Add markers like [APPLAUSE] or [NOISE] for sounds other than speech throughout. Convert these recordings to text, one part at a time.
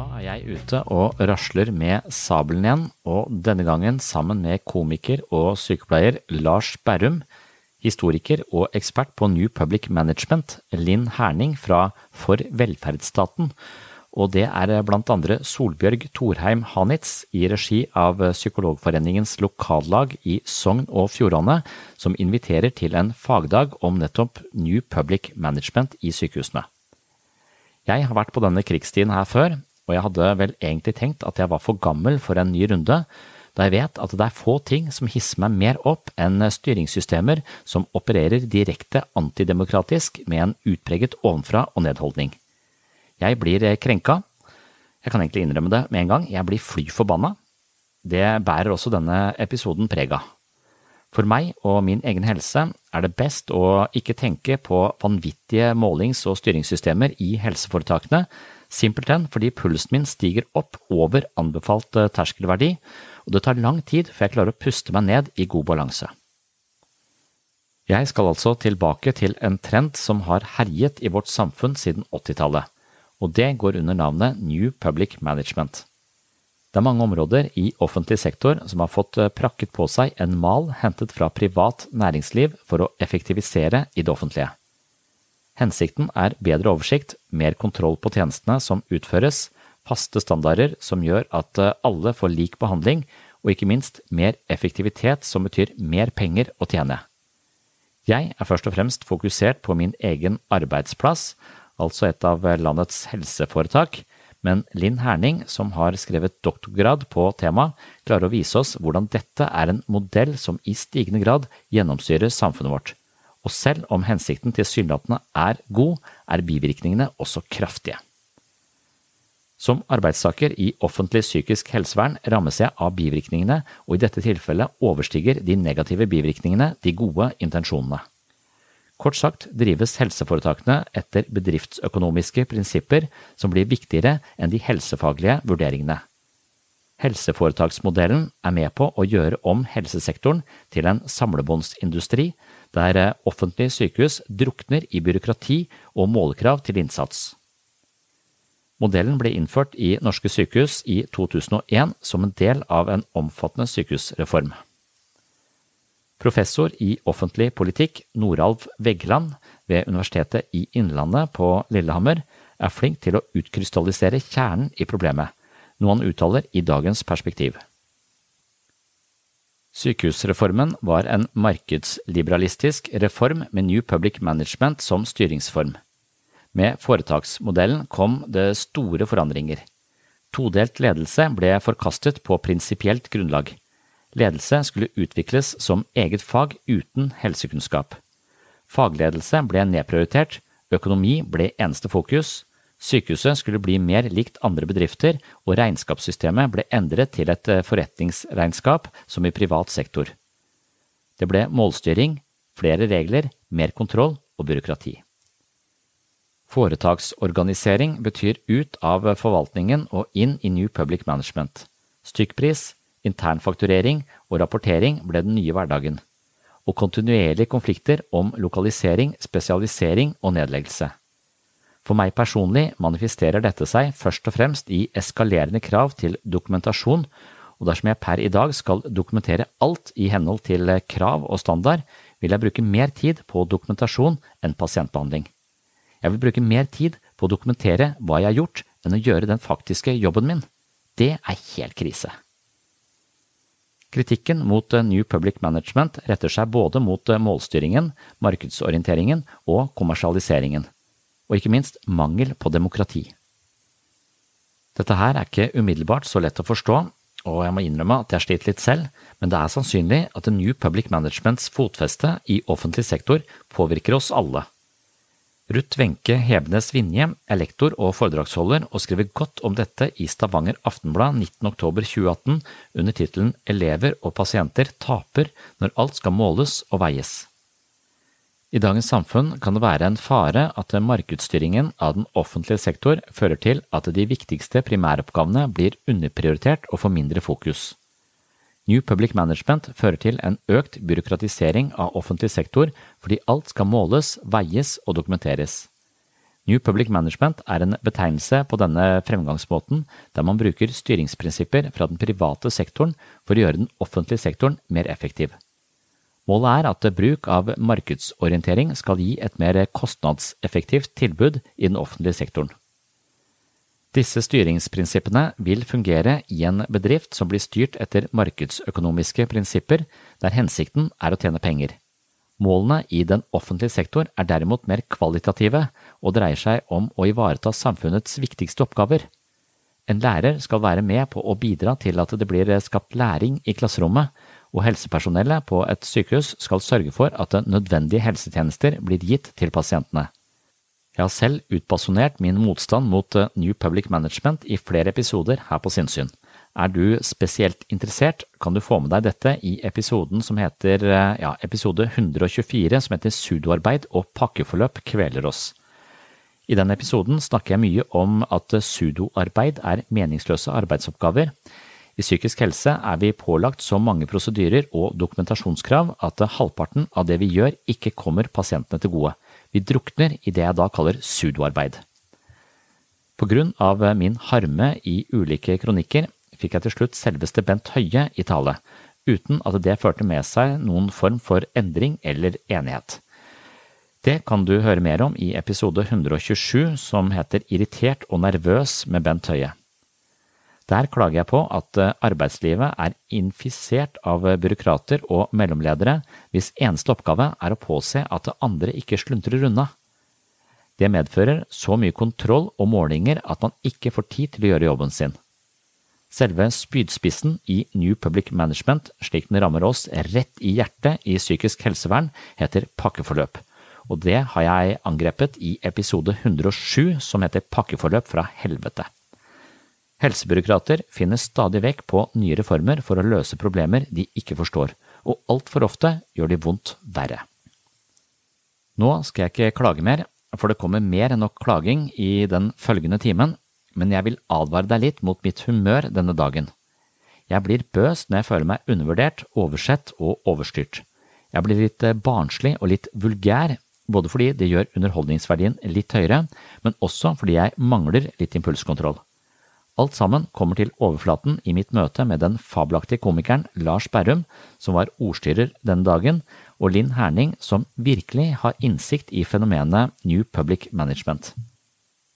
Da er jeg ute og rasler med sabelen igjen, og denne gangen sammen med komiker og sykepleier Lars Berrum, historiker og ekspert på New Public Management, Linn Herning fra For velferdsstaten, og det er blant andre Solbjørg Thorheim Hanitz i regi av Psykologforeningens lokallag i Sogn og Fjordane, som inviterer til en fagdag om nettopp New Public Management i sykehusene. Jeg har vært på denne krigstiden her før, og jeg hadde vel egentlig tenkt at jeg var for gammel for en ny runde, da jeg vet at det er få ting som hisser meg mer opp enn styringssystemer som opererer direkte antidemokratisk med en utpreget ovenfra og ned-holdning. Jeg blir krenka. Jeg kan egentlig innrømme det med en gang, jeg blir fly forbanna. Det bærer også denne episoden preg av. For meg og min egen helse er det best å ikke tenke på vanvittige målings- og styringssystemer i helseforetakene, simpelthen fordi pulsen min stiger opp over anbefalt eh, terskelverdi, og det tar lang tid før jeg klarer å puste meg ned i god balanse. Jeg skal altså tilbake til en trend som har herjet i vårt samfunn siden 80-tallet, og det går under navnet New Public Management. Det er mange områder i offentlig sektor som har fått eh, prakket på seg en mal hentet fra privat næringsliv for å effektivisere i det offentlige. Hensikten er bedre oversikt, mer kontroll på tjenestene som utføres, faste standarder som gjør at eh, alle får lik behandling, og ikke minst mer effektivitet som betyr mer penger å tjene. Jeg er først og fremst fokusert på min egen arbeidsplass, altså et av landets helseforetak, men Linn Herning, som har skrevet doktorgrad på temaet, klarer å vise oss hvordan dette er en modell som i stigende grad gjennomsyrer samfunnet vårt. Og selv om hensikten tilsynelatende er god, er bivirkningene også kraftige. Som arbeidstaker i offentlig psykisk helsevern rammes jeg av bivirkningene, og i dette tilfellet overstiger de negative bivirkningene de gode intensjonene. Kort sagt drives helseforetakene etter bedriftsøkonomiske prinsipper som blir viktigere enn de helsefaglige vurderingene. Helseforetaksmodellen er med på å gjøre om helsesektoren til en samlebåndsindustri der offentlige sykehus drukner i byråkrati og målkrav til innsats. Modellen ble innført i norske sykehus i 2001 som en del av en omfattende sykehusreform. Professor i offentlig politikk Noralv Vegland ved Universitetet i Innlandet på Lillehammer er flink til å utkrystallisere kjernen i problemet, noe han uttaler i dagens perspektiv. Sykehusreformen var en markedsliberalistisk reform med New Public Management som styringsform. Med foretaksmodellen kom det store forandringer. Todelt ledelse ble forkastet på prinsipielt grunnlag. Ledelse skulle utvikles som eget fag uten helsekunnskap. Fagledelse ble nedprioritert, økonomi ble eneste fokus, sykehuset skulle bli mer likt andre bedrifter, og regnskapssystemet ble endret til et forretningsregnskap som i privat sektor. Det ble målstyring, flere regler, mer kontroll og byråkrati. Foretaksorganisering betyr ut av forvaltningen og inn i New Public Management. Stykkpris, internfakturering og rapportering ble den nye hverdagen, og kontinuerlige konflikter om lokalisering, spesialisering og nedleggelse. For meg personlig manifesterer dette seg først og fremst i eskalerende krav til dokumentasjon, og dersom jeg per i dag skal dokumentere alt i henhold til krav og standard, vil jeg bruke mer tid på dokumentasjon enn pasientbehandling. Jeg vil bruke mer tid på å dokumentere hva jeg har gjort, enn å gjøre den faktiske jobben min. Det er helt krise. Kritikken mot New Public Management retter seg både mot målstyringen, markedsorienteringen og kommersialiseringen, og ikke minst mangel på demokrati. Dette her er ikke umiddelbart så lett å forstå, og jeg må innrømme at jeg sliter litt selv, men det er sannsynlig at New Public Managements fotfeste i offentlig sektor påvirker oss alle. Ruth Wenche Hebnes Vinje er lektor og foredragsholder og skriver godt om dette i Stavanger Aftenblad 19.10.2018 under tittelen Elever og pasienter taper når alt skal måles og veies. I dagens samfunn kan det være en fare at markedsstyringen av den offentlige sektor fører til at de viktigste primæroppgavene blir underprioritert og får mindre fokus. New Public Management fører til en økt byråkratisering av offentlig sektor fordi alt skal måles, veies og dokumenteres. New Public Management er en betegnelse på denne fremgangsmåten der man bruker styringsprinsipper fra den private sektoren for å gjøre den offentlige sektoren mer effektiv. Målet er at bruk av markedsorientering skal gi et mer kostnadseffektivt tilbud i den offentlige sektoren. Disse styringsprinsippene vil fungere i en bedrift som blir styrt etter markedsøkonomiske prinsipper, der hensikten er å tjene penger. Målene i den offentlige sektor er derimot mer kvalitative og dreier seg om å ivareta samfunnets viktigste oppgaver. En lærer skal være med på å bidra til at det blir skapt læring i klasserommet, og helsepersonellet på et sykehus skal sørge for at nødvendige helsetjenester blir gitt til pasientene. Jeg har selv utbasunert min motstand mot eh, New Public Management i flere episoder her på Sinnsyn. Er du spesielt interessert, kan du få med deg dette i episoden som heter, eh, ja, episode 124, som heter Sudoarbeid og pakkeforløp kveler oss. I den episoden snakker jeg mye om at sudoarbeid er meningsløse arbeidsoppgaver. I psykisk helse er vi pålagt så mange prosedyrer og dokumentasjonskrav at halvparten av det vi gjør ikke kommer pasientene til gode. Vi drukner i det jeg da kaller sudoarbeid. På grunn av min harme i ulike kronikker fikk jeg til slutt selveste Bent Høie i tale, uten at det førte med seg noen form for endring eller enighet. Det kan du høre mer om i episode 127 som heter Irritert og nervøs med Bent Høie. Der klager jeg på at eh, arbeidslivet er infisert av byråkrater og mellomledere hvis eneste oppgave er å påse at andre ikke sluntrer unna. Det medfører så mye kontroll og målinger at man ikke får tid til å gjøre jobben sin. Selve spydspissen i New Public Management, slik den rammer oss rett i hjertet i psykisk helsevern, heter pakkeforløp, og det har jeg angrepet i episode 107 som heter Pakkeforløp fra helvete. Helsebyråkrater finner stadig vekk på nye reformer for å løse problemer de ikke forstår, og altfor ofte gjør de vondt verre. Nå skal jeg ikke klage mer, for det kommer mer enn nok klaging i den følgende timen, men jeg vil advare deg litt mot mitt humør denne dagen. Jeg blir bøs når jeg føler meg undervurdert, oversett og overstyrt. Jeg blir litt barnslig og litt vulgær, både fordi det gjør underholdningsverdien litt høyere, men også fordi jeg mangler litt impulskontroll. Alt sammen kommer til overflaten i mitt møte med den fabelaktige komikeren Lars Berrum, som var ordstyrer denne dagen, og Linn Herning, som virkelig har innsikt i fenomenet New Public Management.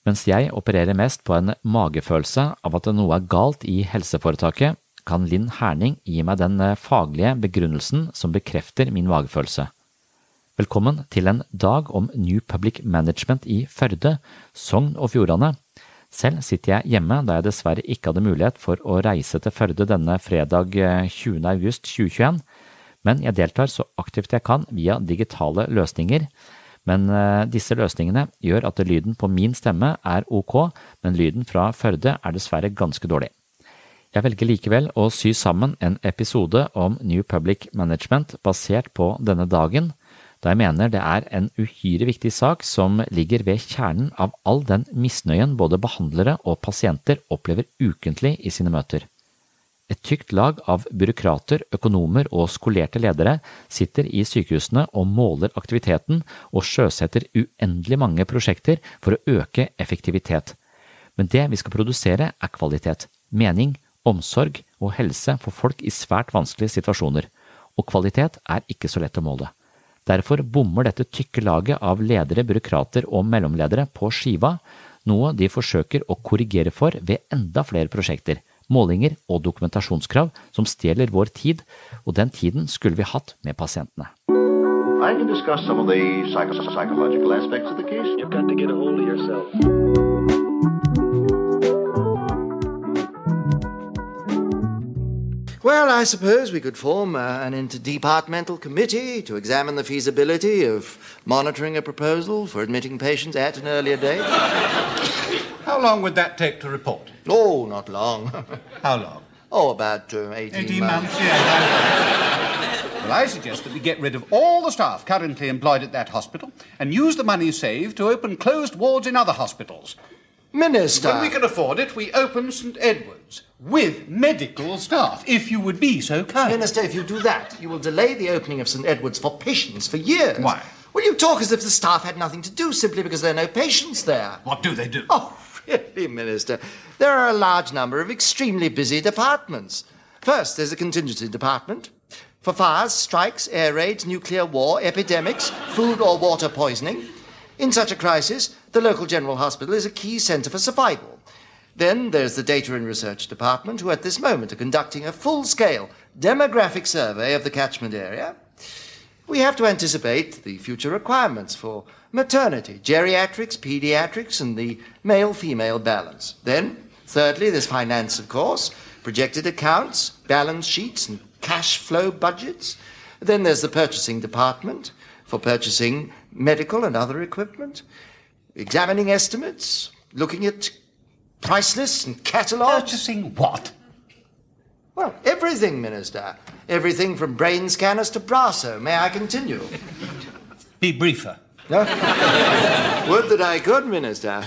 Mens jeg opererer mest på en magefølelse av at noe er galt i helseforetaket, kan Linn Herning gi meg den eh, faglige begrunnelsen som bekrefter min magefølelse. Velkommen til en dag om New Public Management i Førde, Sogn og Fjordane. Selv sitter jeg hjemme da jeg dessverre ikke hadde mulighet for å reise til Førde denne fredag 20. august 2021, men jeg deltar så aktivt jeg kan via digitale løsninger. Men eh, disse løsningene gjør at lyden på min stemme er ok, men lyden fra Førde er dessverre ganske dårlig. Jeg velger likevel å sy sammen en episode om New Public Management basert på denne dagen, da jeg mener det er en uhyre viktig sak som ligger ved kjernen av all den misnøyen både behandlere og pasienter opplever ukentlig i sine møter. Et tykt lag av byråkrater, økonomer og skolerte ledere sitter i sykehusene og måler aktiviteten og sjøsetter uendelig mange prosjekter for å øke effektivitet. Men det vi skal produsere er kvalitet, mening, omsorg og helse for folk i svært vanskelige situasjoner, og kvalitet er ikke så lett å måle. Derfor bommer dette tykke laget av ledere, byråkrater og mellomledere på skiva, noe de forsøker å korrigere for ved enda flere prosjekter, målinger og dokumentasjonskrav som stjeler vår tid, og den tiden skulle vi hatt med pasientene. I can discuss some of the psycho- psychological aspects of the case. You've got to get a hold of yourself. Well, I suppose we could form uh, an interdepartmental committee to examine the feasibility of monitoring a proposal for admitting patients at an earlier date. [LAUGHS] How long would that take to report? Oh, not long. [LAUGHS] How long? oh, about uh, 18, 18 months. months, yes. well, I suggest that we get rid of all the staff currently employed at that hospital and use the money saved to open closed wards in other hospitals. Minister! When we can afford it, we open St. Edward's with medical staff, if you would be so kind. Minister, if you do that, you will delay the opening of St. Edward's for patients for years. Why? Well, you talk as if the staff had nothing to do simply because there are no patients there. What do they do? [LAUGHS] Oh, really, Minister? There are a large number of extremely busy departments. First, there's a contingency department for fires, strikes, air raids, nuclear war, epidemics, food or water poisoning. In such a crisis, the local general hospital is a key centre for survival. Then there's the Data and Research Department, who at this moment are conducting a full scale demographic survey of the catchment area. We have to anticipate the future requirements for maternity, geriatrics, pediatrics, and the male female balance. Then, thirdly, there's finance, of course, projected accounts, balance sheets, and cash flow budgets. Then there's the purchasing department for purchasing medical and other equipment, examining estimates, looking at price lists and catalogs. Purchasing what? Well, everything, Minister. Everything from brain scanners to Brasso. May I continue? Be briefer. No? Would that I could, Minister.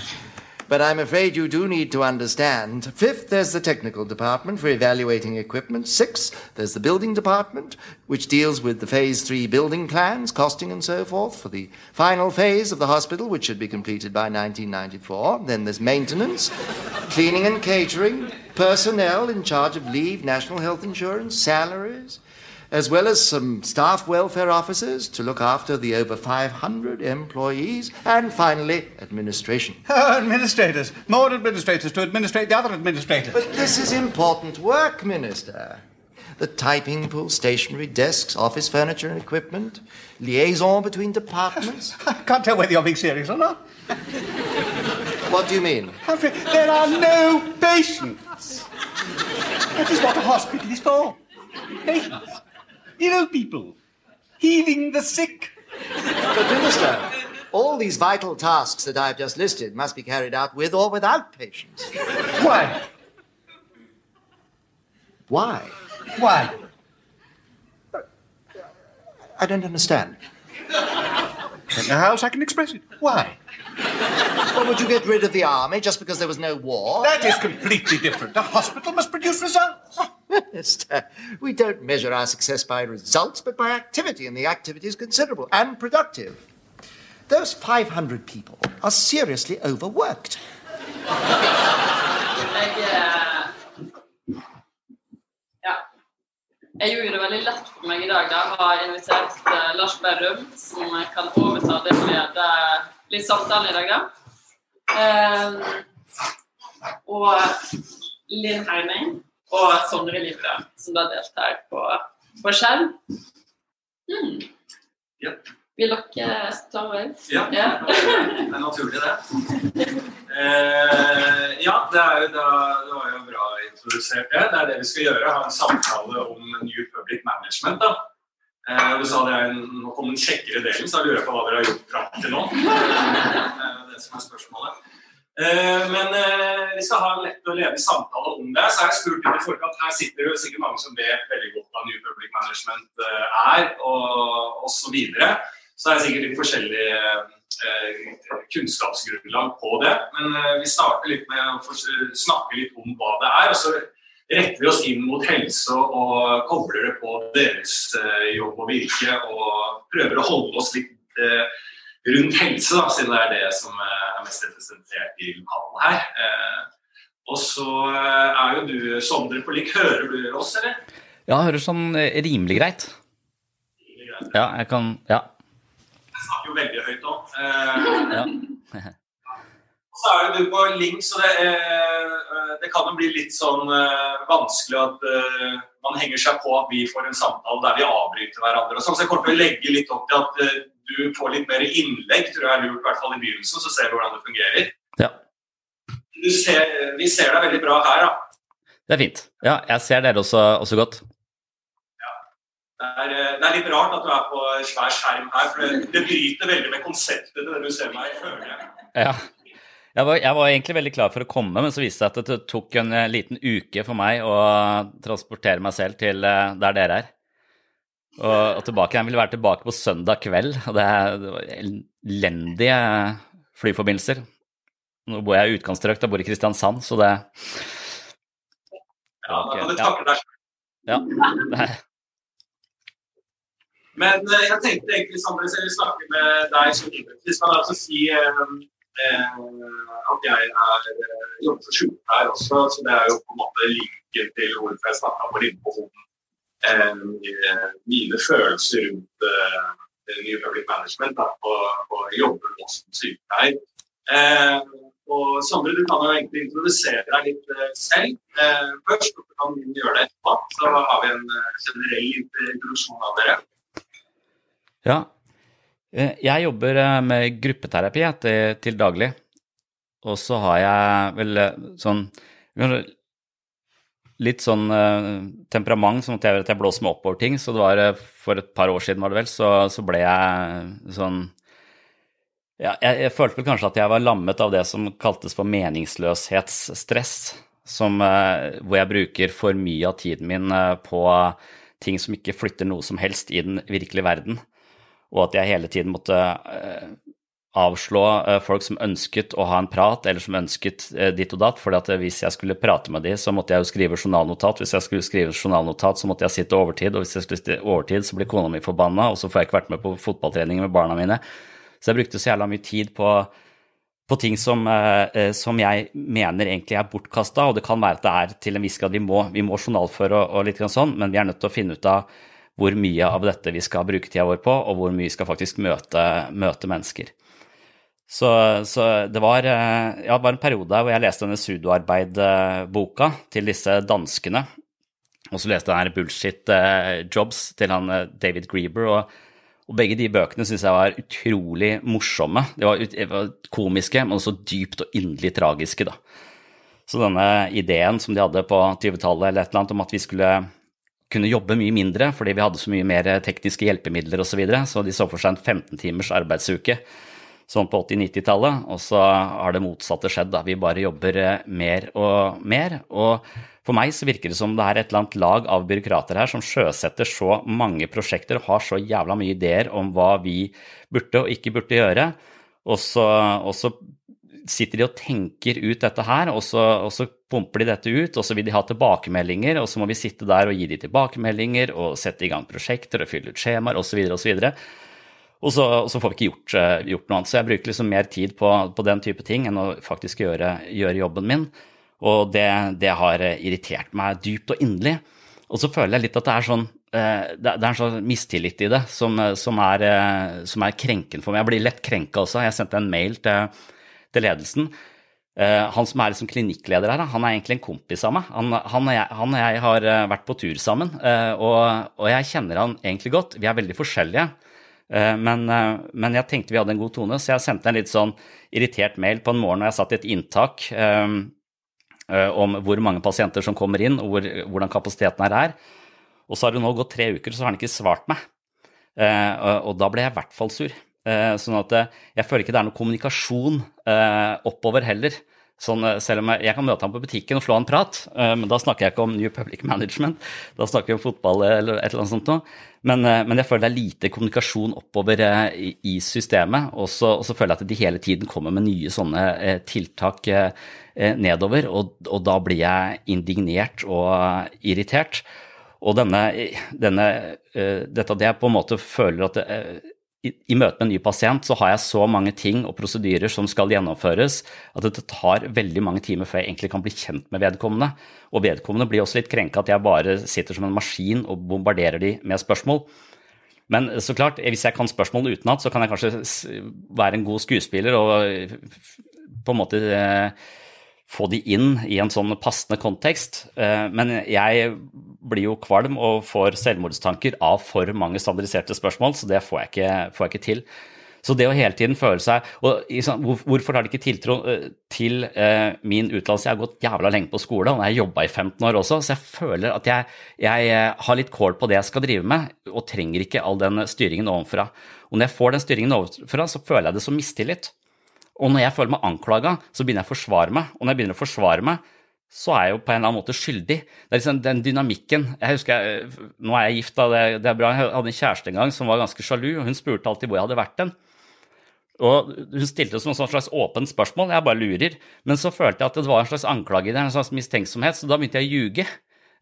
But I'm afraid you do need to understand. Fifth, there's the technical department for evaluating equipment. Sixth, there's the building department, which deals with the phase three building plans, costing and so forth for the final phase of the hospital, which should be completed by 1994. Then there's maintenance, cleaning and catering, personnel in charge of leave, national health insurance, salaries, as well as some staff welfare officers to look after the over 500 employees, and finally, administration. Oh, [LAUGHS] administrators. More administrators to administrate the other administrators. But this is important work, Minister. The typing pool, stationery, desks, office furniture and equipment, liaison between departments. [LAUGHS] I can't tell whether you're being serious or not. What do you mean? Humphrey, there are no patients. That is what a hospital is for. Patients. Ill people. Healing the sick. But, Minister, all these vital tasks that I've just listed must be carried out with or without patients. Why? Why? Why? I don't understand. I don't know how else I can express it. Why? Well, would you get rid of the army just because there was no war? That is completely different. A hospital must produce results. [LAUGHS] Minister, we don't measure our success by results, but by activity, and the activity is considerable and productive. Those 500 people are seriously overworked. Jeg, [LAUGHS] ja. jeg gjorde det veldig lett for meg i dag. Da. Jeg har invitert eh, Lars Berrum, som kan overta det å lede litt samtale i dag. Da. Eh, og Linn Herning, og Sondre Livre, som da deltar på, på skjerm. Mm. Ja. Vil dere ta over? Ja, [LAUGHS] det er naturlig det. Eh, ja, det er jo da, det var jo bra introdusert det. Det er det vi skal gjøre. Ha en samtale om New Public Management. da. Eh, du sa det er en, Nå kom den kjekkere delen, så da lurer på hva dere har gjort fram til nå. [LAUGHS] Det er det som er spørsmålet. Eh, men eh, vi skal ha en lett og ledig samtale om det. Så har jeg spurt litt i forkant. Her sitter det jo sikkert mange som vet veldig godt hva New Public Management eh, er, og osv. Så, så er det sikkert litt forskjellig eh, kunnskapsgrunnlag på det. Men eh, vi starter litt med å snakke litt om hva det er. og så retter vi oss inn mot helse og kobler det på deres eh, jobb og virke. Og prøver å holde oss litt eh, rundt helse, da, siden det er det som eh, er mest representert i lokalet her. Eh, og så er jo du, Sondre, på lik. Hører du oss, eller? Ja, hører sånn eh, rimelig greit. Ja, jeg kan Ja. Jeg snakker jo veldig høyt nå. Eh, og [LAUGHS] [LAUGHS] så er du på link, så det, eh, det kan jo bli litt sånn eh, vanskelig at eh, man henger seg på at vi får en samtale der vi avbryter hverandre. sånn, Så jeg kommer til å legge litt opp til at eh, du får litt mer innlegg, tror jeg er lurt, i hvert fall i begynnelsen, så ser vi hvordan det fungerer. Ja. Du ser, vi ser deg veldig bra her, da. Det er fint. Ja, jeg ser dere også, også godt. Det er, det er litt rart at du er på svær skjerm her, for det, det bryter veldig med konseptet til det du ser meg, føler jeg. Ja. Jeg var, jeg var egentlig veldig klar for å komme, men så viste det seg at det tok en eh, liten uke for meg å transportere meg selv til eh, der dere er. Og, og tilbake. Jeg ville være tilbake på søndag kveld, og det, er, det var elendige flyforbindelser. Nå bor jeg i utkantstrøk, jeg bor i Kristiansand, så det Ja, da kan du takke deg selv. Ja. Men eh, jeg tenkte egentlig Sandra, jeg vil snakke med deg som jeg altså si at jeg er, eh, jobber for sykepleier også, så det er jo på en måte linken til hvorfor jeg snakka på Lindbohoden. Eh, mine følelser rundt eh, New Public Management da, og, og jobber nå som sykepleier. Eh, og Sondre, du kan jo egentlig introdusere deg litt eh, selv eh, først. og så kan vi gjøre det etterpå. Så har vi en eh, generell introduksjon av dere. Ja. Eh, Jeg jobber eh, med gruppeterapi til, til daglig. Og så har jeg vel eh, sånn Litt sånn temperament som jeg, at jeg blåser meg opp over ting. Så det var for et par år siden, var det vel, så, så ble jeg sånn ja, jeg, jeg følte vel kanskje at jeg var lammet av det som kaltes for meningsløshetsstress. Som, hvor jeg bruker for mye av tiden min på ting som ikke flytter noe som helst i den virkelige verden. Og at jeg hele tiden måtte eh, avslå eh, folk som ønsket å ha en prat, eller som ønsket eh, ditt og datt. For hvis jeg skulle prate med de, så måtte jeg jo skrive journalnotat. Hvis jeg skulle skrive journalnotat, så måtte jeg sitte overtid. Og hvis jeg skulle sitte overtid, så blir kona mi forbanna, og så får jeg ikke vært med på fotballtrening med barna mine. Så jeg brukte så jævla mye tid på, på ting som, som jeg mener egentlig er bortkasta. Og det kan være at det er til en viss grad vi må, vi må journalføre og, og litt sånn, men vi er nødt til å finne ut av hvor mye av dette vi skal bruke tida vår på, og hvor mye vi skal faktisk møte, møte mennesker. Så, så det var, ja, det var en periode hvor jeg leste denne sudoarbeid-boka til disse danskene. Og så leste jeg denne Bullshit eh, Jobs til han eh, David Grieber. Og, og begge de bøkene syns jeg var utrolig morsomme. De var, ut, var komiske, men også dypt og inderlig tragiske, da. Så denne ideen som de hadde på 20-tallet eller et eller annet om at vi skulle kunne jobbe mye mindre fordi vi hadde så mye mer tekniske hjelpemidler osv., så, videre, så de så for seg en 15 timers arbeidsuke sånn på 80-90-tallet, og så har det motsatte skjedd. da. Vi bare jobber eh, mer og mer. Og for meg så virker det som det er et eller annet lag av byråkrater her som sjøsetter så mange prosjekter og har så jævla mye ideer om hva vi burde og ikke burde gjøre. Og så, og så sitter de og tenker ut dette her, og så, og så pumper de dette ut, og så vil de ha tilbakemeldinger, og så må vi sitte der og gi de tilbakemeldinger og sette i gang prosjekter og fylle ut skjemaer osv. osv. Og så, og så får vi ikke gjort, eh, gjort, noe annet. Så jeg bruker liksom mer tid på, på den type ting enn å faktisk gjøre, gjøre jobben min. Og det, det, har irritert meg dypt og inderlig. Og så føler jeg litt at det er sånn eh, det er en sånn mistillit i det som, som, er, eh, som er krenken for meg. Jeg blir lett krenka også. Jeg sendte en mail til, til ledelsen Eh, han som er liksom klinikkleder her, han er egentlig en kompis av meg. Han, han, og, jeg, han og jeg har eh, vært på tur sammen, eh, og, og, jeg kjenner han egentlig godt. Vi er veldig forskjellige, men, men, jeg tenkte vi hadde en god tone, så jeg sendte en litt sånn irritert mail på en morgen da jeg satt i et inntak om hvor mange pasienter som kommer inn, og hvor, hvordan kapasiteten her er. Og så har det nå gått tre uker, så har han ikke svart meg. Og da ble jeg i hvert fall sur. Sånn at jeg føler ikke det er noe kommunikasjon oppover heller. Sånn, selv om jeg, jeg, kan møte ham på butikken og slå en prat, men da snakker jeg ikke om New Public [LAUGHS] Management. Da snakker vi om fotball eller et eller annet sånt noe. Men, men jeg føler det er lite kommunikasjon oppover i, i systemet. Og så, og så, føler jeg at de hele tiden kommer med nye sånne tiltak nedover, og, og da blir jeg indignert og irritert. Og denne, denne, dette at jeg på en måte føler at i, møte med en ny pasient så har jeg så mange ting og prosedyrer som skal gjennomføres, at det tar veldig mange timer før jeg egentlig kan bli kjent med vedkommende. Og vedkommende blir også litt krenka at jeg bare sitter som en maskin og bombarderer de med spørsmål. Men så klart, hvis jeg kan spørsmålene utenat, så kan jeg kanskje være en god skuespiller og på en måte eh, få de inn i en sånn passende kontekst. Eh, men jeg blir jo kvalm og får selvmordstanker av for mange standardiserte spørsmål, så det får jeg ikke, får jeg ikke til. Så det å hele tiden føle seg og Hvorfor har de ikke tiltro eh, til eh, min utdannelse? Jeg har gått jævla lenge på skole, og jeg har jobba i 15 år også, så jeg føler at jeg, jeg har litt kål på det jeg skal drive med, og trenger ikke all den styringen ovenfra. Og når jeg får den styringen ovenfra, så føler jeg det som mistillit. Og når jeg føler meg anklaga, så begynner jeg å forsvare meg. Og når jeg begynner å forsvare meg, så er jeg jo på en eller annen måte skyldig. Det er liksom den dynamikken jeg husker, jeg, Nå er jeg gift, da, det, det, er bra. Jeg hadde en kjæreste en gang som var ganske sjalu, og hun spurte alltid hvor jeg hadde vært hen. Og Hun stilte som et slags åpent spørsmål, jeg bare lurer. Men så følte jeg at det var en slags anklage i det, en slags mistenksomhet, så da begynte jeg å ljuge.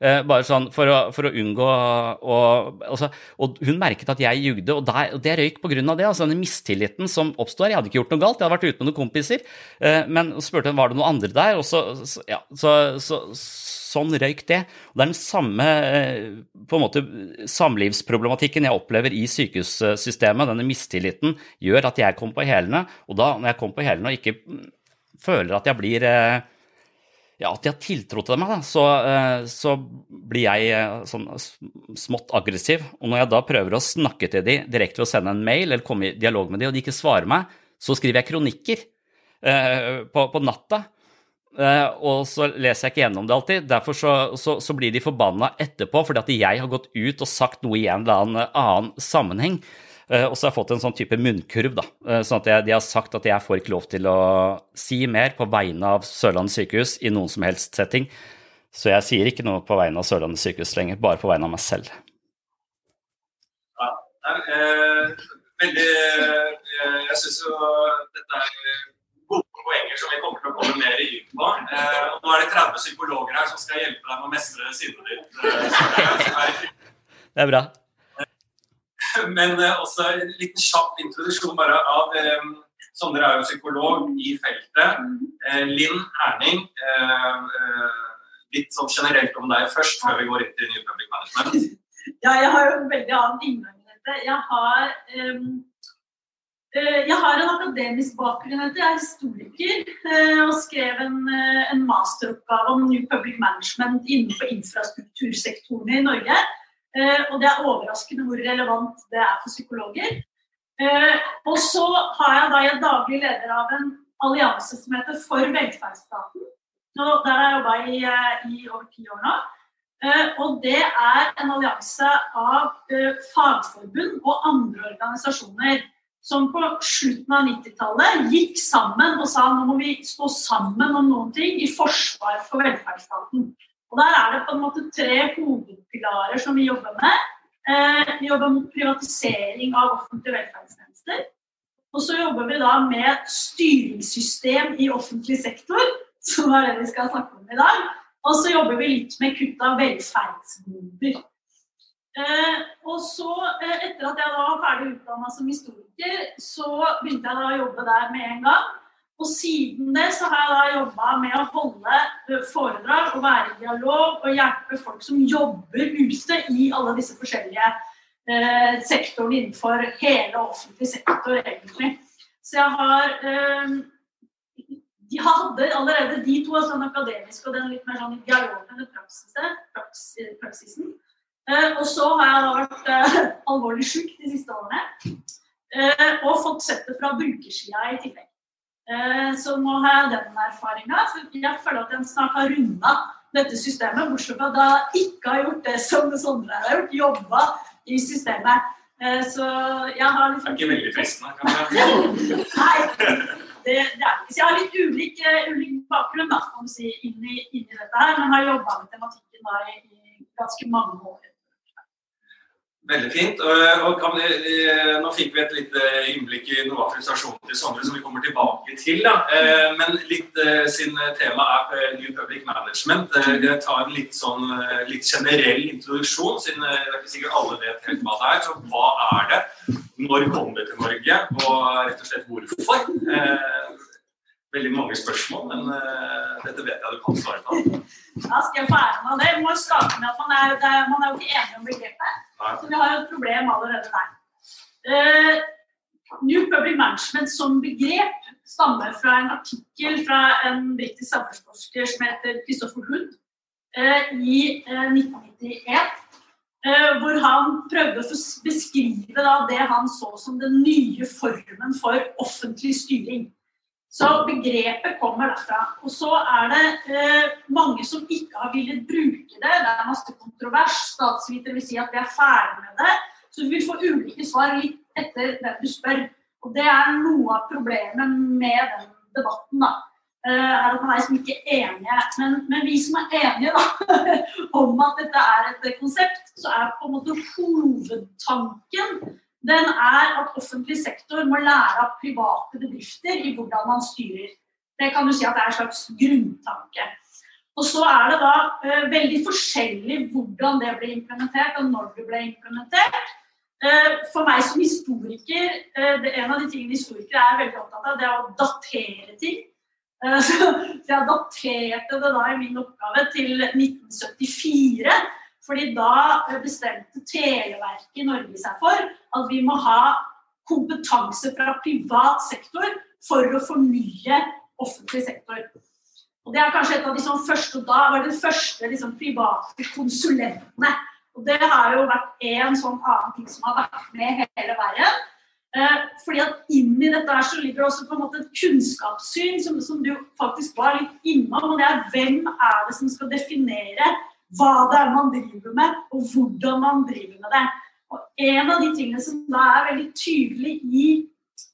Eh, bare sånn for å, for å unngå å altså, Og hun merket at jeg jugde, og, der, og det røyk pga. det. altså Denne mistilliten som oppstår. Jeg hadde ikke gjort noe galt, jeg hadde vært ute med noen kompiser. Eh, men spurte hun var det noen andre der, og så, så, ja, så, så sånn røyk det. Og det er den samme eh, på en måte, samlivsproblematikken jeg opplever i sykehussystemet. Denne mistilliten gjør at jeg kom på hælene, og da når jeg kom på hælene og ikke føler at jeg blir ja, at de har tiltro til meg, da, så, eh, så, blir jeg eh, sånn smått aggressiv. Og når jeg da prøver å snakke til dem direkte ved å sende en mail eller komme i dialog med dem, og de ikke svarer meg, så skriver jeg kronikker eh, på, på, natta. Eh, og så leser jeg ikke gjennom det alltid. Derfor så, så, så blir de forbanna etterpå fordi at jeg har gått ut og sagt noe i en eller annen, annen sammenheng. Eh, og så har jeg fått en sånn type munnkurv, da. Eh, sånn at jeg, de har sagt at jeg får ikke lov til å si mer på vegne av Sørlandet sykehus i noen som helst setting. Så jeg sier ikke noe på vegne av Sørlandet sykehus lenger, bare på vegne av meg selv. Ja, eh, veldig eh, Jeg syns jo dette er gode poenger som vi kommer til å komme mer inn på. Eh, og nå er det 30 psykologer her som skal hjelpe deg med å mestre sinnet ditt. Eh, [LAUGHS] det er bra. [LAUGHS] Men uh, også en liten kjapp introduksjon bare av um, Sondre er jo psykolog i feltet. Uh, Linn Herning, litt sånn generelt om deg først, før vi går inn til New Public Management. [LAUGHS] Ja, jeg har jo en veldig annen inngang i dette. Jeg har, um, jeg har en akademisk bakgrunn. Jeg er historiker og skrev en, en masteroppgave om New Public Management innenfor infrastruktursektorene i Norge. Eh, og det er overraskende hvor relevant det er for psykologer. Eh, og så har jeg da jeg daglig leder av en allianse som heter For velferdsstaten. Og der har jeg jobba i, eh, i, over ti år nå. Og det er en allianse av fagforbund og andre organisasjoner som på slutten av 90-tallet gikk sammen og sa nå må vi stå sammen om noen ting i forsvar for velferdsstaten. Og Der er det på en måte tre hovedpilarer som vi jobber med. Eh, vi jobber mot privatisering av offentlige velferdstjenester. Og så jobber vi da med styringssystem i offentlig sektor, som er det vi skal snakke om i dag. Og så jobber vi litt med kutt av velferdsgoder. Eh, og så, eh, etter at jeg da var ferdig utdanna som historiker, så begynte jeg da å jobbe der med en gang. Og siden det så har jeg da jobba med å holde eh, foredrag og være i dialog og hjelpe folk som jobber ute i alle disse forskjellige eh, sektorene innenfor hele offentlig sektor, egentlig. Så jeg har eh, de hadde allerede de to, altså den akademiske og den litt mer sånn i dialog med den praksise, praks, praksisen. Eh, og så har jeg da vært eh, alvorlig syk de siste årene. Eh, og fått sett det fra brukersida i tillegg. Eh, så nå har jeg den erfaringa. Jeg føler at jeg snart har runda dette systemet, bortsett fra at jeg ikke har gjort det som Sondre har gjort, jobba i systemet. Eh, så jeg har Det liksom er ikke veldig fristende, kanskje. [LAUGHS] Nei, det, det er. Så jeg har litt ulik, eh, ulik bakgrunn da, kan du si, inn, i, inn i dette her, men har jobba med tematikken da, i, i ganske mange år. Veldig fint. Og, og vi, nå fikk vi et lite innblikk i noe av frustrasjonen til Sondre, som vi kommer tilbake til. Da. Eh, Men litt eh, siden temaet er eh, New Public Management, eh, jeg tar en litt, sånn, eh, litt generell introduksjon, siden eh, er sikkert alle vet helt hva det er. Så hva er det? Når kom det til Norge? Og rett og slett hvorfor? Eh, Veldig mange spørsmål, men eh, dette vet jeg du kan svare på. [LAUGHS] Da skal jeg få æren av det. Vi må starte med at det man er jo ikke enig om begrepet. Så vi har jo et problem allerede der. Uh, New Public Management som begrep stammer fra en artikkel fra en britisk samfunnsforsker som heter Christopher Hood uh, i uh, 1991. eh, hvor han prøvde å beskrive da, det han så som den nye formen for offentlig styring. Så begrepet kommer derfra. Og så er det eh, mange som ikke har villet bruke det. Det er masse kontrovers. Statsvitere vil si at vi er ferdig med det. Så vi vil få ulike svar litt etter hvem du spør. Og det er noe av problemet med den debatten. da. Eh, er at man er liksom ikke enige. Men, men vi som er enige da, [LAUGHS] om at dette er et konsept, så er på en måte hovedtanken den er at offentlig sektor må lære av private bedrifter i hvordan man styrer. Det kan du si at det er en slags grunntanke. Og så er det da uh, veldig forskjellig hvordan det ble implementert, og når det ble implementert. Uh, for meg som historiker, uh, det, en av de tingene historikere er veldig opptatt av, det er å datere ting. Så, [LAUGHS] så jeg daterte det da i min oppgave til 1974. Fordi da bestemte Televerket i Norge seg for at vi må ha kompetanse fra privat sektor for å fornye offentlig sektor. Og Det er kanskje et av de sånn første, da var det de første liksom, private konsulentene. Og Det har jo vært en sånn annen ting som har vært med hele veien. Eh, fordi at Inni dette her så ligger det også på en måte et kunnskapssyn som, som du faktisk var litt innom. og det er Hvem er det som skal definere hva det er man driver med, og hvordan man driver med det. Og En av de tingene som da er veldig tydelig i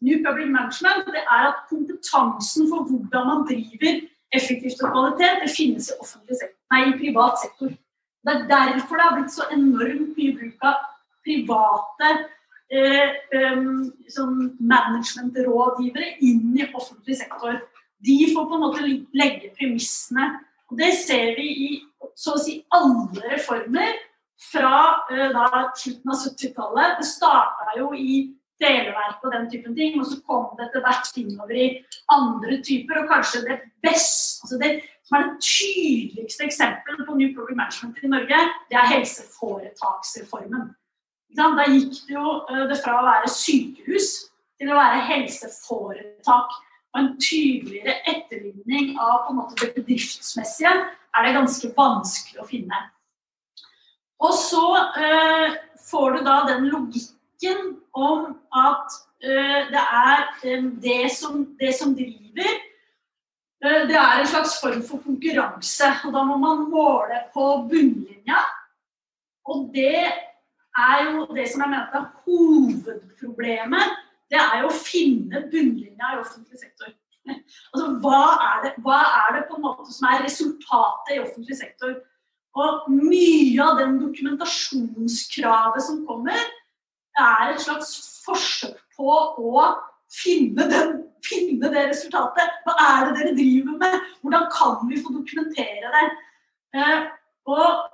New Public Management, det er at kompetansen for hvordan man driver effektivt og kvalitet, det finnes i, sektor, nei, i privat sektor. Det er derfor det har blitt så enormt mye bruk av private eh, um, sånn managementrådgivere inn i offentlig sektor. De får på en måte legge premissene. Det ser vi i så å si alle reformer fra eh, da, slutten av 70-tallet. Det starta jo i Televerket og den typen ting, og så kom det etter hvert innover i andre typer. Og kanskje det best, altså det som er det tydeligste eksempelet på New Program Management i Norge, det er helseforetaksreformen. Da gikk det jo eh, det fra å være sykehus til å være helseforetak. Og en tydeligere etterligning av på en måte det bedriftsmessige er det ganske vanskelig å finne. Og så eh, får du da den logikken om at eh, det er eh, det, som, det som driver eh, Det er en slags form for konkurranse. Og da må man måle på bunnlinja. Og det er jo det som jeg mente er hovedproblemet. Det er jo å finne bunnlinja i offentlig sektor. [LAUGHS] Altså, hva er, det, hva er det på en måte som er resultatet i offentlig sektor? Og mye av den dokumentasjonskravet som kommer, er et slags forsøk på å finne, den, finne det resultatet. Hva er det dere driver med? Hvordan kan vi få dokumentere det? Eh, og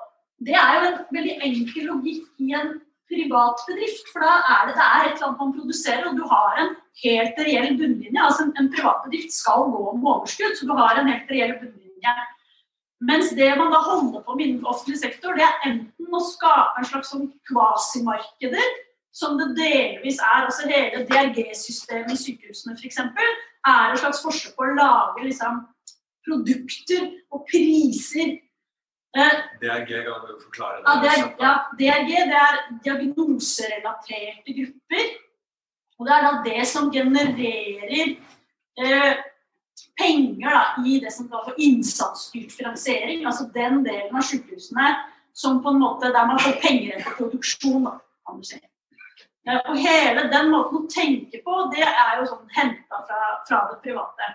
det er jo en veldig enkel logikk i en privat bedrift. For da er det, det er et eller annet man produserer, og du har en helt reell bunnlinje. Altså en, en privat bedrift skal gå med overskudd, så du har en helt reell bunnlinje. Mens det man da holder på med innenfor offentlig sektor, det er enten å skape en slags sånn kvasimarkeder, som det delvis er. altså Hele DRG-systemet i sykehusene f.eks. er et slags forsøk på å lage liksom, produkter og priser. Eh, DRG kan du forklare ja, det er, ja, DRG det er diagnoserelaterte grupper. Og det er da det som genererer eh, penger da, i det som kalles for innsatsstyrt finansiering. Altså den delen av sykehusene som på en måte, der man får penger etter produksjon. Da, kan du si. Eh, Og hele den måten å tenke på, det er jo sånn henta fra, fra det private.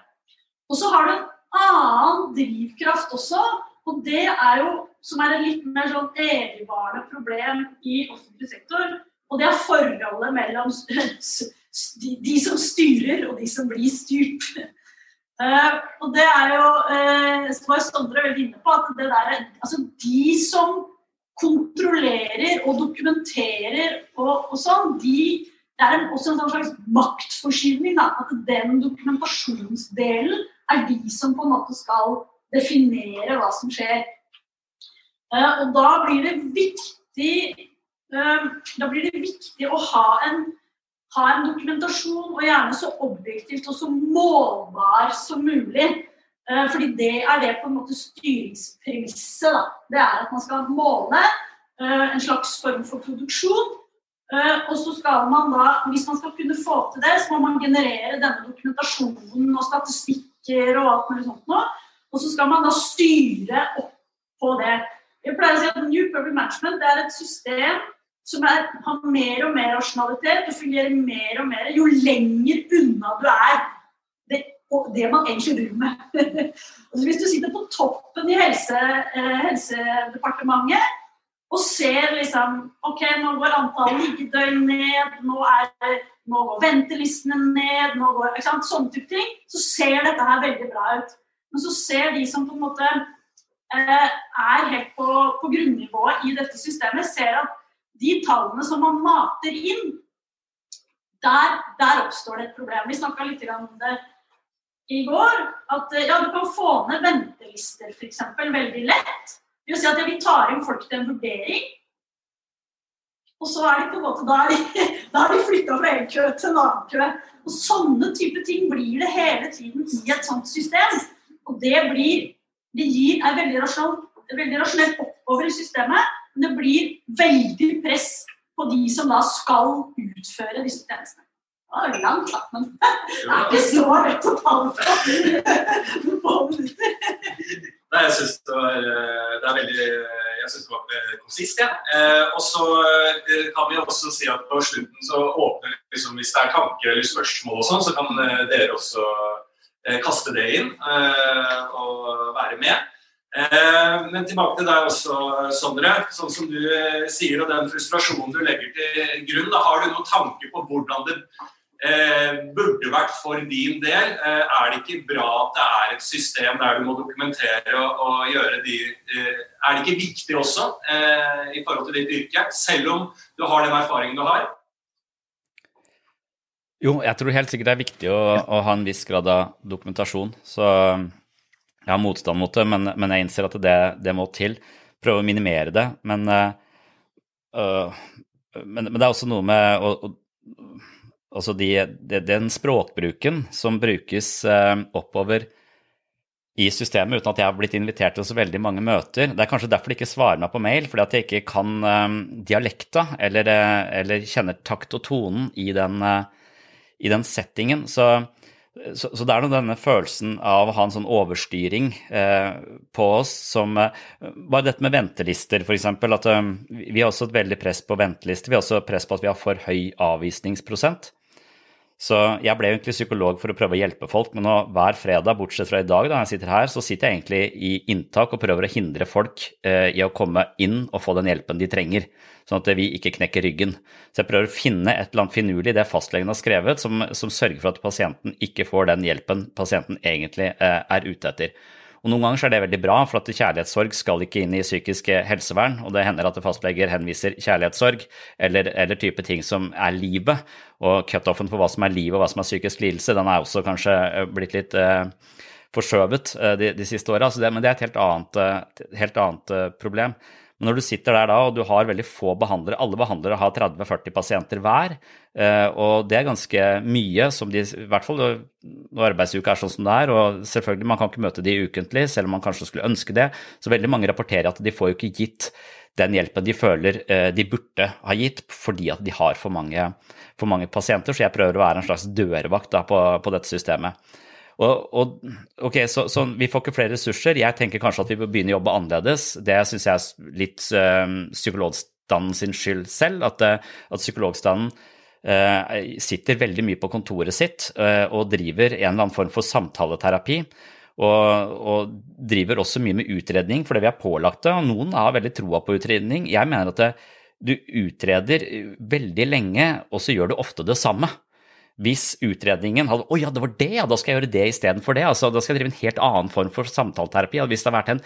Og så har du en annen drivkraft også, og det er jo som er et litt mer sånn evigvarende problem i offentlig sektor. Og det er forholdet mellom de, som styrer, og de som blir styrt. Eh, og det er jo, uh, som var Sondre veldig inne på, at det der, er- altså de som kontrollerer og dokumenterer og, og sånn, de, det er også en slags maktforskyvning. Da, at den dokumentasjonsdelen er de som på en måte skal definere hva som skjer. Eh, og da blir det viktig eh, blir det viktig å ha en, ha en dokumentasjon, og gjerne så objektivt og så målbar som mulig. Eh, fordi det er det på en måte styringspremisset. Det er at man skal måle en slags form for produksjon. Og så skal man da, hvis man skal kunne få til det, så må man generere denne dokumentasjonen og statistikker og alt mulig sånt nå. Og så skal man da styre opp på det. Jeg pleier å si at New Public Management er et system som er, har mer og mer rasjonalitet og fungerer mer og mer jo lenger unna du er det, det man egentlig driver med. [LAUGHS] altså hvis du sitter på toppen i helse, eh, Helsedepartementet og ser liksom OK, nå går antall liggedøgn ned, nå, er, nå går ventelistene ned, nå går ikke sant, Sånne type ting. Så ser dette her veldig bra ut. Men så ser de som på en måte eh, er helt på, på grunnivået i dette systemet, ser at de tallene som man mater inn, der, der oppstår det et problem. Vi snakka litt om det i går. At eh, ja, du kan få ned ventelister f.eks. veldig lett. Det vil si at vi tar inn folk til en vurdering. Og så er de på en måte, da er de, [LAUGHS] de flytta fra en kø til en annen kø. Og sånne type ting blir det hele tiden i et sånt system. Og det blir Det gir, er veldig rasjonelt, veldig rasjonelt oppover i systemet, men det blir veldig press på de som da skal utføre disse tjenestene. Det var langt, men [LAUGHS] det er ikke så lett å ta det på. Nei, jeg syns det var eh, det er veldig Jeg synes det var konsist, jeg. Ja. Eh, og så eh, kan vi også si at på slutten så åpner liksom Hvis det er tanker eller spørsmål og sånn, så kan eh, dere også kaste det inn eh, og være med. Eh, men tilbake til deg også, Sondre. Sånn som du eh, sier, og den frustrasjonen du legger til grunn. Da har du noen tanker på hvordan det eh, burde vært for din del. Eh, er det ikke bra at det er et system der du må dokumentere og, og gjøre de eh, Er det ikke viktig også eh, i forhold til ditt yrke, selv om du har den erfaringen du har? Jo, jeg tror helt sikkert det er viktig å, å ha en viss grad av dokumentasjon. Så jeg har motstand mot det, men, men jeg innser at det, det må til. Prøve å minimere det. Men, øh, men, men det er også noe med å, å, altså de, de, den språkbruken som brukes øh, oppover i systemet uten at jeg har blitt invitert til så veldig mange møter. Det er kanskje derfor de ikke svarer meg på mail, fordi at jeg ikke kan øh, dialekta eller, eller, kjenner takt og tonen i den, i den settingen. Så, så, så, det er noe denne følelsen av å ha en sånn overstyring eh, på oss som eh, Bare dette med ventelister, f.eks. At um, vi har også et veldig press på ventelister. Vi har også press på at vi har for høy avvisningsprosent. Så jeg ble egentlig psykolog for å prøve å hjelpe folk, men nå, hver fredag, bortsett fra i dag, da jeg sitter her, så sitter jeg egentlig i inntak og prøver å hindre folk eh, i å komme inn og få den hjelpen de trenger, sånn at vi ikke knekker ryggen. Så jeg prøver å finne et eller annet finurlig i det fastlegen har skrevet, som, som, sørger for at pasienten ikke får den hjelpen pasienten egentlig eh, er ute etter. Og Noen ganger så er det veldig bra, for at kjærlighetssorg skal ikke inn i psykisk helsevern. Og det hender at fastleger henviser kjærlighetssorg eller, eller type ting som er livet. Og cutoffen for hva som er livet og hva som er psykisk lidelse, den er også kanskje blitt litt eh, forskjøvet eh, de, de, siste åra. Men det er et helt annet, et helt annet eh, problem. Men når du sitter der da, og du har veldig få behandlere, alle behandlere har 30-40 pasienter hver, og det er ganske mye som de i hvert fall når arbeidsuka er sånn som det er, og selvfølgelig man kan ikke møte de ukentlig, selv om man kanskje skulle ønske det, så veldig mange rapporterer at de får jo ikke gitt den hjelpen de føler eh, de burde ha gitt, fordi at de har for mange, for mange pasienter. Så jeg prøver å være en slags dørvakt på, på dette systemet. Og, og, ok, så, så, Vi får ikke flere ressurser. Jeg tenker kanskje at vi bør begynne å jobbe annerledes. Det syns jeg er litt øh, psykologstanden sin skyld selv. At, at psykologstanden øh, sitter veldig mye på kontoret sitt øh, og driver en eller annen form for samtaleterapi. Og, og, driver også mye med utredning fordi vi er pålagt det. Og noen har veldig troa på utredning. Jeg mener at det, du utreder veldig lenge, og så gjør du ofte det samme. Hvis utredningen hadde Å ja, det var det, ja, da skal jeg gjøre det istedenfor det. Altså, da skal jeg drive en helt annen form for samtaleterapi. Hvis det har vært en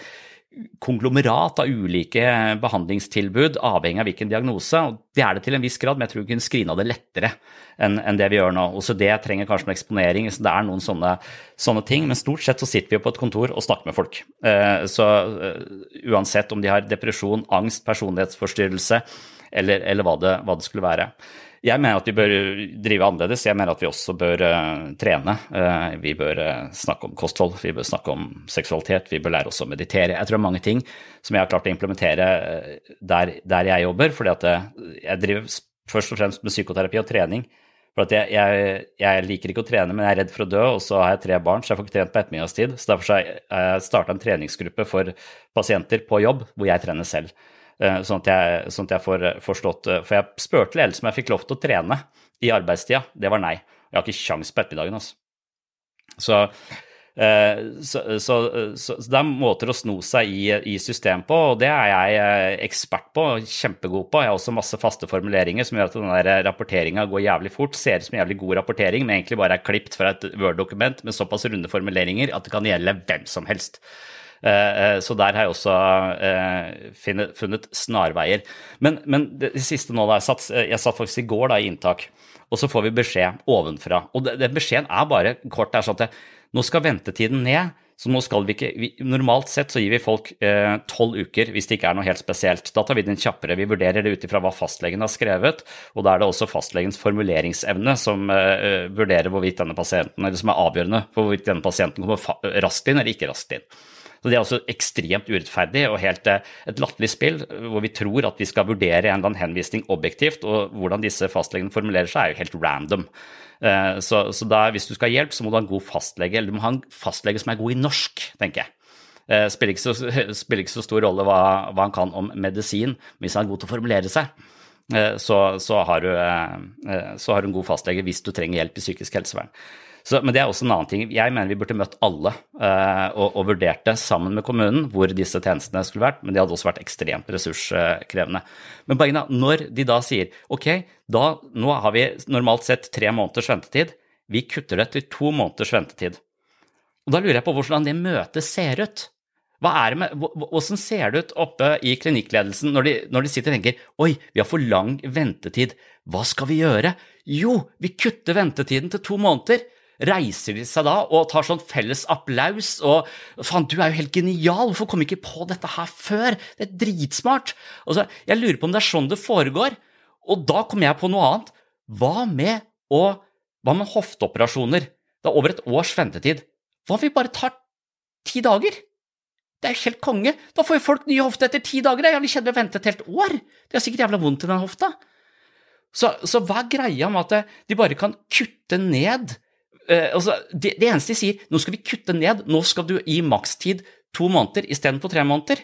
konglomerat av ulike behandlingstilbud, avhengig av hvilken diagnose. og Det er det til en viss grad, men jeg tror vi kunne av det lettere enn, en det vi gjør nå. Også det trenger kanskje noe eksponering, så det er noen sånne, sånne, ting. Men stort sett så sitter vi på et kontor og snakker med folk. Eh, så uh, uansett om de har depresjon, angst, personlighetsforstyrrelse eller, eller hva, det, hva det skulle være. Jeg mener at vi bør drive annerledes. Jeg mener at vi også bør uh, trene. Uh, vi bør uh, snakke om kosthold, vi bør snakke om seksualitet, vi bør lære oss å meditere. Jeg tror det er mange ting som jeg har klart å implementere der, der jeg jobber. fordi at jeg driver først og fremst med psykoterapi og trening. For at jeg, jeg, jeg, liker ikke å trene, men jeg er redd for å dø, og så har jeg tre barn, så jeg får ikke trent på ettermiddagstid. Så derfor har jeg starta en treningsgruppe for pasienter på jobb, hvor jeg trener selv. Eh, sånn at jeg, sånn at jeg får forstått eh, For jeg spurte ledelsen om jeg fikk lov til å trene i arbeidstida. Det var nei. Jeg har ikke kjangs på ettermiddagen, altså. Så, eh, så, så, så, det er måter å sno seg i, i system på, og det er jeg ekspert på, kjempegod på. Jeg har også masse faste formuleringer som gjør at den rapporteringa går jævlig fort. Ser ut som jævlig god rapportering, men egentlig bare er klipt fra et Word-dokument med såpass runde formuleringer at det kan gjelde hvem som helst. Eh, eh, så der har jeg også eh, funnet snarveier. Men, men det siste nå, da, jeg satt, jeg satt faktisk i går da, i inntak, og så får vi beskjed ovenfra. Og den beskjeden er bare kort. det er sånn at Nå skal ventetiden ned. Så nå skal vi ikke, vi, Normalt sett så gir vi folk tolv eh, uker hvis det ikke er noe helt spesielt. Da tar vi den kjappere. Vi vurderer det ut ifra hva fastlegen har skrevet, og da er det også fastlegens formuleringsevne som eh, vurderer hvorvidt denne pasienten, eller som er avgjørende for hvorvidt denne pasienten kommer raskt inn eller ikke raskt inn. Så Det er også ekstremt urettferdig og helt eh, et latterlig spill, hvor vi tror at vi skal vurdere en eller annen henvisning objektivt, og hvordan disse fastlegene formulerer seg, er jo helt random. Eh, så, så da, hvis du skal ha hjelp, så må du ha en god fastlege, eller du må ha en fastlege som er god i norsk, tenker jeg. Det eh, spiller [LAUGHS] spiller ikke så stor rolle hva, hva, han kan om medisin, men hvis han er god til å formulere seg, så, så, har du, så har du en god fastlege hvis du trenger hjelp i psykisk helsevern. Så, men det er også en annen ting. Jeg mener vi burde møtt alle uh, og, og, vurdert det sammen med kommunen hvor disse tjenestene skulle vært, men de hadde også vært ekstremt ressurskrevende. Men poenget er, når de da sier ok, da, nå har vi normalt sett tre måneders ventetid, vi kutter det til to måneders ventetid. Og Da lurer jeg på hvordan det møtet ser ut. Med, Hvordan ser det ut oppe i klinikkledelsen når de, når de sitter og tenker oi, vi har for lang ventetid, hva skal vi gjøre? Jo, vi kutter ventetiden til to måneder reiser de seg da og tar sånn felles applaus og Faen, du er jo helt genial, hvorfor kom ikke på dette her før? Det er dritsmart. Altså, jeg lurer på om det er sånn det foregår. Og da kom jeg på noe annet. Hva med, å, hva med hofteoperasjoner? Det er over et års ventetid. Hva om vi bare tar ti dager? Det er jo helt konge. Da får jo folk nye hofter etter ti dager. Jeg har kjent å vente et helt år. Det er sikkert jævla vondt i den hofta. Så, så hva er greia med at de bare kan kutte ned altså, det, det, eneste de sier, nå skal vi kutte ned, nå skal du gi makstid to måneder istedenfor tre måneder.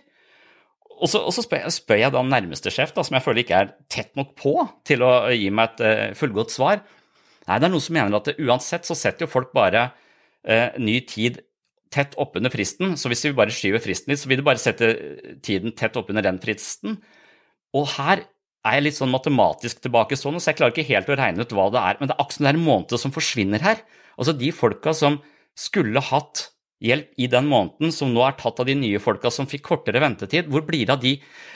Og så, og så spør, jeg, spør, jeg, da nærmeste sjef, da, som jeg føler ikke er tett nok på til å gi meg et uh, fullgodt svar. Nei, det er noen som mener at det, uansett så setter jo folk bare uh, ny tid tett oppunder fristen. Så hvis vi bare skyver fristen litt, så vil det bare sette tiden tett oppunder den fristen. Og her er jeg litt sånn matematisk tilbakestående, så jeg klarer ikke helt å regne ut hva det er. Men det er akkurat det er en måned som forsvinner her. Altså de folka som skulle hatt hjelp i den måneden, som nå er tatt av de nye folka som fikk kortere ventetid. Hvor blir det av de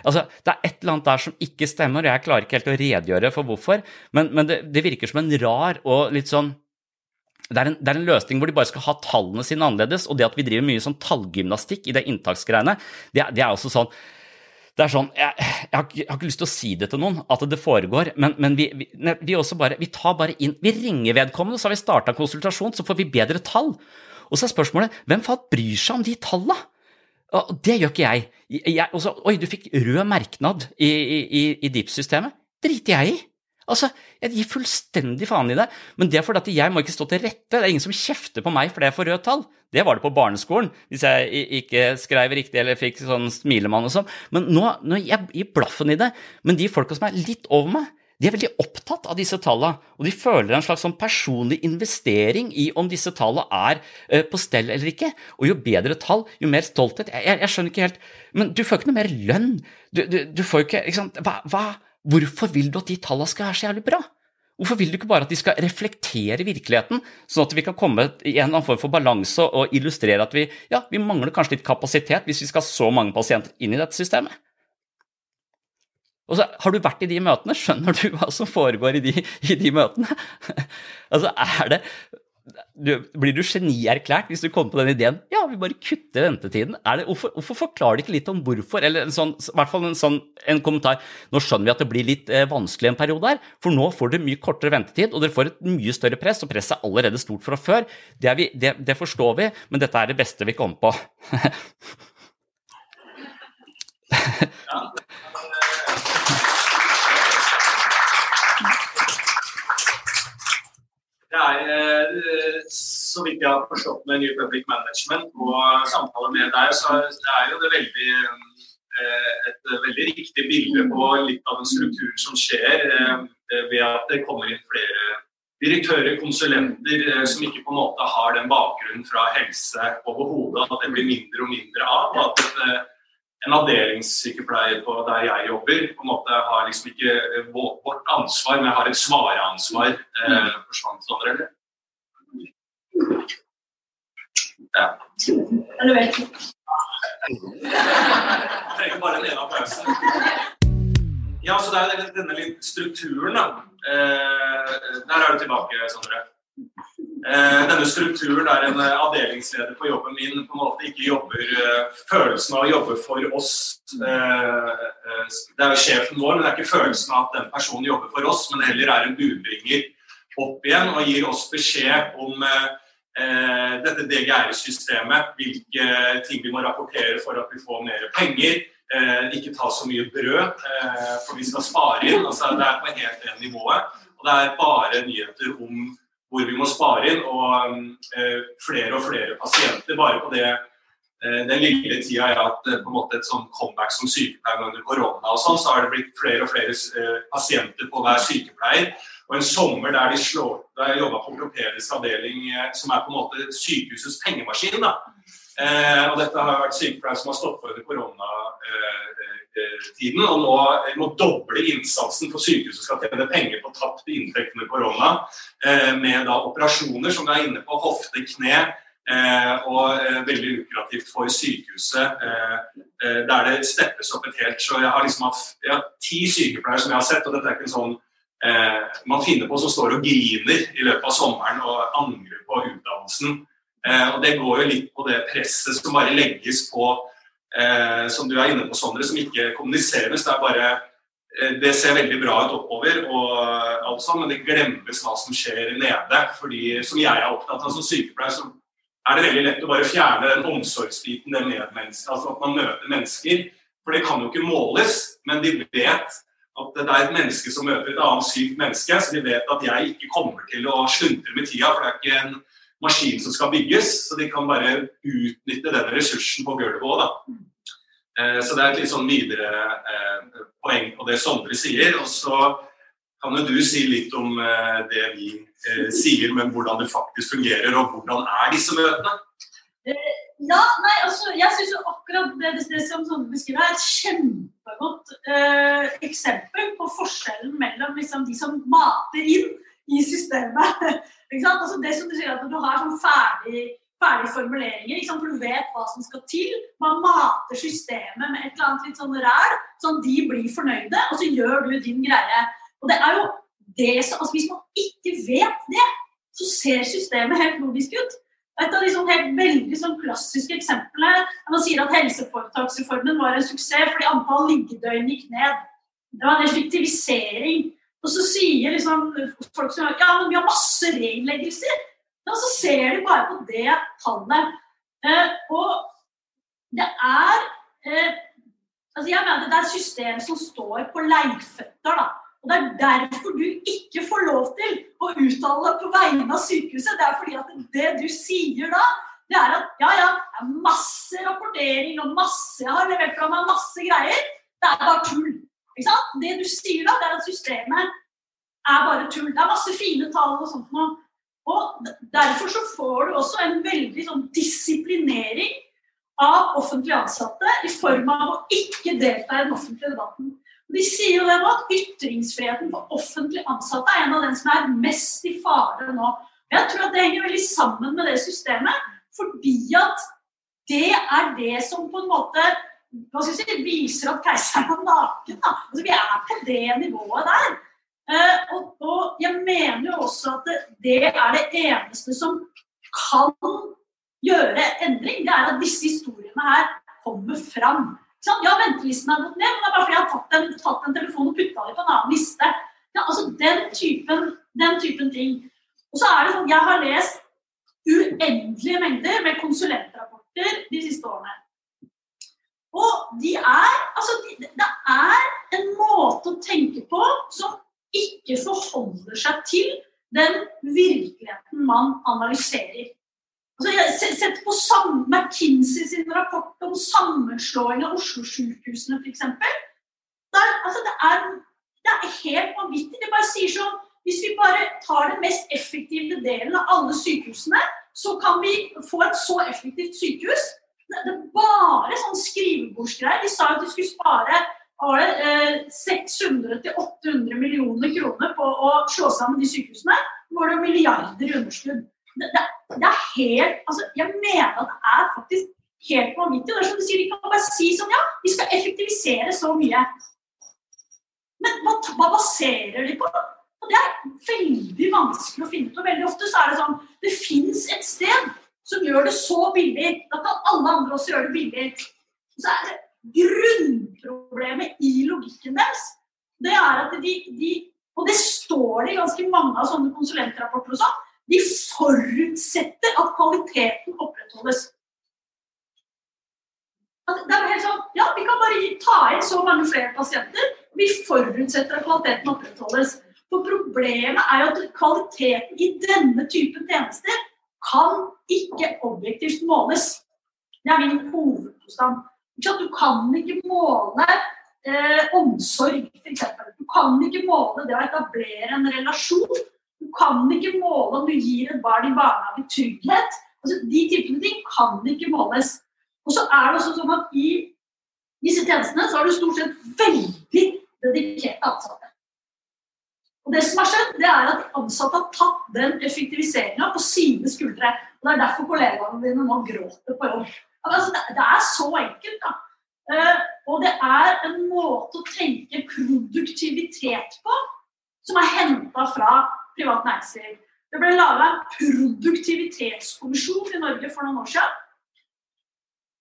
Altså, det er et eller annet der som ikke stemmer, og jeg klarer ikke helt å redegjøre for hvorfor, men, men det, det, virker som en rar og litt sånn det er, en, det er, en, løsning hvor de bare skal ha tallene sine annerledes, og det at vi driver mye sånn tallgymnastikk i det inntaksgreiene, det, det er også sånn det er sånn, jeg, jeg, har, jeg har ikke lyst til å si det til noen, at det foregår, men, men vi, vi, vi bare, vi tar bare inn, vi ringer vedkommende, så har vi starta konsultasjon, så får vi bedre tall. Og så er spørsmålet, hvem faen bryr seg om de tallene? Det gjør ikke jeg. jeg også, Oi, du fikk rød merknad i, i, i, DIPS-systemet. Driter jeg i. Altså, Jeg gir fullstendig faen i det, men det er fordi at jeg må ikke stå til rette. Det er ingen som kjefter på meg fordi jeg får rødt tall. Det var det på barneskolen, hvis jeg ikke skrev riktig eller fikk sånn smilemann og sånn. Men nå, nå jeg blaffen i det. Men de folka som er litt over meg, de er veldig opptatt av disse tallene, og de føler en slags sånn personlig investering i om disse tallene er eh, på stell eller ikke. Og jo bedre tall, jo mer stolthet. Jeg, jeg, jeg skjønner ikke helt Men du får ikke noe mer lønn. Du, du, du får ikke, ikke sant? Hva, hva, Hvorfor vil du at de tallene skal være så jævlig bra? Hvorfor vil du ikke bare at de skal reflektere virkeligheten, sånn at vi kan komme i en eller annen form for balanse og illustrere at vi, ja, vi mangler kanskje litt kapasitet hvis vi skal ha så mange pasienter inn i dette systemet? Og så Har du vært i de møtene? Skjønner du hva som foregår i de, i de møtene? [LAUGHS] altså, er det du, Blir du genierklært hvis du kommer på den ideen? Ja, vi bare kutter ventetiden. Det, hvorfor, hvorfor forklarer du ikke litt om hvorfor? Eller sånn, i hvert fall en, sånn, en kommentar. Nå skjønner vi at det blir litt eh, vanskelig en periode her, for nå får dere mye kortere ventetid, og dere får et mye større press, og presset er allerede stort fra før. Det, vi, det, det forstår vi, men dette er det beste vi kommer på. [LAUGHS] Det er, eh, så vidt jeg har forstått med New Public Management og samtaler med deg, så det er jo det veldig, eh, et veldig riktig bilde på litt av den strukturen som skjer eh, ved at det kommer inn flere direktører, konsulenter, som ikke på en måte har den bakgrunnen fra helse overhodet, at det blir mindre og mindre av. og at en avdelingssykepleier på der jeg jobber, på en måte har liksom ikke eh, vårt ansvar, men jeg har et svareansvar. Eh, forsvant sånn, eller? Ja. Jeg trenger bare en ene applaus. Ja, så det er denne litt strukturen, da. Eh, der er du tilbake, Sondre. Eh, denne strukturen der en eh, avdelingsleder på jobben min på en måte ikke jobber eh, Følelsen av å jobbe for oss Det er jo sjefen vår, men det er ikke følelsen av at den personen jobber for oss, men heller er en budbringer opp igjen og gir oss beskjed om dette DGR-systemet, hvilke ting vi må rapportere for at vi får mer penger. Ikke ta så mye brød, for vi skal spare inn. Altså, det er på helt det nivået. Og det er bare nyheter om hvor vi må spare inn, og eh, flere og flere pasienter. Bare på det, eh, den lille tida jeg har hatt eh, på en måte et sånn comeback som sykepleier under korona, og sånn, så har det blitt flere og flere pasienter på hver sykepleier. Og en sommer der de slår, der jeg jobba på ortopedisk avdeling, som er på en måte sykehusets pengemaskin. da. Og dette har vært sykepleiere som har stått på under koronatiden, og nå må doble innsatsen for sykehuset skal tjene penger på tapte inntekter med korona, eh, med da operasjoner som er inne på hofte, kne, eh, og eh, veldig lukrativt for sykehuset, eh, eh, der det steppes opp et helt. Så jeg har liksom hatt jeg har ti sykepleiere som jeg har sett, og dette er ikke en sånn man finner på som står og griner i løpet av sommeren og angrer på utdannelsen. Og Det går jo litt på det presset som bare legges på, eh, som du er inne på, Sondre, som ikke kommuniseres. Det er bare eh, det ser veldig bra ut oppover, og alt sånn, men det glemmes hva som skjer nede. fordi Som jeg er opptatt av som sykepleier, så er det veldig lett å bare fjerne den omsorgsbiten, den medmenneske, altså at man møter mennesker. For det kan jo ikke måles, men de vet at det er et menneske som møter et annet sykt menneske, så de vet at jeg ikke kommer til å sluntre med tida, for det er ikke en maskin som skal bygges, så de kan bare utnytte den ressursen på gulvet òg, da. Eh, Så det er et litt sånn videre eh, poeng på det Sondre sier. Og så kan jo du si litt om eh, det vi eh, sier, men hvordan det faktisk fungerer, og hvordan er disse møtene? Eh, Ja, nei, altså, jeg syns jo akkurat det, det, som Sondre beskriver, er et kjempegodt eh, eksempel på forskjellen mellom liksom, de som mater inn i systemet. Altså, det som du sier at du har sånn ferdig, ferdige formuleringer, for du vet hva som skal til. Man mater systemet med et eller annet litt sånn ræl, sånn de blir fornøyde, og så gjør du din greie. Og det er jo det som, altså Hvis man ikke vet det, så ser systemet helt logisk ut. Et av de sånn helt veldig sånn klassiske eksemplene man sier at helseforetaksreformen var en suksess fordi antall liggedøgn gikk ned. Det var en effektivisering. Og så sier liksom folk som ja, men vi har masse reinnleggelser. Og så ser de bare på det tallet. Eh, og det er eh, altså jeg mener Det er et system som står på leirføtter. da. Og Det er derfor du ikke får lov til å uttale deg på vegne av sykehuset. Det er fordi at det du sier da, det er at ja, ja, det er masse rapportering og masse Jeg har levert fra meg masse greier. Det er bare tull. Ikke sant? Det du sier da, det er at systemet er bare tull. Det er masse fine tall og sånt noe. Og Derfor så får du også en veldig sånn disiplinering av offentlig ansatte i form av å ikke delta i den offentlige debatten. De sier jo det nå at ytringsfriheten for offentlig ansatte er en av den som er mest i fare nå. Jeg tror at det henger veldig sammen med det systemet, fordi at det er det som på en måte hva skal jeg si, viser at keiseren er naken. Da. Altså, vi er på det nivået der. Eh, og, og, jeg mener jo også at det, det, er det eneste som kan gjøre endring. Det er at disse historiene her kommer fram. Ja, ventelisten har gått ned, men det er bare fordi jeg har tatt en, tatt en telefon og putta det på en annen liste. Ja, altså den typen, den typen ting. Og så er det sånn, Jeg har lest uendelige mengder med konsulentrapporter de siste årene. Og de er Altså, de, det er en måte å tenke på som ikke forholder seg til den virkeligheten man analyserer. Altså, jeg setter på McKinsey sin rapport om sammenslåing av Oslo-sykehusene f.eks. Altså, det, det er helt vanvittig. Det bare sier sånn Hvis vi bare tar den mest effektive delen av alle sykehusene, så kan vi få et så effektivt sykehus. Det, det bare sånn skrivebordsgreier. De sa at de skulle spare var det, 600-800 eh, millioner kroner på å slå sammen de sykehusene. Nå var det jo milliarder i underskudd det, det, det, er helt altså, Jeg mener at det er faktisk helt vanvittig. Det er som du sier, De kan bare si sånn Ja, vi skal effektivisere så mye. Men hva, hva baserer de på? Og Det er veldig vanskelig å finne ut. og Veldig ofte så er det sånn Det fins et sted som gjør det så billig. Da kan alle andre også gjøre det billig. Så er det Grunnproblemet i logikken deres det er at de, de Og det står det i ganske mange av sånne konsulentrapporter og sånn de forutsetter at kvaliteten opprettholdes. Det er helt sånn, ja, Vi kan bare ta inn så mange flere pasienter. Vi forutsetter at kvaliteten opprettholdes. For Problemet er jo at kvaliteten i denne typen tjenester kan ikke objektivt måles. Det er min hovedpåstand. Du kan ikke måle eh, omsorg, f.eks. Du kan ikke måle det å etablere en relasjon du kan ikke måle om du gir et barn i barnehage trygghet. Altså, de typene ting kan ikke måles. Og så er det også sånn at i disse tjenestene så har du stort sett veldig dedikerte ansatte. Og det som har skjedd, det er at de ansatte har tatt den effektiviseringa på sine skuldre. Og Det er derfor kollegaene dine nå gråter på jobb. Altså, det, er så enkelt. da. Uh, og det er en måte å tenke produktivitet på som er henta fra privat næringsliv. Det ble laga en produktivitetskommisjon i Norge for noen år siden.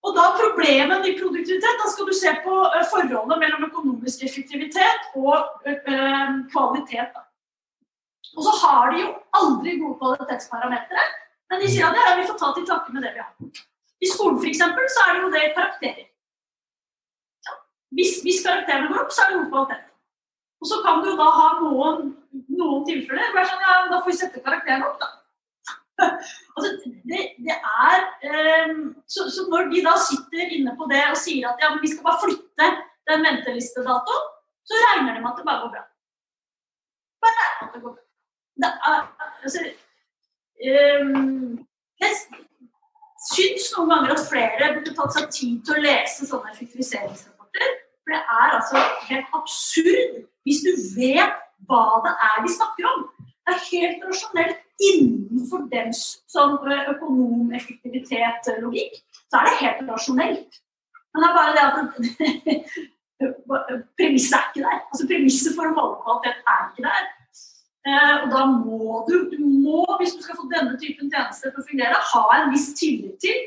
Og da problemet i produktivitet, da skal du se på eh, forholdet mellom økonomisk effektivitet og øh, kvalitet. Da. Og så har de jo aldri gode kvalitetsparametere, men de sier at ja, vi får ta til takke med det vi har. I skolen f.eks. så er det jo det karakterer. Ja. Hvis, hvis karakterene går opp, så er det god kvalitet. Og så kan du da ha noen, noen tilfeller sånn, ja, da får vi sette karakterene opp, da. [LAUGHS] altså, det, det er um, så, så, når de da sitter inne på det og sier at ja, vi skal bare flytte den ventelistedatoen, så regner de med at det bare går bra. Bare at det går bra. Det er, altså, um, jeg syns noen ganger at flere burde tatt seg tid til å lese sånne effektiviseringsrapporter. For det er altså helt absurd hvis du vet hva det er de snakker om. Det er helt rasjonelt innenfor den sånn økonom, effektivitet, logikk. Så er det helt rasjonelt. Men det er bare det at [LAUGHS] premisset er ikke der. Altså Premisset for å måle kvalitet er ikke der. Eh, og da må du, du må, hvis du skal få denne typen tjenester til å fungere, ha en viss tillit til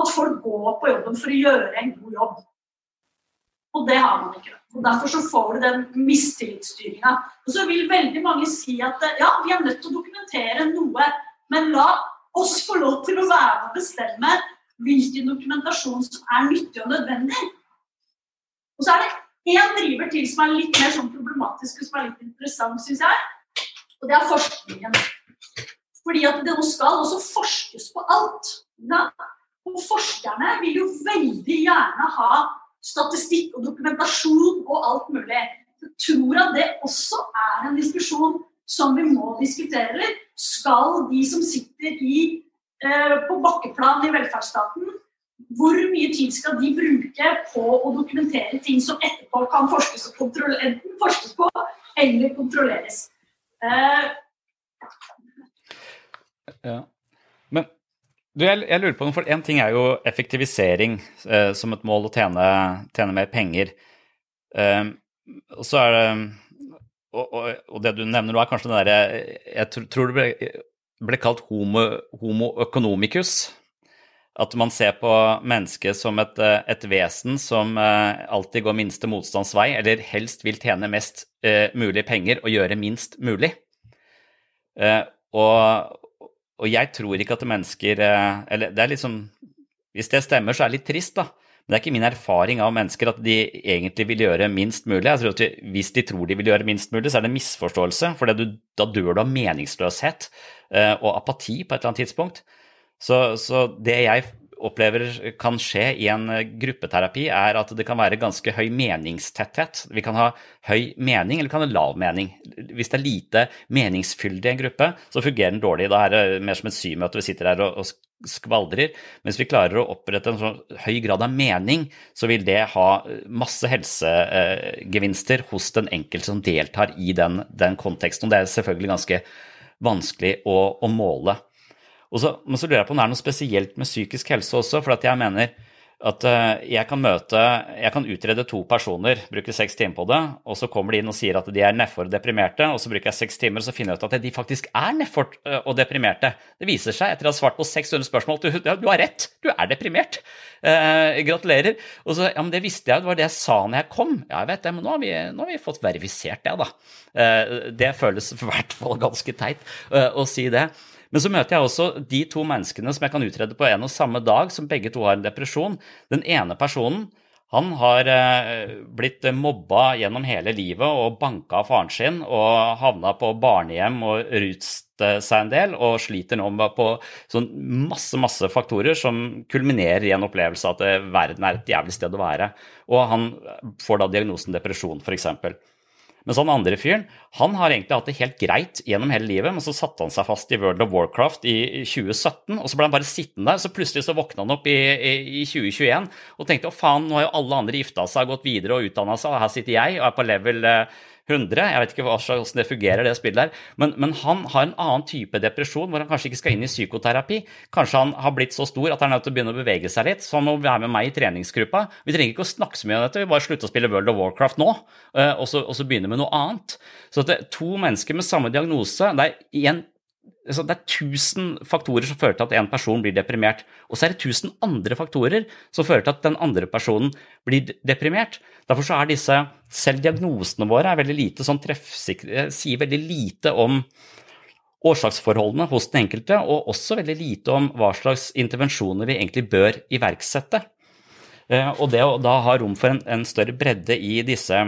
at folk går på jobben for å gjøre en god jobb. Og det har man ikke. Og Derfor så får du den mistillitsstyringa. Og så vil veldig mange si at ja, vi er nødt til å dokumentere noe, men la oss få lov til å være med og bestemme hvilken dokumentasjon som er nyttig og nødvendig. Og så er det én driver til som er litt mer sånn problematisk og som er litt interessant, syns jeg. Og det er forskningen. Fordi at det nå skal også forskes på alt. Ja? Og forskerne vil jo veldig gjerne ha statistikk og dokumentasjon og alt mulig. Jeg tror at det også er en diskusjon som vi må diskutere. Skal de som sitter i, eh, på bakkeplan i velferdsstaten, hvor mye tid skal de bruke på å dokumentere ting som etterpå kan forskes, enten forskes på eller kontrolleres? Eh, Ja. Du, jeg, jeg lurer på noe, for én ting er jo effektivisering eh, som et mål å tjene, tjene mer penger. Eh, og så er det og, og, og det du nevner nå, er kanskje den derre Jeg tr tror det ble, ble kalt homo, homo economicus. At man ser på mennesket som et, et vesen som eh, alltid går minste motstands vei, eller helst vil tjene mest eh, mulig penger og gjøre minst mulig. Eh, og, og jeg tror ikke at mennesker eh, Eller det er liksom Hvis det stemmer, så er det litt trist, da. Men det er ikke min erfaring av mennesker at de egentlig vil gjøre minst mulig. Jeg tror at Hvis de tror de vil gjøre minst mulig, så er det en misforståelse. For da dør du av meningsløshet eh, og apati på et eller annet tidspunkt. Så, så det jeg opplever kan skje i en gruppeterapi, er at det kan være ganske høy meningstetthet. Vi kan ha høy mening, eller vi kan ha lav mening. Hvis det er lite meningsfyldig i en gruppe, så fungerer den dårlig. Da er det mer som et symøte, vi sitter her og, skvaldrer. Mens vi klarer å opprette en sånn høy grad av mening, så vil det ha masse helsegevinster hos den enkelte som deltar i den, den konteksten. Og det er selvfølgelig ganske vanskelig å, å måle. Så, men så lurer jeg på om det er noe spesielt med psykisk helse også, for jeg mener at jeg kan møte Jeg kan utrede to personer, bruke seks timer på det, og så kommer de inn og sier at de er nedfor deprimerte, og så bruker jeg seks timer, og så finner jeg ut at de faktisk er nedfor og deprimerte. Det viser seg, etter å ha svart på 600 spørsmål, at du, du har rett, du er deprimert. Eh, gratulerer. Og så, ja, men det visste jeg, det var det jeg sa når jeg kom. Ja, jeg vet det, men nå har vi, nå har vi fått verifisert det, da. Eh, det føles i hvert fall ganske teit eh, å si det. Men så møter jeg også de to menneskene som jeg kan utrede på en og samme dag, som begge to har en depresjon. Den ene personen han har blitt mobba gjennom hele livet og banka av faren sin og havna på barnehjem og rust seg en del og sliter nå på sånn masse, masse faktorer som kulminerer i en opplevelse av at verden er et jævlig sted å være. Og han får da diagnosen depresjon, f.eks. Mens han andre fyren han har egentlig hatt det helt greit gjennom hele livet, men så satte han seg fast i World of Warcraft i 2017, og så ble han bare sittende der. Så plutselig så våkna han opp i, i, i 2021 og tenkte å faen, nå har jo alle andre gifta seg gått videre og utdanna seg, og her sitter jeg og er på level 100. Jeg vet ikke hvordan det fungerer, det spillet der. Men, men, han har en annen type depresjon, hvor han kanskje ikke skal inn i psykoterapi. Kanskje han har blitt så stor at han er nødt til å begynne å bevege seg litt. Så han må være med meg i treningsgruppa. Vi trenger ikke å snakke så mye om dette, vi bare slutter å spille World of Warcraft nå, og så, og så begynne med noe annet. Så at det er to mennesker med samme diagnose. det er en det er 1000 faktorer som fører til at en person blir deprimert. Og så er det 1000 andre faktorer som fører til at den andre personen blir deprimert. Derfor så er disse Selv diagnosene våre er veldig lite sånn treffsikre, sier veldig lite om årsaksforholdene hos den enkelte, og også veldig lite om hva slags intervensjoner vi egentlig bør iverksette. Og det å da ha rom for en, en større bredde i disse,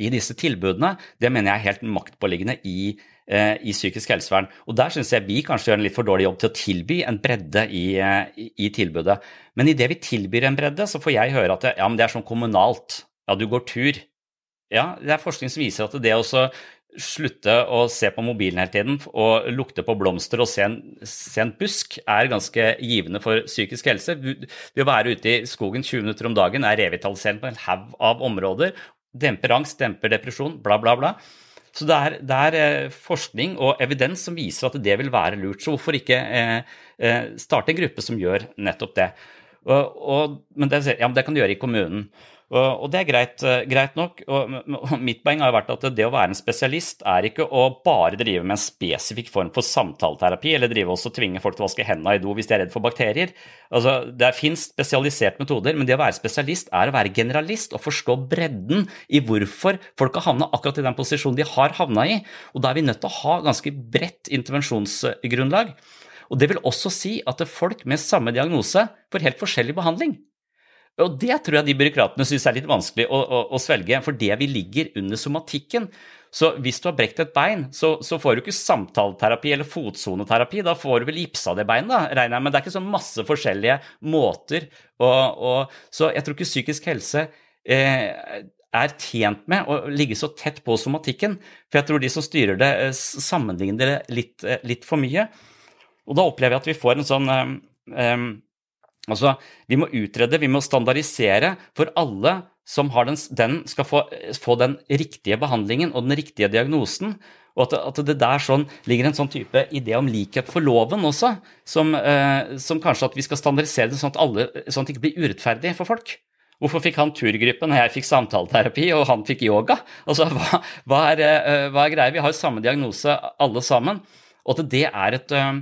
i disse tilbudene, det mener jeg er helt maktpåliggende i i psykisk helsevern. Og Der syns jeg vi kanskje gjør en litt for dårlig jobb til å tilby en bredde i, i, i tilbudet. Men idet vi tilbyr en bredde, så får jeg høre at det, ja, men det er sånn kommunalt. Ja, du går tur. Ja, det er forskning som viser at det å slutte å se på mobilen hele tiden og lukte på blomster og se en, se en busk er ganske givende for psykisk helse. Det å være ute i skogen 20 minutter om dagen er revitaliserende på en haug av områder. Demper angst, demper depresjon, bla, bla, bla. Så det er, det er, forskning og evidens som viser at det vil være lurt. Så hvorfor ikke eh, starte en gruppe som gjør nettopp det? Og, og, men det, ja, det kan du gjøre i kommunen. Og, det er greit, eh, greit nok. Og mitt poeng har vært at det å være en spesialist er ikke å bare drive med en spesifikk form for samtaleterapi, eller drive også tvinge folk til å vaske hendene i do hvis de er redd for bakterier. Altså, Det fins spesialiserte metoder, men det å være spesialist er å være generalist og forstå bredden i hvorfor folk har havna akkurat i den posisjonen de har havna i. Og da er vi nødt til å ha ganske bredt intervensjonsgrunnlag. Og Det vil også si at folk med samme diagnose får helt forskjellig behandling. Og det tror jeg de byråkratene syns er litt vanskelig å, å, å, svelge, for det vi ligger under somatikken. Så hvis du har brekt et bein, så, så får du ikke samtaleterapi eller fotsoneterapi. Da får du vel gipsa det beinet, da, regner jeg med. Det er ikke så masse forskjellige måter. Og, og, så jeg tror ikke psykisk helse eh, er tjent med å ligge så tett på somatikken. For jeg tror de som styrer det, eh, sammenligner det litt, eh, litt for mye. Og da opplever jeg at vi får en sånn um, Altså, vi må utrede, vi må standardisere for alle som har den, den skal få, få, den riktige behandlingen og den riktige diagnosen. Og at, at, det der sånn ligger en sånn type idé om likhet for loven også, som, eh, som kanskje at vi skal standardisere det sånn at, alle, sånn at det ikke blir urettferdig for folk. Hvorfor fikk han turgruppen og jeg fikk samtaleterapi, og han fikk yoga? Altså, hva, hva, er, eh, hva er greia? Vi har jo samme diagnose alle sammen. Og at det er et eh,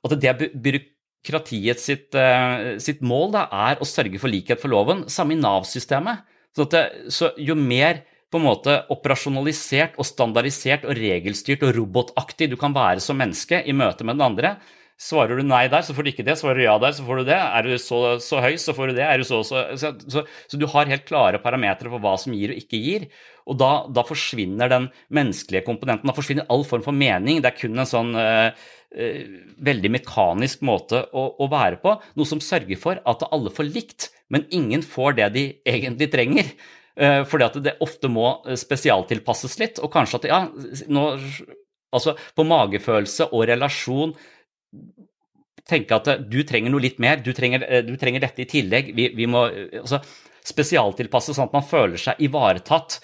at det er byråkratiet sitt, uh, sitt mål da, er å sørge for likhet for loven, samme i Nav-systemet. Så, så, jo mer på en måte operasjonalisert og standardisert og regelstyrt og robotaktig du kan være som menneske i møte med den andre, Svarer du nei der, så får du ikke det. Svarer du ja der, så får du det. Er du så, så høy, så får du det. Du så, så, så, du har helt klare parametere for hva som gir og ikke gir. Og da, da, forsvinner den menneskelige komponenten. Da forsvinner all form for mening. Det er kun en sånn uh, veldig mekanisk måte å, å, være på. Noe som sørger for at alle får likt, men ingen får det de egentlig trenger. Uh, fordi at det ofte må spesialtilpasses litt. Og kanskje at ja, nå Altså på magefølelse og relasjon tenke at du trenger noe litt mer, du trenger, eh, du trenger dette i tillegg. Vi, vi må altså, spesialtilpasse sånn at man føler seg ivaretatt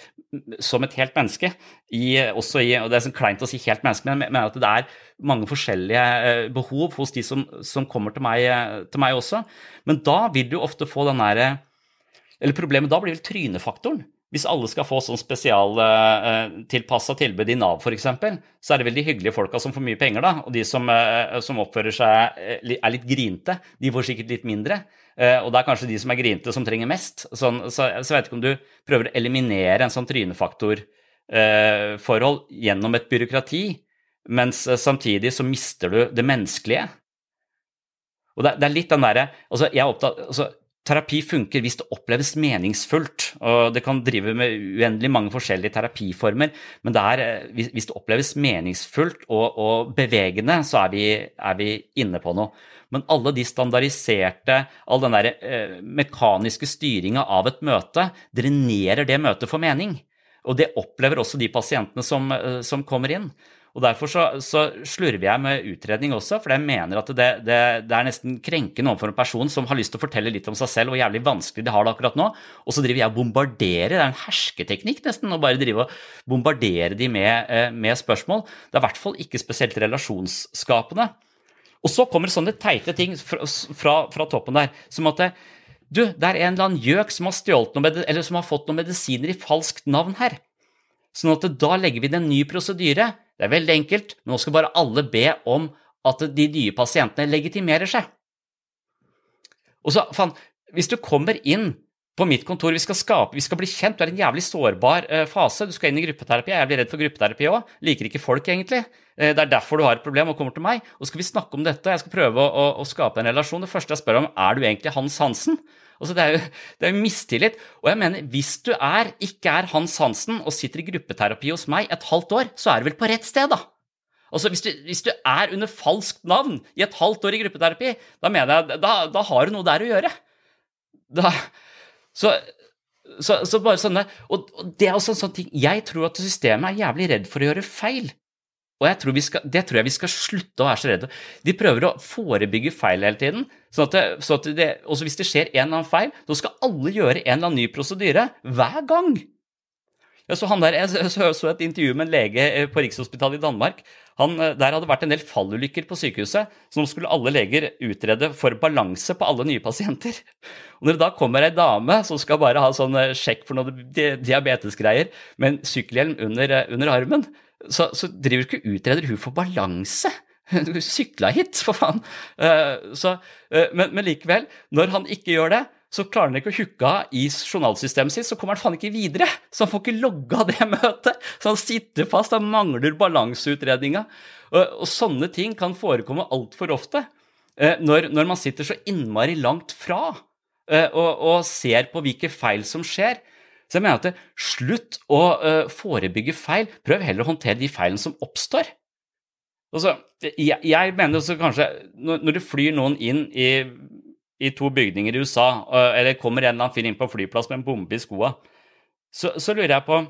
som et helt menneske. I, også i, og Det er sånn kleint å si helt menneske, men jeg mener at det er mange forskjellige eh, behov hos de som, som kommer til meg, eh, til meg, også. Men da vil du ofte få den derre Eller problemet da blir vel trynefaktoren. Hvis alle skal få sånn spesialtilpassa uh, tilbud i Nav f.eks., så er det vel de hyggelige folka som får mye penger, da. Og de som, som oppfører seg er litt grinte, de får sikkert litt mindre. Og det er kanskje de som er grinte, som trenger mest. Sånn, så, jeg vet ikke om du prøver å eliminere en sånn trynefaktorforhold gjennom et byråkrati, mens samtidig så mister du det menneskelige. Og det, er litt den derre altså, jeg er opptatt, altså, Terapi funker hvis det oppleves meningsfullt. og Det kan drive med uendelig mange forskjellige terapiformer, men det er, eh, hvis det oppleves meningsfullt og, og bevegende, så er vi, er vi, inne på noe. Men alle de standardiserte, all den der eh, mekaniske styringa av et møte, drenerer det møtet for mening. Og det opplever også de pasientene som, eh, som kommer inn. Og Derfor så, så, slurver jeg med utredning også, for jeg mener at det, det, det er nesten krenkende overfor en person som har lyst til å fortelle litt om seg selv hvor jævlig vanskelig de har det akkurat nå, og så driver jeg og bombarderer. Det er en hersketeknikk nesten å bare drive og bombardere de med, eh, med spørsmål. Det er i hvert fall ikke spesielt relasjonsskapende. Og så kommer sånne teite ting fra, fra, fra toppen der, som at du, det er en eller annen gjøk som har stjålet noe, eller som har fått noen medisiner i falskt navn her. Sånn at da legger vi inn en ny prosedyre det er veldig enkelt. Nå skal bare alle be om at de nye pasientene legitimerer seg. Og så, faen, Hvis du kommer inn på mitt kontor, vi skal skape, vi skal bli kjent, du er i en jævlig sårbar uh, fase. Du skal inn i gruppeterapi. Jeg blir redd for gruppeterapi òg. Liker ikke folk, egentlig. Uh, det er derfor du har et problem og kommer til meg. Og skal vi snakke om dette. Jeg skal prøve å, å, å skape en relasjon. Det første jeg spør om, er du egentlig Hans Hansen? Altså, det er jo mistillit. Og jeg mener, hvis du er, ikke er Hans Hansen og sitter i gruppeterapi hos meg et halvt år, så er du vel på rett sted, da. Altså, hvis du, hvis du er under falskt navn i et halvt år i gruppeterapi, da mener jeg, da, da har du noe der å gjøre. Da, så, så, så, bare sånne, og, og det er også en sånn ting, Jeg tror at systemet er jævlig redd for å gjøre feil. Og tror skal, det tror jeg vi skal slutte å være så redde De prøver å forebygge feil hele tiden. Sånn at det, så at det, også hvis det skjer en eller annen feil, så skal alle gjøre en eller annen ny prosedyre hver gang. Jeg så, der, jeg så, et intervju med en lege eh, på Rikshospitalet i Danmark. Han, eh, der hadde vært en del fallulykker på sykehuset, så nå skulle alle leger utrede for balanse på alle nye pasienter. Og Når det da kommer ei dame som skal bare ha sånn eh, sjekk for noe diabetesgreier, med en sykkelhjelm under, under armen, så, så driver ikke utreder hun for balanse. Hun sykla hit, for faen! Så, men, men likevel, når han ikke gjør det, så klarer han ikke å hooke av i journalsystemet sitt, så kommer han faen ikke videre. Så han får ikke logga det [LAUGHS] møtet. Så han sitter fast, han mangler balanseutredninga. Og, og, sånne ting kan forekomme altfor ofte eh, når, når, man sitter så innmari langt fra eh, og, og, ser på hvilke feil som skjer. Så jeg mener at det, slutt å uh, forebygge feil, prøv heller å håndtere de feilene som oppstår. Altså, jeg, jeg mener også kanskje, når, når du flyr noen inn i i to bygninger i USA, eller kommer en eller annen fyr inn på flyplass med en bombe i skoa, så, så, lurer jeg på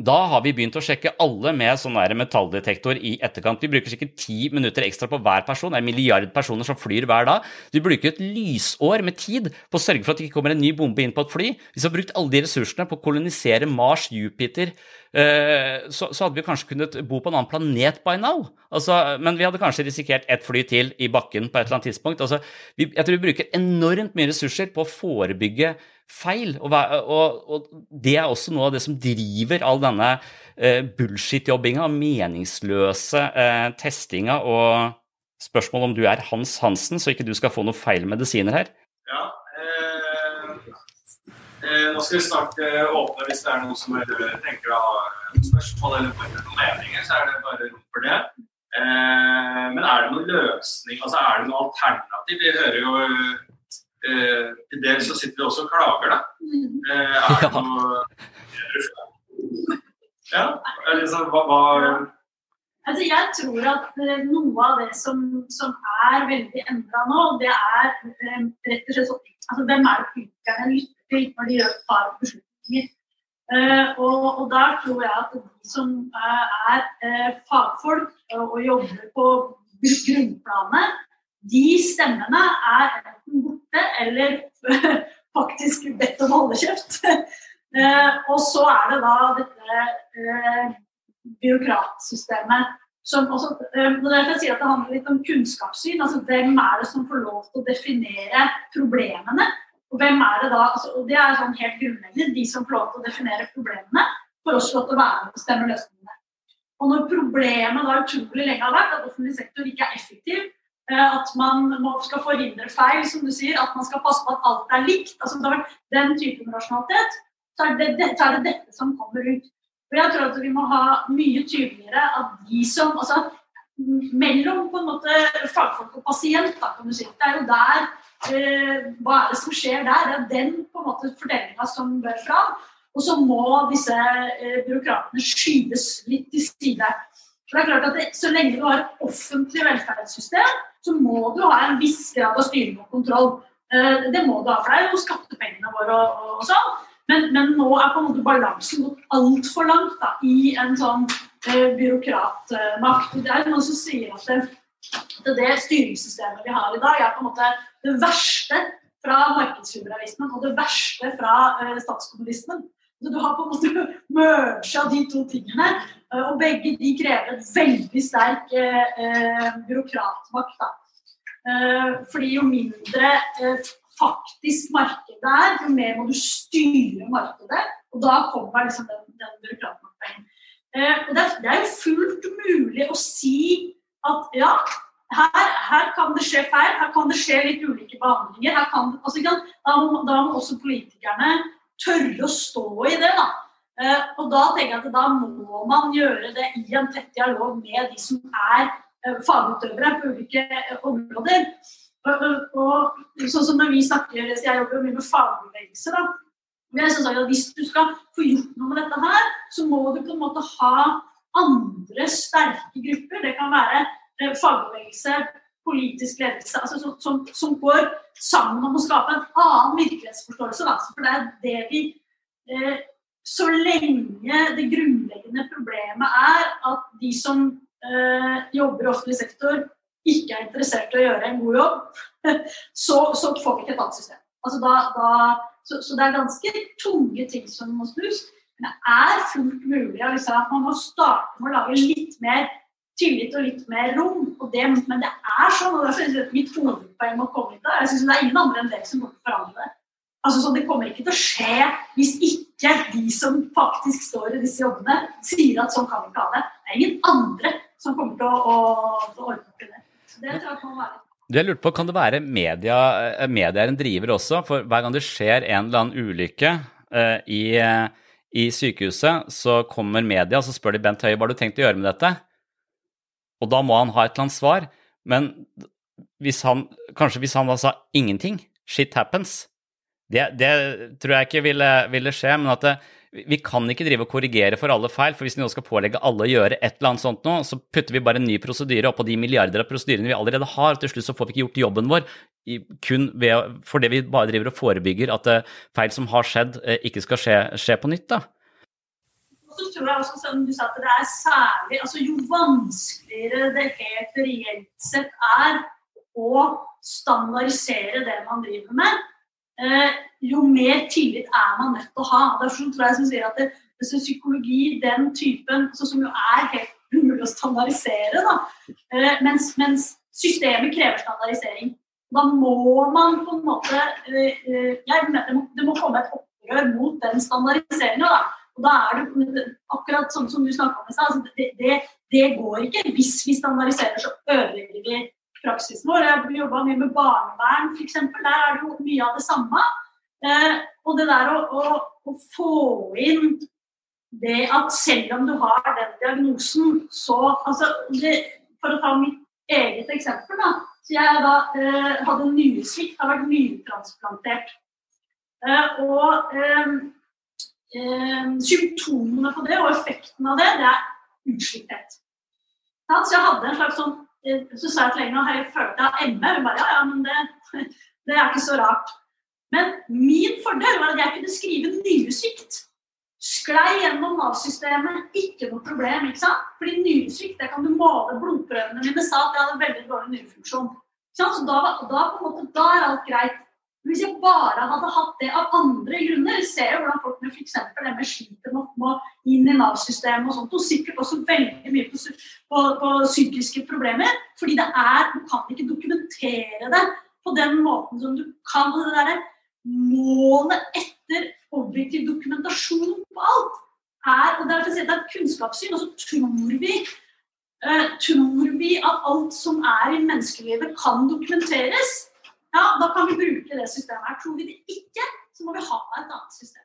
Da har vi begynt å sjekke alle med sånn metalldetektor i etterkant. Vi bruker sikkert ti minutter ekstra på hver person. Det er en milliard personer som flyr hver dag. Vi bruker et lysår med tid på å sørge for at det ikke kommer en ny bombe inn på et fly. Hvis vi har brukt alle de ressursene på å kolonisere Mars, Jupiter, Eh, så, hadde vi kanskje kunnet bo på en annen planet by now. Altså, men vi hadde kanskje risikert ett fly til i bakken på et eller annet tidspunkt. Altså, jeg tror vi bruker enormt mye ressurser på å forebygge feil. Og, og, og det er også noe av det som driver all denne eh, bullshit-jobbinga, meningsløse eh, testinga og spørsmål om du er Hans Hansen, så ikke du skal få noen feil medisiner her. Ja, Eh, nå skal vi snart eh, åpne hvis det er noen som tenker å ha spørsmål eller noen meninger, så er det bare rom for det. Eh, men er det noen løsning, altså er det noe alternativ? Vi hører jo Til dels så sitter vi også og klager, da. Er det [LAUGHS] noe Ja, liksom, hva, hva Altså, jeg tror at noe av det som, som er veldig endra nå, det er rett og slett sånn altså, Hvem er det politikerne lytter til når de tar beslutninger. Uh, og, og, der tror jeg at de som uh, er uh, fagfolk og jobber på grunnplanet, de stemmene er enten borte eller [LAUGHS] faktisk bedt om holdekjeft. [LAUGHS] og så er det da dette byråkratsystemet som også, Derfor jeg sier at det handler litt om kunnskapssyn. altså Hvem er det som får lov til å definere problemene? Og hvem er det da? Altså, og det er sånn helt grunnleggende. De som får lov til å definere problemene, får også lov til å være med og bestemme løsningene. Og når problemet da utrolig lenge har vært at offentlig sektor ikke er effektiv, eh, at man skal forhindre feil, som du sier, at man skal passe på at alt er likt, altså det har vært den typen rasjonalitet, så er, det, så er det dette som kommer ut. Og jeg tror at vi må ha mye tydeligere at de som altså mellom på en måte fagfolk og pasient, da, kan du si. Det er jo der eh, Hva er det som skjer der? Det er den på en måte fordelinga som bør fram. Og så må disse eh, byråkratene skyves litt til side. For det er klart at det, Så lenge du har et offentlig velferdssystem, så må du ha en viss grad av styring og kontroll. Eh, det må du ha, for det er jo skattepengene våre og, og sånn. Men, men, nå er på en måte balansen gått altfor langt da, i en sånn eh, byråkratmakt. Det er noen som sier at det, at det styringssystemet vi har i dag, er på en måte det verste fra markedsliberalismen og det verste fra eh, statskommunismen. Du har på en måte merga de to tingene, og begge de krever et veldig sterk eh, eh byråkratmakt. Eh, fordi jo mindre faktisk markedet er, jo mer må du styre markedet. Og da kommer liksom den, den byråkratmakta inn. Eh, og det er, det, er, jo fullt mulig å si at ja, her, her, kan det skje feil, her kan det skje litt ulike behandlinger. Kan, altså, da, må, da, må, også politikerne tørre å stå i det. da. Eh, og da tenker jeg at da må man gjøre det i en tett dialog med de som er eh, fagutøvere på ulike områder. Og, sånn som når vi snakker, Jeg jobber jo mye med fagbevegelse. da, men jeg synes at Hvis du skal få gjort noe med dette, her, så må du på en måte ha andre sterke grupper. Det kan være eh, fagbevegelse, politisk ledelse, altså, som, som, som, går sammen om å skape en annen virkelighetsforståelse. Da. For det er det vi eh, Så lenge det grunnleggende problemet er at de som eh, jobber i offentlig sektor, ikke er interessert i å gjøre en god jobb, [LAUGHS] så, så får vi ikke et annet system. Altså da, da, så, så, det er ganske tunge ting som må snus. Men det er fullt mulig å liksom, at man må starte med å lage litt mer tillit og litt mer rom. Det, men det er sånn, og derfor er mitt hovedpoeng med å komme hit da. Jeg synes det er ingen andre enn dere som kommer til å forandre det. Altså, så det kommer ikke til å skje hvis ikke de som faktisk står i disse jobbene, sier at sånn kan vi ikke ha det. Det er ingen andre som kommer til å, å, å ordne opp i det. Så det tror jeg må være jeg lurte på, Kan det være media, eh, media er en driver også? For hver gang det skjer en eller annen ulykke uh, i, uh, i sykehuset, så kommer media og spør de Bent Høie hva du tenkt å gjøre med dette. Og da må han ha et eller annet svar. Men hvis han, kanskje hvis han da sa ingenting, shit happens, det, det tror jeg ikke ville, ville skje. Men at det, vi kan ikke drive og korrigere for alle feil, for hvis vi nå skal pålegge alle å gjøre et eller annet sånt nå, så putter vi bare en ny prosedyre oppå de milliarder av prosedyrene vi allerede har, og til slutt så får vi ikke gjort jobben vår kun ved, fordi vi bare driver og forebygger at uh, feil som har skjedd, uh, ikke skal skje, skje på nytt. da. Og så tror jeg også, som du sa, at det er særlig altså Jo vanskeligere det helt reelt sett er å standardisere det man driver med, eh, jo mer tillit er man nødt til å ha. Derfor tror jeg som sier at det, det psykologi, den typen, altså, som jo er helt umulig å standardisere, da, eh, mens, mens, systemet krever standardisering. Da må man på en måte eh, eh jeg mener det må komme et opprør mot den standardiseringa. Og da er det akkurat sånn som du snakka om i stad. Altså det, det, det, går ikke. Hvis vi standardiserer, så ødelegger vi praksisen vår. Jeg har jobba mye med barnevern, f.eks. Der er det jo mye av det samme. Eh, og det der å, å, å, få inn det at selv om du har den diagnosen, så altså, det, For å ta mitt eget eksempel, da. Så jeg da eh, hadde nyresvikt, har vært nyretransplantert. Eh, og eh, eh, symptomene på det og effekten av det, det er utslitthet. Så jeg hadde en slags sånn Så sa jeg til legen at jeg følte jeg hadde ME. Hun bare ja, ja, men det, [LAUGHS] det er ikke så rart. Men min fordel var at jeg kunne skrive nyresvikt. Sklei gjennom Nav-systemet, ikke noe problem. ikke sant? Fordi nyresvikt det kan du måle. Blodprøvene mine sa at jeg hadde veldig dårlig nyrefunksjon. Så da, da, på en måte, da er alt greit. Hvis jeg bare hadde hatt det av andre grunner ser jeg hvordan folk med f.eks. det med sliter med, å inn i Nav-systemet og sånt, og sikkert også veldig mye på, på, på, psykiske problemer. Fordi det er, du kan ikke dokumentere det på den måten som du kan. det der, Målet etter objektiv dokumentasjon på alt er og derfor sier jeg det er et kunnskapssyn, og så tror vi uh, tror vi at alt som er i menneskelivet, kan dokumenteres. Ja, da kan vi bruke det systemet her. Tror vi det ikke, så må vi ha et annet system.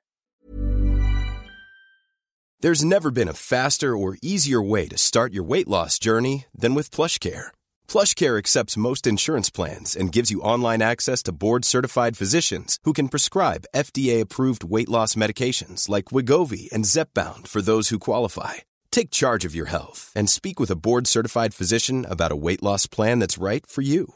There's never been a faster or easier way to start your weight loss journey than with PlushCare. PlushCare accepts most insurance plans and gives you online access to board-certified physicians who can prescribe FDA-approved weight loss medications like Wigovi and Zepbound for those who qualify. Take charge of your health and speak with a board-certified physician about a weight loss plan that's right for you.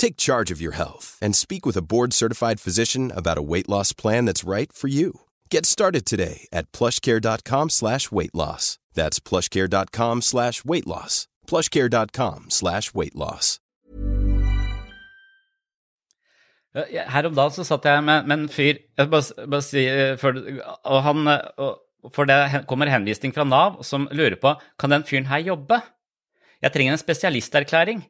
Take charge of your health and speak with a board-certified physician about a weight loss plan that's right for you. Get started today at plushcare.com slash weight loss. That's plushcare.com slash weight loss. plushcare.com slash weight loss. Her om dagen så satt jeg med, med en fyr bare, bare si, for, og han, og For det kommer henvisning fra Nav som lurer på kan den fyren her jobbe. Jeg trenger en spesialisterklæring.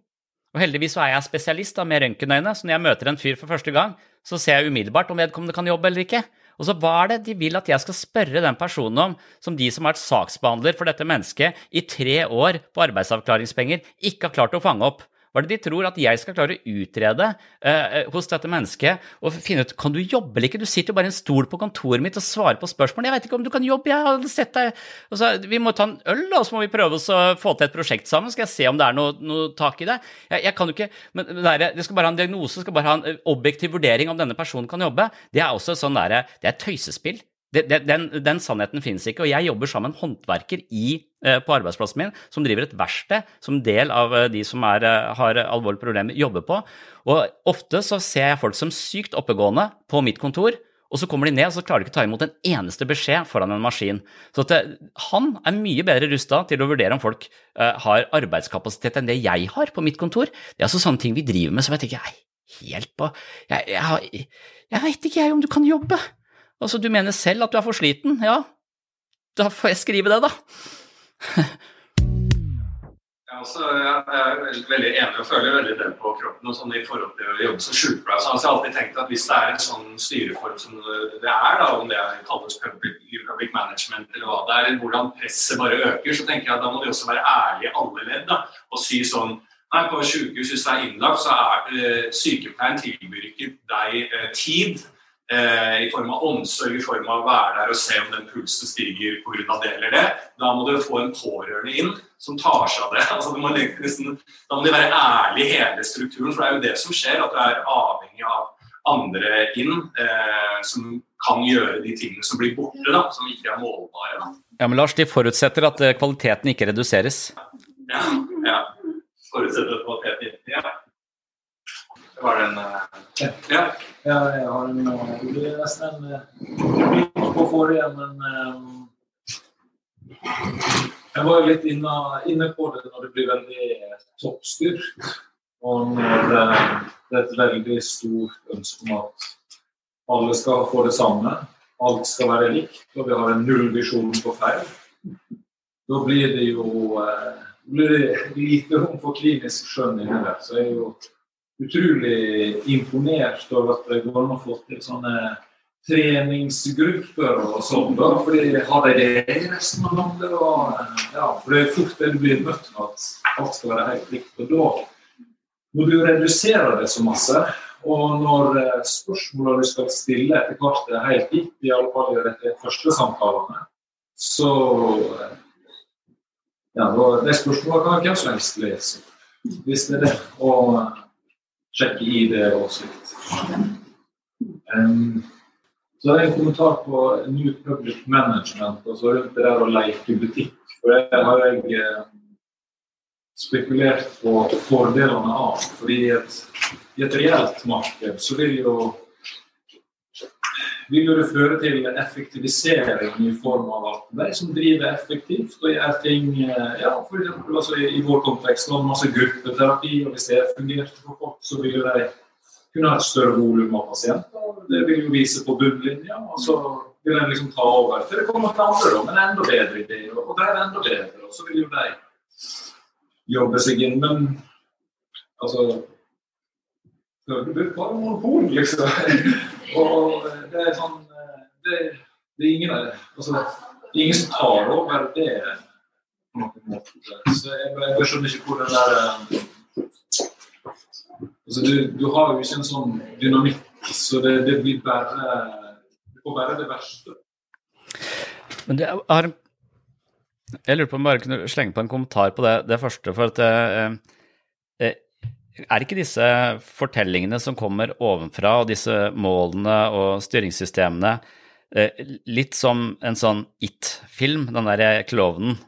Og heldigvis så er jeg spesialist da, med røntgenøyne, så når jeg møter en fyr for første gang, så ser jeg umiddelbart om vedkommende kan jobbe eller ikke. Og så hva er det de vil at jeg skal spørre den personen om, som de som har vært saksbehandler for dette mennesket i tre år på arbeidsavklaringspenger, ikke har klart å fange opp? Hva er det de tror at jeg skal klare å utrede eh, hos dette mennesket og finne ut kan du jobbe eller ikke? Du sitter jo bare i en stol på kontoret mitt og svarer på spørsmål. Jeg vet ikke om du kan jobbe, jeg har sett deg så, Vi må ta en øl, da, så må vi prøve å få til et prosjekt sammen. Skal jeg se om det er noe, noe tak i det? Jeg, jeg, kan jo ikke men det, der, det skal bare ha en diagnose, skal bare ha en objektiv vurdering om denne personen kan jobbe. Det er også sånn derre det er tøysespill. Det, den, den, sannheten finnes ikke. Og jeg jobber sammen med en håndverker i, eh, på arbeidsplassen min som driver et verksted, som del av eh, de som er, eh, har alvorlige problemer, jobber på. Og ofte så ser jeg folk som sykt oppegående på mitt kontor. Og så kommer de ned og så klarer de ikke å ta imot en eneste beskjed foran en maskin. Så det, han er mye bedre rusta til å vurdere om folk uh, har arbeidskapasitet enn det jeg har på mitt kontor. Det er altså sånne ting vi driver med som jeg tenker jeg helt på Jeg, jeg, jeg veit ikke jeg om du kan jobbe. Altså, du mener selv at du er for sliten? Ja, da får jeg skrive det, da. ja, altså, jeg er veldig enig og føler veldig det på kroppen og sånn i forhold til å jobbe som sykepleier. Så altså, jeg har alltid tenkt at hvis det er en sånn styreform som det er, da, om det kalles public, public management eller hva det er, hvordan presset bare øker, så tenker jeg at da må de også være ærlige i alle ledd da, og si sånn Nei, på sykehus, hvis det er innlagt, så er eh, sykepleieren tilbyr ikke deg eh, tid Eh, i form av omsorg, i form av å være der og se om den pulsen stiger pga. det eller det. Da må du få en pårørende inn som tar seg av det. [LAUGHS] Altså, må nesten, da må de være ærlige i hele strukturen, for det er jo det som skjer. At du er avhengig av andre inn eh, som kan gjøre de tingene som blir borte, da, som ikke er målbare. Da. Ja, men Lars, de forutsetter at eh, kvaliteten ikke reduseres? Ja, ja. forutsetter at kvaliteten ikke ja. Det en uh, ja. Ja, jeg har en Det blir nesten en replikk på forrige, men Jeg var jo litt inne, inne, på det når det blir veldig toppstyrt. Og når det, det er et veldig stort ønske om at alle skal få det samme, alt skal være likt, og vi har en nullvisjon på feil, da blir det jo blir det lite rom for klinisk skjønn inni der. Så jeg er jo utrolig imponert over at det går an å få til sånne treningsgrupper og sånn. da, fordi Har de det i resten av landet? Og, ja, for Det er fort det du blir møtt med at alt skal være helt likt. og Da må du redusere det så masse. Og når eh, spørsmålene du skal stille etter hvert er helt gitt, i alle fall i de første samtalene, så eh, ja, Det spørsmålet kan hvem som helst lese, hvis det er det. Og sjekke ID og slikt. Um, så har jeg en kommentar på New Public Management, altså rundt det der å leke butikk. For det har jeg eh, spekulert på fordelene av. fordi et, i et reelt marked så vil jo vil jo det føre til effektivisering i form av at de som driver effektivt og gjør ting eh, ja, for eksempel, altså i, vår kontekst og masse gruppeterapi, og hvis det fungerte for så vil de kunne ha et større volum av pasienter. Det vil jo vise på bunnlinja, og så vil en liksom ta over til det kommer til andre, da, men enda bedre ideer. Og det er enda bedre, og så vil jo de jobbe seg inn. Men altså Det blir bare monopol, liksom. [LAUGHS] Og det er sånn Det, det er ingen altså, det er ingen som tar over det. Så jeg, jeg skjønner ikke hvor den der altså, du, du, har jo ikke en sånn dynamikk, så det, det blir bare Det får være det verste. Men det er, jeg lurer på om jeg bare kunne slenge på en kommentar på det, det første. For at eh, eh, er ikke disse fortellingene som kommer ovenfra, og disse målene og styringssystemene, eh, litt som en sånn It-film, den derre klovnen?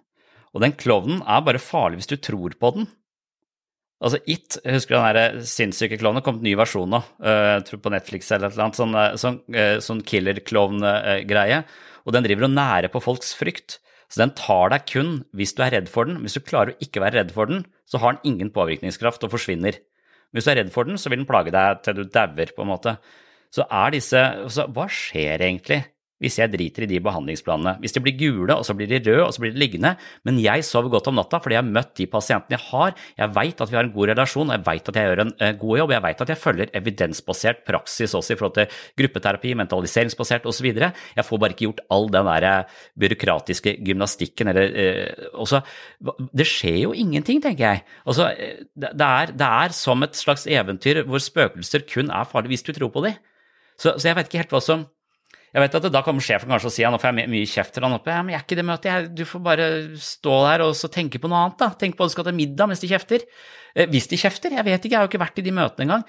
Og den klovnen er bare farlig hvis du tror på den. Altså It, husker du den der sinnssyke klovnen, kom en ny versjon nå, uh, på Netflix eller et eller annet, sånn, sånn, uh, sånn killer-klovn-greie. Og den driver og nærer på folks frykt. Så den tar deg kun hvis du er redd for den. Hvis du klarer å ikke være redd for den, så har den ingen påvirkningskraft og forsvinner. Hvis du er redd for den, så vil den plage deg til du dauer, på en måte. Så er disse så Hva skjer egentlig hvis jeg driter i de behandlingsplanene. Hvis de blir gule, og så blir de røde, og så blir de liggende. Men jeg sover godt om natta fordi jeg har møtt de pasientene jeg har. Jeg veit at vi har en god relasjon, jeg veit at jeg gjør en eh, god jobb. Jeg veit at jeg følger evidensbasert praksis også i forhold til gruppeterapi, mentaliseringsbasert osv. Jeg får bare ikke gjort all den der eh, byråkratiske gymnastikken eller eh, også, Det skjer jo ingenting, tenker jeg. Altså, eh, det, er, det er som et slags eventyr hvor spøkelser kun er farlige hvis du tror på dem. Så, så jeg vet ikke helt hva som jeg vet at Da kommer sjefen kanskje og sier nå får jeg mye kjeft til han oppe. Ja, men jeg er ikke det møtet. Jeg, du får bare stå der og så tenke på noe annet. da. Tenk på at du skal til middag mens de kjefter. Eh, hvis de kjefter. Jeg vet ikke, jeg har jo ikke vært i de møtene engang.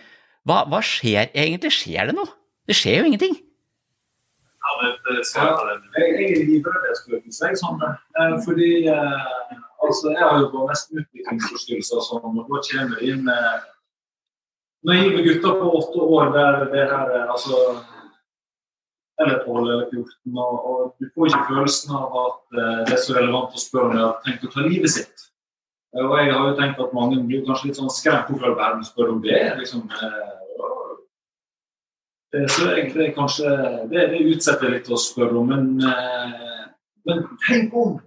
Hva, hva skjer egentlig? Skjer det noe? Det skjer jo ingenting. Ja, men det skal jeg, jeg, jeg er livredd jeg spøkelser, jeg, sånn. Eh, fordi eh, altså, jeg har jo nesten utviklingsforstyrrelser og sånn, og da kommer det inn eh, naive gutter på åtte år der det her eh, altså eller 12 eller 14, og, og, du får ikke følelsen av at uh, det er så relevant å spørre om de har tenkt å ta livet sitt. Og jeg har jo tenkt at mange blir kanskje litt sånn skremt hvorfor verden spør om det. liksom, det, så jeg, det, kanskje, det, det utsetter litt å spørre om, men, men tenk om!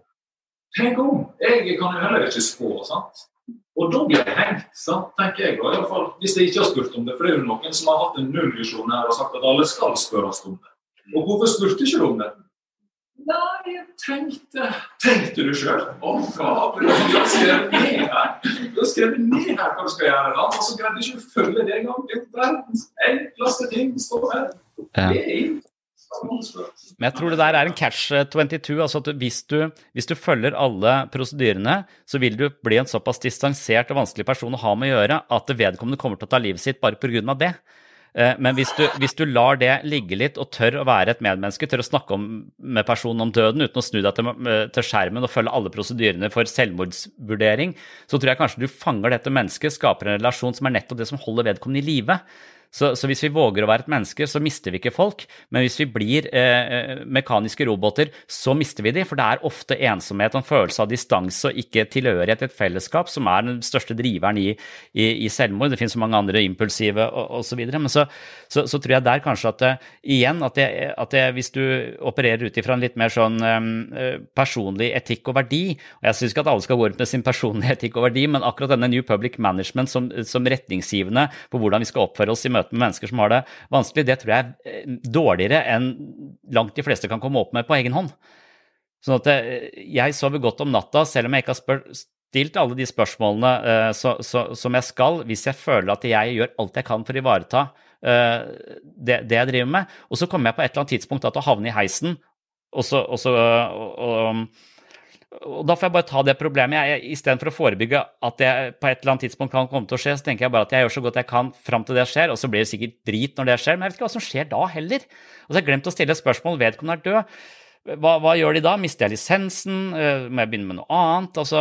Tenk om! Jeg kan jo heller ikke spå. sant? Og da blir jeg hengt, sant? tenker jeg. Og i fall, hvis jeg ikke har spurt om det. For det er jo noen som har hatt en nullvisjon her og sagt at alle skal spørres om det. Og hvorfor spurte ikke du om det? Nei, jeg tenkte Tenkte du sjøl? Å, fader, du har skrevet ned her Du har skrevet ned her hva du skal gjøre, da. og så greide du ikke å følge det engang. Det er verdens enkleste ting står her. Ja. Det er Men jeg tror det der er en catch 22. altså at hvis du, hvis du følger alle prosedyrene, så vil du bli en såpass distansert og vanskelig person å ha med å gjøre at vedkommende kommer til å ta livet sitt bare pga. det. Eh, men hvis du, hvis du, lar det ligge litt og tør å være et medmenneske, tør å snakke om, med personen om døden uten å snu deg til, til, skjermen og følge alle prosedyrene for selvmordsvurdering, så tror jeg kanskje du fanger dette mennesket, skaper en relasjon som er nettopp det som holder vedkommende i live. Så, så, hvis vi våger å være et menneske, så mister vi ikke folk. Men hvis vi blir eh, eh, mekaniske roboter, så mister vi de. For det er ofte ensomhet og en følelse av distanse og ikke tilhørighet til et fellesskap som er den største driveren i, i, i selvmord. Det finnes så mange andre impulsive osv. Men så, så, så, tror jeg der kanskje at det, igjen at, det, at det, hvis du opererer ut ifra en litt mer sånn um, personlig etikk og verdi Og jeg syns ikke at alle skal gå rundt med sin personlige etikk og verdi, men akkurat denne New Public Management som, som retningsgivende på hvordan vi skal oppføre oss i møte med mennesker som har det vanskelig, det tror jeg er eh, dårligere enn langt de fleste kan komme opp med på egen hånd. Sånn at eh, jeg sover godt om natta, selv om jeg ikke har spør, stilt alle de spørsmålene uh, så, så, som jeg skal, hvis jeg føler at jeg gjør alt jeg kan for å ivareta uh, det, det, jeg driver med. Og så kommer jeg på et eller annet tidspunkt til å havne i heisen, og så, og så og, og, og da får jeg bare ta det problemet. Jeg, Istedenfor å forebygge at det på et eller annet tidspunkt kan komme til å skje, så tenker jeg bare at jeg gjør så godt jeg kan fram til det skjer, og så blir det sikkert drit når det skjer. Men jeg vet ikke hva som skjer da heller. Og så har jeg glemt å stille spørsmål. Vedkommende er død. Hva, hva, gjør de da? Mister jeg lisensen? Uh, må jeg begynne med noe annet? Altså,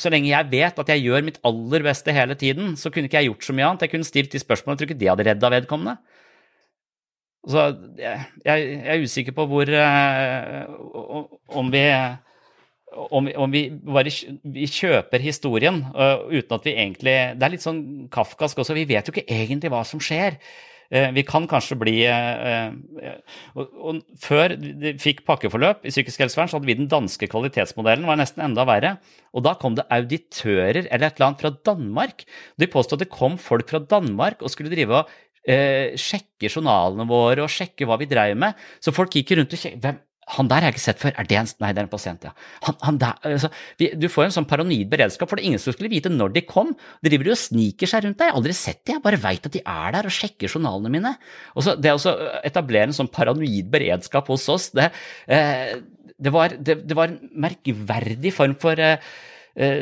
så lenge jeg vet at jeg gjør mitt aller beste hele tiden, så kunne ikke jeg gjort så mye annet. Jeg kunne stilt de spørsmålene. Jeg tror ikke det hadde redda vedkommende. Så jeg, jeg, jeg, er usikker på hvor uh, Om vi om, om, vi bare vi kjøper historien uh, uten at vi egentlig Det er litt sånn kafkask også. Vi vet jo ikke egentlig hva som skjer. Uh, vi kan kanskje bli uh, og, og, Før vi fikk pakkeforløp i psykisk helsevern, så hadde vi den danske kvalitetsmodellen, var nesten enda verre. Og da kom det auditører eller et eller annet fra Danmark. De påstod at det kom folk fra Danmark og skulle drive og sjekke journalene våre og sjekke hva vi dreiv med. Så folk gikk rundt og sjekket han der har jeg ikke sett før. Er det en Nei, det er en pasient, ja. Han, han der, altså, vi, du får en sånn paranoid beredskap, for det er ingen som skulle vite når de kom. Driver jo og sniker seg rundt deg. Jeg har aldri sett dem, jeg bare veit at de er der og sjekker journalene mine. Og så, det å etablere en sånn paranoid beredskap hos oss, det, eh, det, var, det, det, var, en merkverdig form for eh,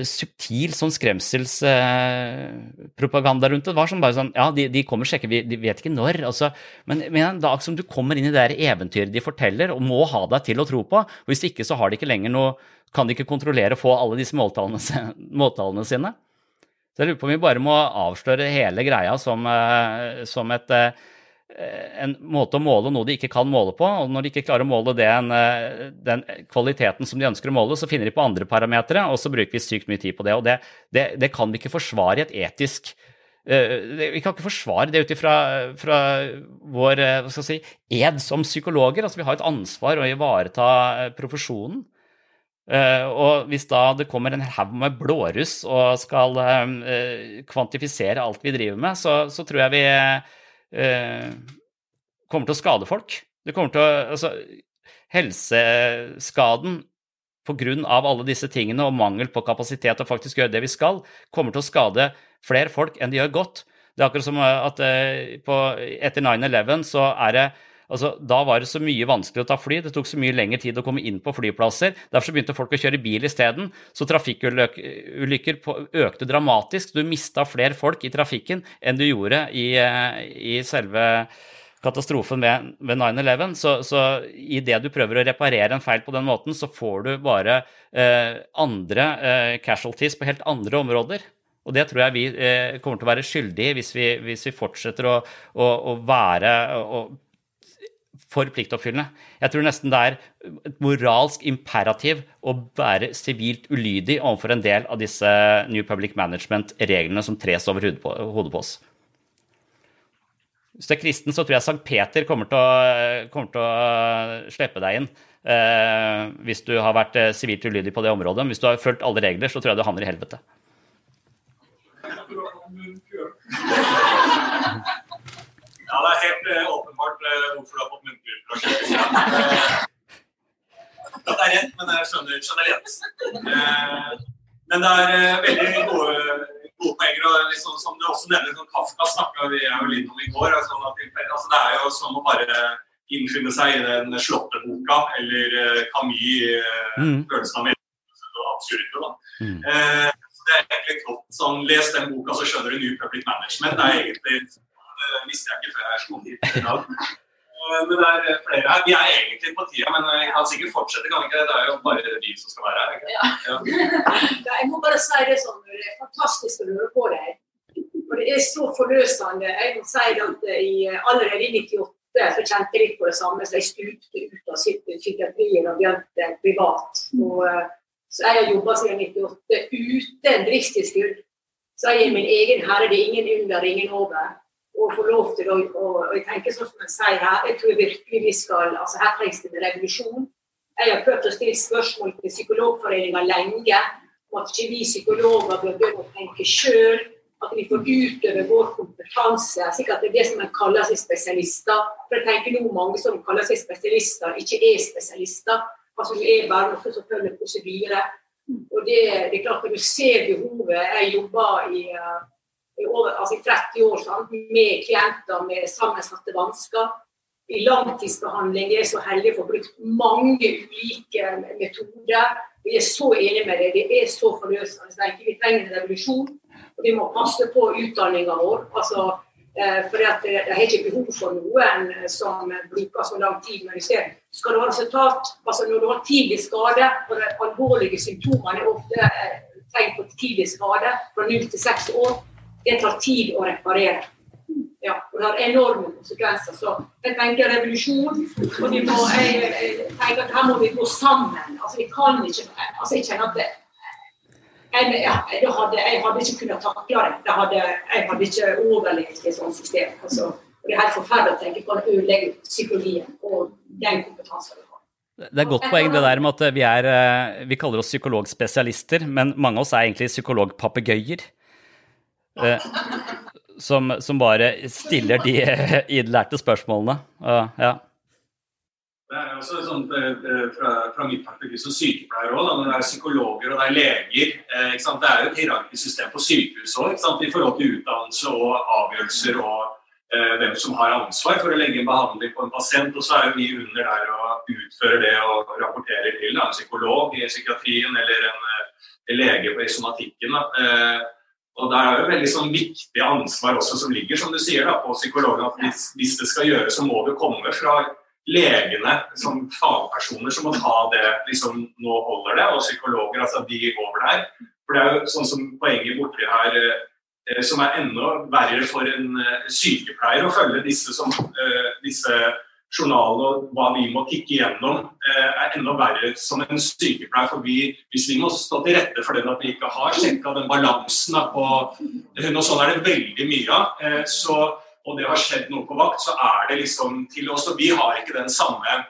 subtil sånn skremselspropaganda rundt det. Det var sånn bare sånn Ja, de, de kommer og sjekker, vi, de vet ikke når. Altså, men, men en dag som du kommer inn i det der eventyret de forteller, og må ha deg til å tro på, og hvis ikke så har de ikke lenger noe Kan de ikke kontrollere og få alle disse måltallene, måltallene sine? Så jeg lurer på om vi bare må avsløre hele greia som, uh, som et Eh, en måte å måle noe de ikke kan måle på. Og når de ikke klarer å måle den, eh, den kvaliteten som de ønsker å måle, så finner de på andre parametere, og så bruker vi sykt mye tid på det. Og det, det, det kan vi ikke forsvare i et etisk eh, Vi kan ikke forsvare det ut ifra vår eh, si, ed som psykologer. Altså, vi har et ansvar å ivareta eh, profesjonen. Uh, og hvis da det kommer en haug med blåruss og skal uh, kvantifisere alt vi driver med, så, så tror jeg vi eh, kommer til å skade folk. Det kommer til å Altså, helseskaden pga. alle disse tingene og mangel på kapasitet til å faktisk gjøre det vi skal, kommer til å skade flere folk enn de gjør godt. Det er akkurat som at eh, på, etter 9-11 så er det Altså, da var det så mye vanskelig å ta fly, det tok så mye lengre tid å komme inn på flyplasser. Derfor begynte folk å kjøre bil isteden. Så trafikkulykker økte dramatisk. Du mista flere folk i trafikken enn du gjorde i, eh, i selve katastrofen ved, ved 9-11. Så, så idet du prøver å reparere en feil på den måten, så får du bare eh, andre eh, casualties på helt andre områder. Og det tror jeg vi eh, kommer til å være skyldige hvis vi, hvis vi fortsetter å, å, å være å, for pliktoppfyllende. Jeg tror nesten det er et moralsk imperativ å være sivilt ulydig overfor en del av disse New Public Management-reglene som tres over hodet på, oss. Hvis du er kristen, så tror jeg Sankt Peter kommer til å, kommer til å slippe deg inn. Eh, hvis du har vært eh, sivilt ulydig på det området. Hvis du har fulgt alle regler, så tror jeg du havner i helvete. Ja, det er helt uh, åpenbart uh, hvorfor du har fått munnbind. At [LAUGHS] det er rent, men jeg skjønner. Eh, men det er eh, veldig gode, gode poenger. og liksom, Som du også nevner, sånn Kafka snakka vi jo litt om i går. Altså, altså, det er jo som å bare innfinne seg i den Slåtteboka eller eh, Camus' eh, Mm. følelsen av absurdo. da. Eh, så det er egentlig godt sånn, Les den boka, så skjønner du New Public Management. Det er egentlig, det visste jeg ikke før jeg slo hit. Eh, Men det er flere her. Vi er egentlig på tida, men jeg kan sikkert fortsette. kan vi ikke? Det er jo bare vi som skal være her. ikke? Ja. [LAUGHS] Jeg må bare si det sånn, det er fantastisk å høre på deg. Og det er så forløsende. Jeg må si at i, allerede i 98 så kjente jeg litt på det samme, så jeg stupte ut av psyk- psykiatrien og begynte privat. Og, eh, så jeg har jobba siden 98 uten driftstilskudd. Så jeg er min egen herre, det er ingen under, ingen over. Og få lov til å og, og jeg sånn som jeg sier her, jeg tror virkelig vi skal altså Her trengs det en revolusjon. Jeg har prøvd å stille spørsmål til Psykologforeninga lenge om at ikke vi psykologer bør begynne å tenke sjøl. At vi får utøve vår kompetanse. at det er det som en kaller seg spesialister. For jeg tenker nå mange som kaller seg spesialister, ikke er spesialister. Altså du er bare noe som følger prosedyre. Og det, det er klart at du ser behovet. Jeg jobber i, eh, i, over, altså i 30 år sant? med klienter med sammensatte vansker. I langtidsbehandling er jeg så heldig å få brukt mange ulike metoder. Vi er så enige med det. Det er så forløsende. Jeg Vi trenger en revolusjon. Og vi må passe på utdanninga vår. Altså, for det, er ikke behov for noen eh, som bruker så lang tid. Men vi ser, skal du ha resultat, altså når du har tidlig skade, og de alvorlige symptomene er ofte eh, tegn på tidlig skade fra 0 til 6 år, det tar tid å reparere. Ja, og det har enorme konsekvenser. Så jeg tenker revolusjon. Og vi må, jeg, jeg tenker at her må vi gå sammen. Altså, vi kan ikke altså, Jeg kjenner at jeg, det hadde, jeg hadde ikke kunnet takle det. hadde, jeg hadde ikke overlevd et sånt system. Altså, og det er helt forferdelig å tenke på å ødelegge psykologien og den kompetansen. Det er godt poeng det der med at vi, er, eh, vi kaller oss psykologspesialister, men mange av oss er egentlig psykologpapegøyer. Eh, Som, som bare stiller de [LAUGHS] innlærte spørsmålene. Ja. Det er også sånn eh, fra, fra mitt perspektiv som sykepleier òg, når det er psykologer og det er leger. Eh? Det er jo et hierarkisk system på sykehus òg, i forhold til utdannelse og avgjørelser og eh, hvem som har ansvar for å legge en behandling på en pasient. Og så er jo vi under der og utfører det og rapporterer til da, en psykolog i psykiatrien eller en, eh, en lege i somatikken. Da. Og Det er jo et veldig sånn viktig ansvar også som ligger som du sier da, på psykologene. at hvis, hvis det skal gjøres, så må det komme fra legene som fagpersoner som må ta det liksom, Nå holder det. Og psykologer, altså de over der. For det er jo sånn som poenget borti her eh, som er enda verre for en eh, sykepleier å følge disse, som, eh, disse journal og hva vi må tikke gjennom, eh, er enda verre som en sykepleier. For vi, hvis vi må stå til rette for den at vi ikke har sjekka den balansen på Og sånn er det veldig mye av. Eh, så, og det har skjedd noe på vakt, så er det liksom til oss. Og vi har ikke den samme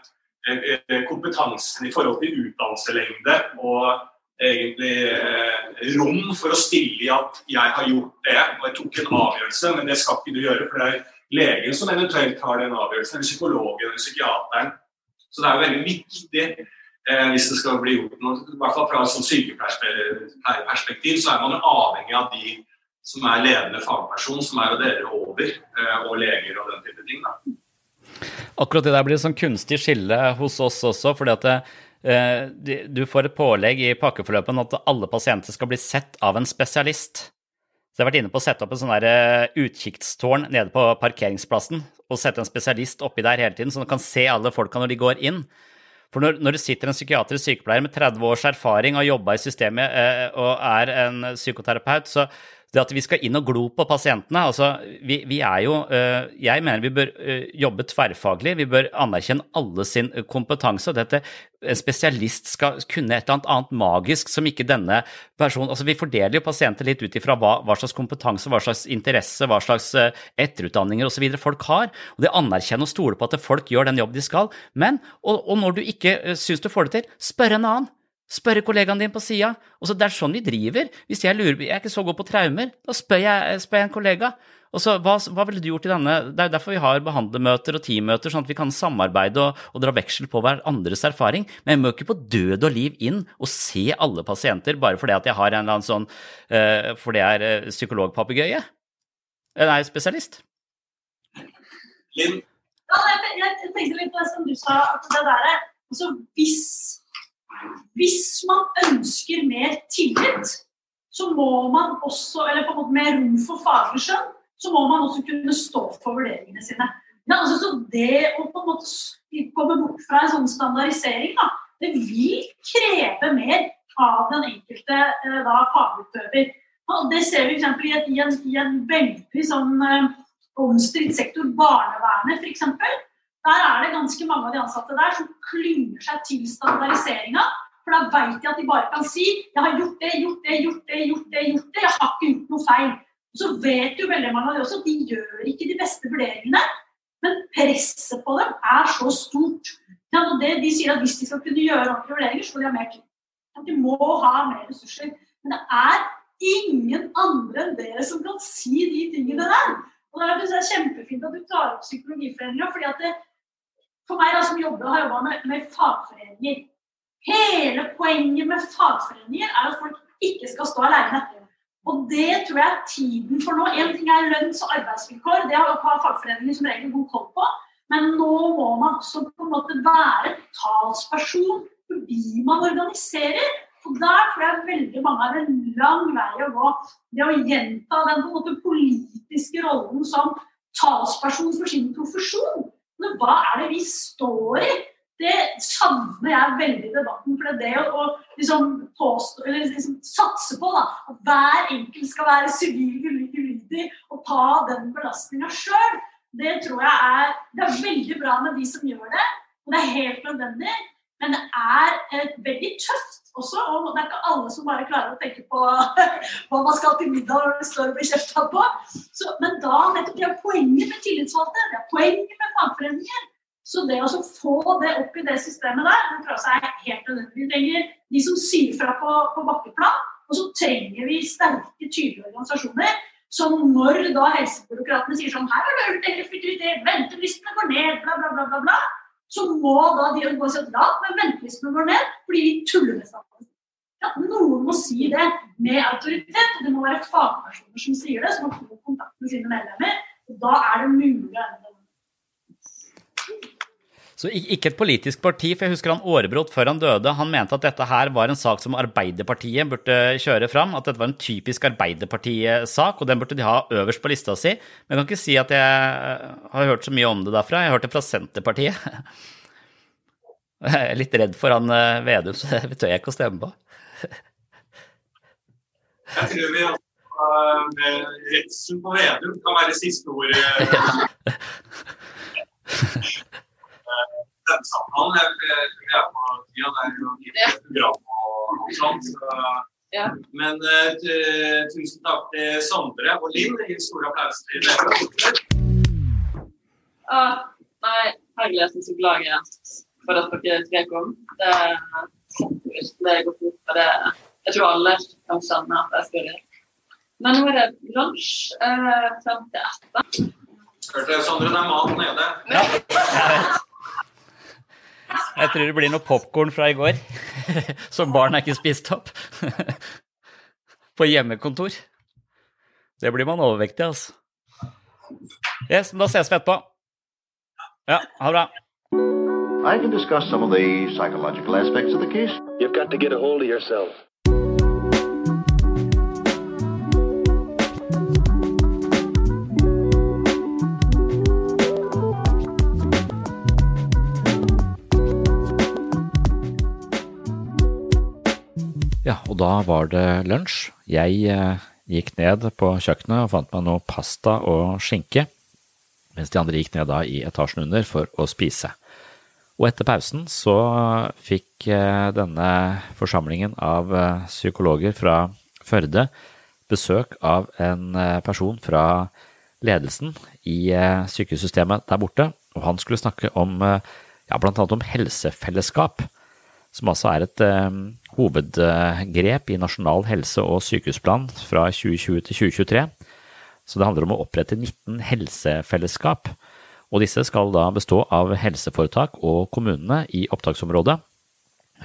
eh, kompetansen i forhold til utdannelselengde og egentlig rom for å stille i at jeg har gjort det og jeg tok en avgjørelse, men det skal ikke du gjøre. for det er legen som eventuelt tar den avgjørelsen, eller psykologen eller psykiateren. Så det er jo veldig viktig eh, hvis det skal bli gjort noe, i hvert fall fra et sånn sykepleierperspektiv, så er man jo avhengig av de som er ledende fagperson, som er jo dere over, eh, og leger og den type ting. da. Akkurat det der blir et sånn kunstig skille hos oss også, fordi at det, eh, du får et pålegg i pakkeforløpet at alle pasienter skal bli sett av en spesialist. Så jeg har vært inne på å sette opp en sånn eh, utkikkstårn nede på parkeringsplassen og sette en spesialist oppi der hele tiden, så du kan se alle folka når de går inn. For når, når det sitter en psykiatrisk sykepleier med 30 års erfaring og har jobba i systemet eh, og er en psykoterapeut, så det at vi skal inn og glo på pasientene altså vi, vi er jo eh, Jeg mener vi bør eh, jobbe tverrfaglig. Vi bør anerkjenne alle sin kompetanse. og dette En spesialist skal kunne et eller annet magisk som ikke denne personen altså Vi fordeler jo pasienter litt ut ifra hva, hva slags kompetanse, hva slags interesse, hva slags eh, etterutdanninger osv. folk har. og Det anerkjenner og stoler på at folk gjør den jobb de skal. Men, og, og når du ikke syns du får det til, spør en annen. Spørre kollegaen din på sida. Det er sånn vi driver. Hvis jeg lurer, jeg er ikke så god på traumer, da spør jeg, spør jeg en kollega. Og så, hva, hva ville du gjort i denne Det er jo derfor vi har behandlermøter og teammøter, sånn at vi kan samarbeide og, og dra veksel på hverandres erfaring. Men jeg må ikke på død og liv inn og se alle pasienter bare fordi at jeg har en eller annen sånn uh, Fordi jeg er uh, psykologpapegøye. Nei, spesialist. Linn? Ja, jeg, tenkte litt på det som du sa, at det der er altså hvis, hvis man ønsker mer tillit, så må man også, eller på en måte mer rom for faglig skjønn, så må man også kunne stå for vurderingene sine. Ja, altså, så det å på en måte komme bort fra en sånn standardisering, da, det vil kreve mer av den enkelte eh, da, fagutøver. Og det ser vi f.eks. I, et- i, en- i en veldig sånn eh, omstridt sektor, barnevernet f.eks. Der er det ganske mange av de ansatte der som klynger seg til standardiseringa. For da vet de at de bare kan si 'jeg har gjort det, gjort det, gjort det, gjort det, gjort det, jeg har ikke gjort noe feil'. Så vet jo veldig mange av de også at de gjør ikke de beste vurderingene. Men presset på dem er så stort. Ja, det, de sier at hvis de skal kunne gjøre ordentlige vurderinger, så får de ha mer tid. At de må ha mer ressurser. Men det er ingen andre enn dere som kan si de tingene der. Og det er kjempefint at du tar opp psykologiforeninga, fordi at det, for meg da, som jobber, har jobba med, med fagforeninger Hele poenget med fagforeninger er at folk ikke skal stå alene. Og det tror jeg er tiden for nå. En ting er lønns- og arbeidsvilkår, det har fagforeninger som regel god koll på. Men nå må man også på en måte være talsperson fordi man organiserer. Og der tror jeg veldig mange har en lang vei å gå. Det å gjenta den måte politiske rollen som talsperson for sin profesjon. Men hva er det vi står i? Det savner jeg veldig i debatten. For det å, å liksom påstå, liksom satse på da, at hver enkelt skal være sivil ulydig og ta den belastninga sjøl, det tror jeg er Det er veldig bra med de som gjør det, og det er helt nødvendig. Men det er eh, veldig tøft også, og det er ikke alle som bare klarer å tenke på [LAUGHS] hva man skal til middag når det står og blir kjefta på. Så, men da nettopp det er poenget med tillitsvalgte, det er poenget med fagforeninger. Så det å få det opp i det systemet der, det tror jeg er helt nødvendig. Vi trenger de som sier fra på, på bakkeplan, og så trenger vi sterke, tydelige organisasjoner. Som når da helsebyråkratene sier sånn Her har du økt effektivitet, ventelistene går ned, bla, bla, bla, bla, bla. Så må da de gå og si at ja, men ventelistene går ned fordi vi tuller med staten. Ja, noen må si det med autoritet, det må være fagpersoner som sier det, som har god kontakt med sine medlemmer. Og da er det mulig å. Så ikke et politisk parti, for jeg husker han Aarebrot før han døde, han mente at dette her var en sak som Arbeiderpartiet burde kjøre fram, at dette var en typisk Arbeiderpartiet-sak, og den burde de ha øverst på lista si. Men jeg kan ikke si at jeg har hørt så mye om det derfra, jeg har hørt det fra Senterpartiet. Jeg er litt redd for han eh, Vedum, så det tør jeg ikke å stemme på. Jeg tror vi uh, med redselen på Vedum kan være siste ord. eh. [LAUGHS] denne samtalen. Jeg, jeg tror jeg er på tida. Det er jo et program og, og sånt. Så. Men uh, tusen takk til Sondre og Linn. Gi stor applaus til dere. Ah, nei, herlig, jeg er så glad jeg er for at dere tre kom. Det det virkelig fort. for det. Jeg tror alle kan kjenne at jeg skal gjøre. Men nå er det lunsj eh, frem til etter. Hørte Sondre, det er mat nede. Jeg tror det blir noe popkorn fra i går, [LAUGHS] som barn er ikke spist opp. [LAUGHS] På hjemmekontor. Det blir man overvektig, altså. Yes, men da ses vi etterpå. Ja, ha det bra. I can discuss some of the psychological aspects of the case. You've got to get a hold of yourself. Ja, og da var det lunsj. Jeg eh, gikk ned på kjøkkenet og fant meg noe pasta og skinke, mens de andre gikk ned da i etasjen under for å spise. Og etter pausen så fikk eh, denne forsamlingen av eh, psykologer fra Førde besøk av en person fra ledelsen i eh, sykehussystemet der borte, og han skulle snakke om ja, blant annet om helsefellesskap som altså er et eh, hovedgrep i Nasjonal helse- og sykehusplan fra 2020 til 2023. Så det handler om å opprette 19 helsefellesskap, og disse skal da bestå av helseforetak og kommunene i opptaksområdet,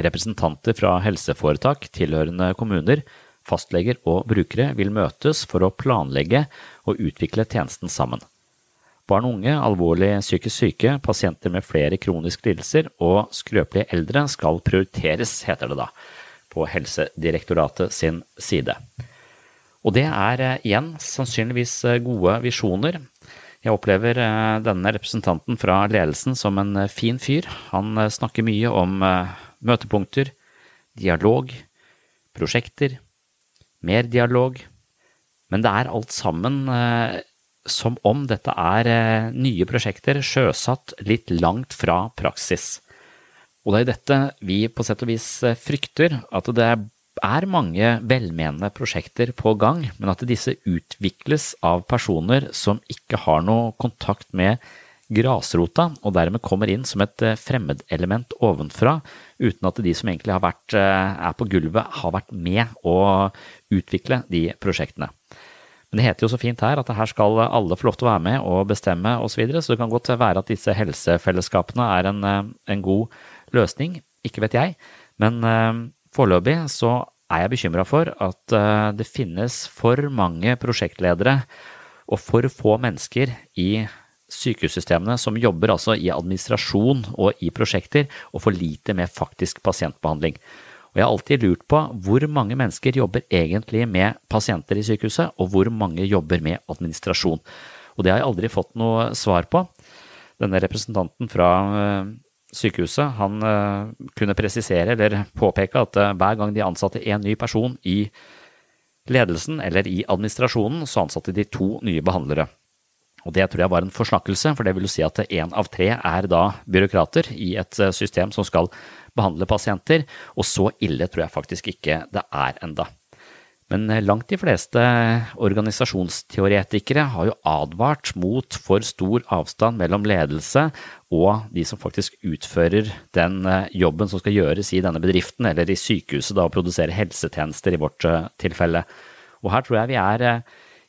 representanter fra helseforetak tilhørende kommuner, fastleger og brukere vil møtes for å planlegge og utvikle tjenesten sammen. Barn og unge, alvorlig psykisk syke, pasienter med flere kroniske lidelser og skrøpelige eldre skal prioriteres, heter det da, på Helsedirektoratet sin side. Og det er eh, igjen sannsynligvis eh, gode visjoner. Jeg opplever eh, denne representanten fra ledelsen som en fin fyr. Han snakker mye om møtepunkter, dialog, prosjekter, mer dialog, men det er alt sammen som om dette er eh, nye prosjekter sjøsatt litt langt fra praksis. Og det er dette vi på sett og vis eh, frykter, at det er mange velmenende prosjekter på gang, men at disse utvikles av personer som ikke har noe kontakt med grasrota, og dermed kommer inn som et eh, fremmedelement ovenfra, uten at de som egentlig vært, er på gulvet, har vært med å utvikle de prosjektene. Men det heter jo så fint her at her skal alle få lov til å være med og bestemme osv., så, videre, så det kan godt være at disse helsefellesskapene er en, eh, en god løsning, ikke vet jeg. Men eh, foreløpig så er jeg bekymra for at eh, det finnes for mange prosjektledere og for få mennesker i sykehussystemene som jobber altså i administrasjon og i prosjekter, og for lite med faktisk pasientbehandling. Og jeg har alltid lurt på hvor mange mennesker jobber egentlig med pasienter i sykehuset, og hvor mange jobber med administrasjon. Og det har jeg aldri fått noe svar på. Denne representanten fra eh, sykehuset, han eh, kunne presisere eller påpeke at eh, hver gang de ansatte en ny person i ledelsen eller i administrasjonen, så ansatte de to nye behandlere. Og det tror jeg var en forsnakkelse, for det vil jo si at én av tre er da byråkrater i et system som skal behandle pasienter, og så ille tror jeg faktisk ikke det er enda. Men eh, langt de fleste organisasjonsteoretikere har jo advart mot for stor avstand mellom ledelse og de som faktisk utfører den eh, jobben som skal gjøres i denne bedriften, eller i sykehuset, da, og produsere helsetjenester i vårt eh, tilfelle. Og her tror jeg vi er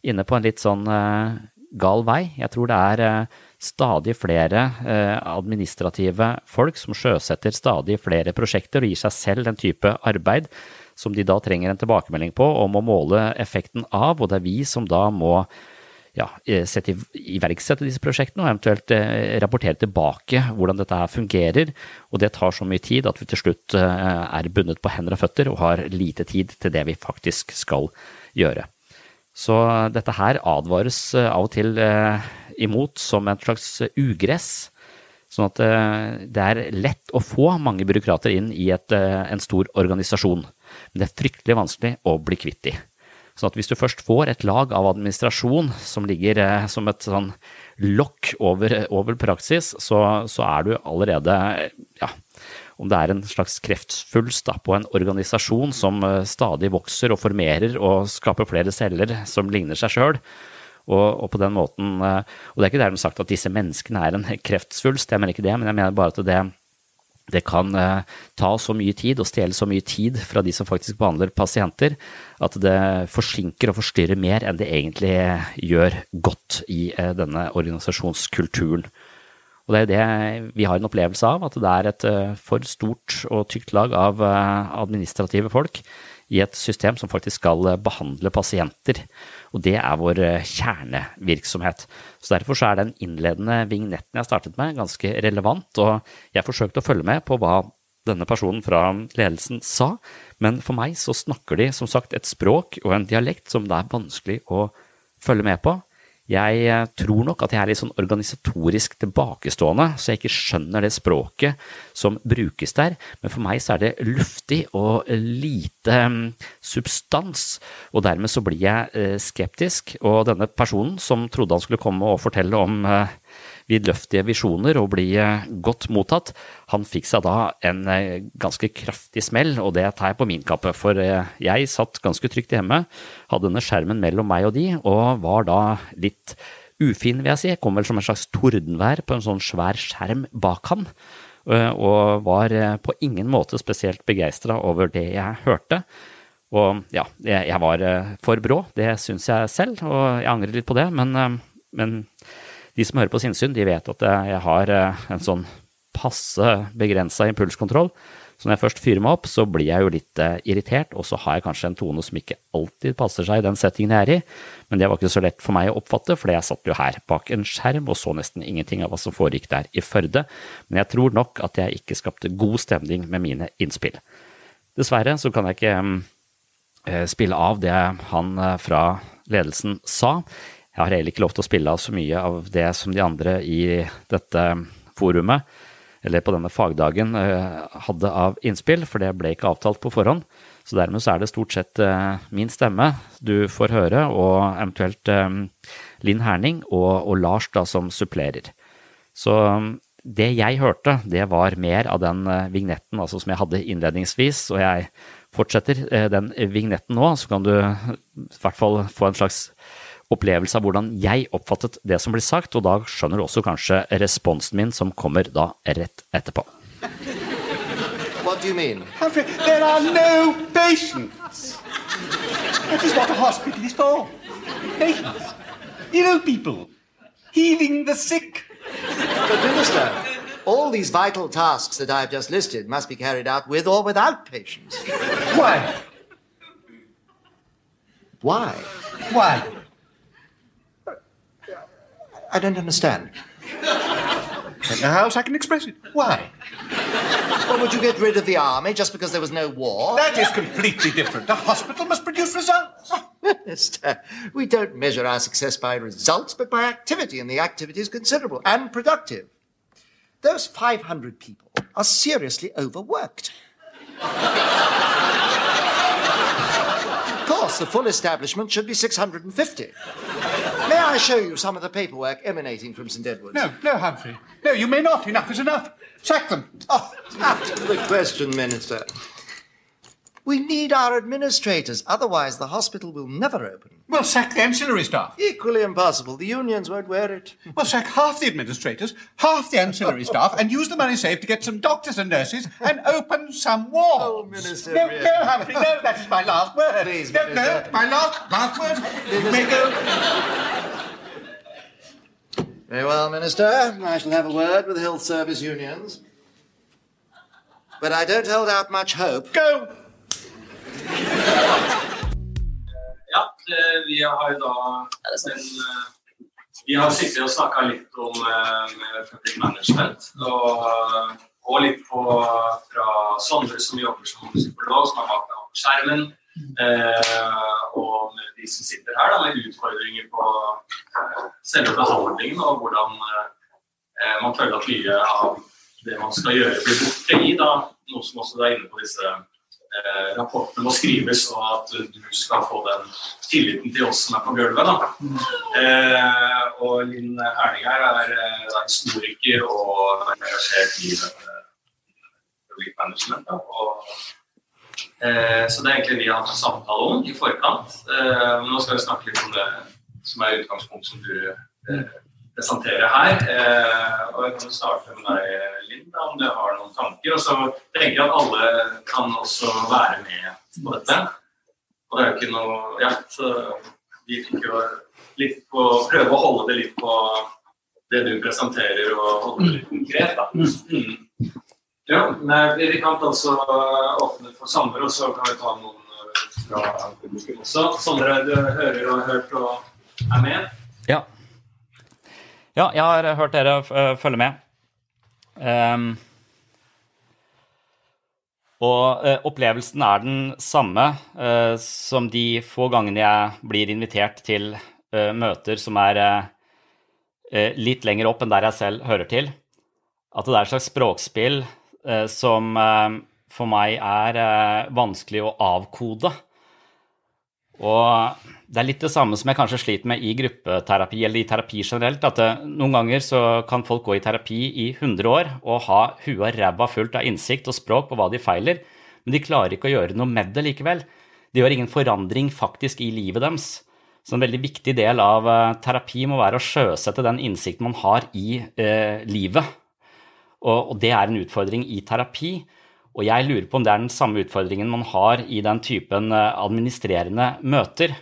inne på en litt sånn gal vei. Jeg tror det er stadig flere eh, administrative folk som sjøsetter stadig flere prosjekter og gir seg selv den type arbeid som de da trenger en tilbakemelding på og må måle effekten av, og det er vi som da må ja, eh, sette, iverksette disse prosjektene og eventuelt eh, rapportere tilbake hvordan dette her fungerer. Og det tar så mye tid at vi til slutt er bundet på hender og føtter og har lite tid til det vi faktisk skal gjøre. Så dette her advares av og til imot som en slags ugress. Sånn at eh, det er lett å få mange byråkrater inn i et, eh, en stor organisasjon. Men det er fryktelig vanskelig å bli kvitt de. Sånn at hvis du først får et lag av administrasjon som ligger eh, som et sånn lokk over, over praksis, så, så er du allerede ja, om det er en slags kreftsvulst på en organisasjon som stadig vokser og formerer og skaper flere celler som ligner seg sjøl. Og, og, på den måten, eh, og det er ikke dermed sagt at disse menneskene er en kreftsvulst, jeg mener ikke det, men jeg mener bare at det, det kan eh, ta så mye tid og stjele så mye tid fra de som faktisk behandler pasienter, at det forsinker og forstyrrer mer enn det egentlig gjør godt i denne organisasjonskulturen. Og det er det vi har en opplevelse av, at det er et eh, for stort og tykt lag av eh, administrative folk i et system som faktisk skal eh, behandle pasienter. Og det er vår kjernevirksomhet. Så Derfor så er den innledende vignetten jeg startet med, ganske relevant. Og jeg forsøkte å følge med på hva denne personen fra ledelsen sa, men for meg så snakker de som sagt et språk og en dialekt som det er vanskelig å følge med på. Jeg eh, tror nok at jeg er litt sånn organisatorisk tilbakestående, så jeg ikke skjønner det språket som brukes der, men for meg så er det luftig og lite mm, substans, og dermed så blir jeg eh, skeptisk. Og denne personen som trodde han skulle komme og fortelle om eh, vidløftige visjoner og bli eh, godt mottatt. Han fikk seg da en eh, ganske kraftig smell, og det tar jeg på min kappe. For eh, jeg satt ganske trygt hjemme, hadde denne skjermen mellom meg og de, og var da litt ufin, vil jeg si. Jeg kom vel som en slags tordenvær på en sånn svær skjerm bak han. Og var på ingen måte spesielt begeistra over det jeg hørte. Og ja, jeg var for brå, det syns jeg selv, og jeg angrer litt på det, men, men de som hører på sinnssyn, de vet at jeg har eh, en sånn passe begrensa impulskontroll. Så når jeg først fyrer meg opp, så blir jeg jo litt eh, irritert, og så har jeg kanskje en tone som ikke alltid passer seg i den settingen jeg er i. Men det var ikke så lett for meg å oppfatte, for jeg satt jo her bak en skjerm og så nesten ingenting av hva som foregikk der i Førde. Men jeg tror nok at jeg ikke skapte god stemning med mine innspill. Dessverre så kan jeg ikke eh, spille av det han fra ledelsen sa. Jeg har heller ikke lov til å spille av så mye av det som de andre i dette forumet, eller på denne fagdagen, eh, hadde av innspill, for det ble ikke avtalt på forhånd. Så dermed så er det stort sett eh, min stemme du får høre, og eventuelt eh, Linn Herning og, og Lars da som supplerer. Så det jeg hørte, det var mer av den vignetten altså som jeg hadde innledningsvis, og jeg fortsetter den vignetten nå, så kan du i hvert fall få en slags opplevelse av hvordan jeg oppfattet det som blir sagt, og da skjønner du også kanskje responsen min som kommer da rett etterpå. What do you mean? Humphrey, there are no patients. That is what a hospital is for. Patients. Ill people. Healing the sick. But, Minister, all these vital tasks that I've just listed must be carried out with or without patients. Why? Why? Why? I don't understand. I don't know how else I can express it. Why? Well, would you get rid of the army just because there was no war? That is completely different. A hospital must produce results. Minister, we don't measure our success by results, but by activity, and the activity is considerable and productive. Those 500 people are seriously overworked. Course, the full establishment should be 650. May I show you some of the paperwork emanating from St. Edward's? No, no, Humphrey. No, you may not. Enough is enough. Sack them. Oh, out of the question, Minister. We need our administrators, otherwise the hospital will never open. Well, sack the ancillary staff. Equally impossible. The unions won't wear it. Well, sack half the administrators, half the ancillary staff, and use the money saved to get some doctors and nurses and [LAUGHS] open some wards. Oh, Minister. No, really. no, Humphrey, no, that is my last word. Please, no, Minister. no, my last, last word. You may go. Very well, Minister. I shall have a word with the health service unions. But I don't hold out much hope. Go! Ja, eh, vi har jo da en, eh, Vi har sittet og snakka litt om eh, public management. Og, og litt på, fra Sondre som jobber som psykolog, som har bak meg på skjermen. Og de som sitter her, da, med utfordringer på selve behandlingen og hvordan man føler at mye av det man skal gjøre, blir borte i. da, Noe som også er inne på disse eh, rapportene må skrives, og at du skal få den tilliten til oss som er på gulvet. Da. Eh, og Linn Herning her er en storiker og engasjert i dette public management. Da, og, eh, så det er egentlig vi har hatt en samtale om i forkant. Eh, nå skal vi snakke litt om det som er utgangspunktet som du eh, presenterer her. Eh, og jeg kan starte med deg, Linda, om du har noen tanker. Og så tenker jeg at alle kan også være med på dette. Og det er jo ikke noe Ja, så vi fikk jo litt på Prøve å holde det litt på det du presenterer, og holde det litt konkret, da. Mm. Ja, men vi kan også åpne for Sondre, og så kan vi ta noen eh, fra publikum også. Sondre, du hører og har hørt og er med? Ja. Jeg har hørt dere uh, følge med. Um, og uh, opplevelsen er den samme uh, som de få gangene jeg blir invitert til møter som er litt lenger opp enn der jeg selv hører til. At det er et slags språkspill som for meg er vanskelig å avkode. Og det er litt det samme som jeg kanskje sliter med i gruppeterapi eller i terapi generelt. At det, noen ganger så kan folk gå i terapi i 100 år og ha huet og ræva fullt av innsikt og språk på hva de feiler, men de klarer ikke å gjøre noe med det likevel. De gjør ingen forandring faktisk i livet deres. Så en veldig viktig del av uh, terapi må være å sjøsette den innsikten man har i eh, livet. Og, og det er en utfordring i terapi. Og jeg lurer på om det er den samme utfordringen man har i den typen eh, administrerende møter.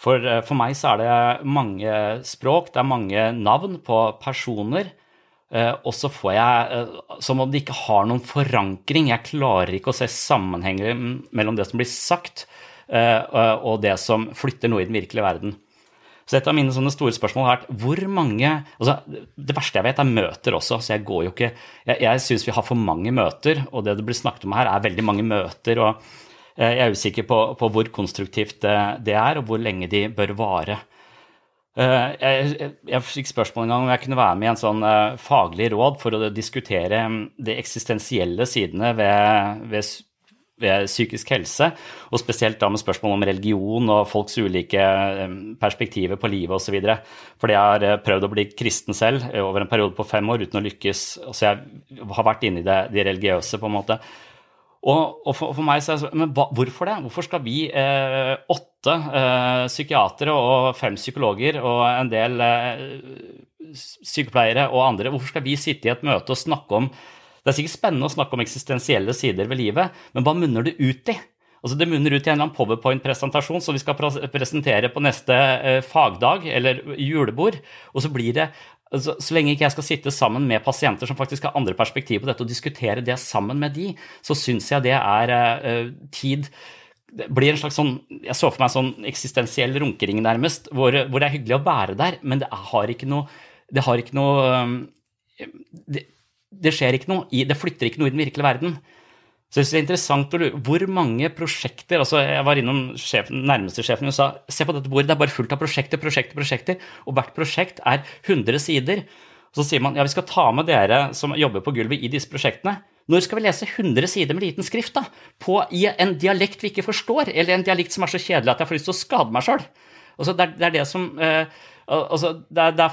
For, eh, for meg så er det mange språk, det er mange navn på personer. Eh, og så får jeg som om det ikke har noen forankring. Jeg klarer ikke å se sammenhengen mellom det som blir sagt, og det som flytter noe i den virkelige verden. Så et av mine sånne store spørsmål har vært hvor mange altså Det verste jeg vet, er møter også. så Jeg går jo ikke, jeg, jeg syns vi har for mange møter, og det det blir snakket om her, er veldig mange møter. og eh, Jeg er usikker på, på hvor konstruktivt det, det, er, og hvor lenge de bør vare. Eh, jeg, jeg, jeg fikk spørsmål en gang om jeg kunne være med i en sånn eh, faglig råd for å diskutere mm, de eksistensielle sidene ved, ved psykisk helse, og spesielt da med spørsmål om religion og folks ulike eh, perspektiver på livet osv. Fordi jeg har eh, prøvd å bli kristen selv eh, over en periode på fem år uten å lykkes. Så jeg har vært inne i det, de religiøse, på en måte. Og, og for, for, meg så er det sånn Men hva, hvorfor det? Hvorfor skal vi, eh, åtte eh, psykiatere og fem psykologer og en del eh, sykepleiere og andre, hvorfor skal vi sitte i et møte og snakke om det er sikkert spennende å snakke om eksistensielle sider ved livet, men hva munner det ut i? Altså Det munner ut i en eller annen powerpoint-presentasjon som vi skal presentere på neste eh, fagdag eller julebord. Og så blir det altså, Så lenge ikke jeg skal sitte sammen med pasienter som faktisk har andre perspektiver på dette, og diskutere det sammen med de, så syns jeg det er uh, tid det blir en slags sånn, Jeg så for meg en sånn eksistensiell runkering, nærmest, hvor, hvor, det er hyggelig å være der, men det har ikke noe, det har ikke noe det, det skjer ikke noe, det flytter ikke noe i den virkelige verden. Så jeg synes det er interessant å lure hvor mange prosjekter altså Jeg var innom sjefen, nærmeste sjefen og sa se på dette bordet, det er bare fullt av prosjekter, prosjekter, prosjekter. Og hvert prosjekt er 100 sider. Og så sier man ja, vi skal ta med dere som jobber på gulvet i disse prosjektene. Når skal vi lese 100 sider med liten skrift da? På, i en dialekt vi ikke forstår, eller en dialekt som er så kjedelig at jeg får lyst til å skade meg sjøl? Altså, det, er det som eh, altså,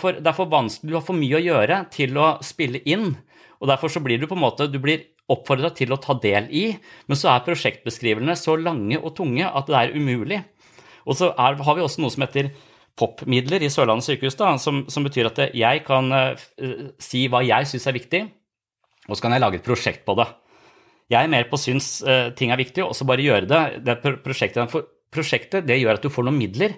for, det er for vanskelig, du har for mye å gjøre til å spille inn. Og Derfor så blir du på en måte, du blir oppfordra til å ta del i, men så er prosjektbeskrivelsene så lange og tunge at det er umulig. Og så er, har vi også noe som heter POP-midler i Sørlandet sykehus, da, som, som, betyr at jeg kan uh, si hva jeg syns er viktig, og så kan jeg lage et prosjekt på det. Jeg er mer på syns uh, ting er viktig, og så bare gjøre det. det prosjektet, prosjektet det gjør at du får noen midler,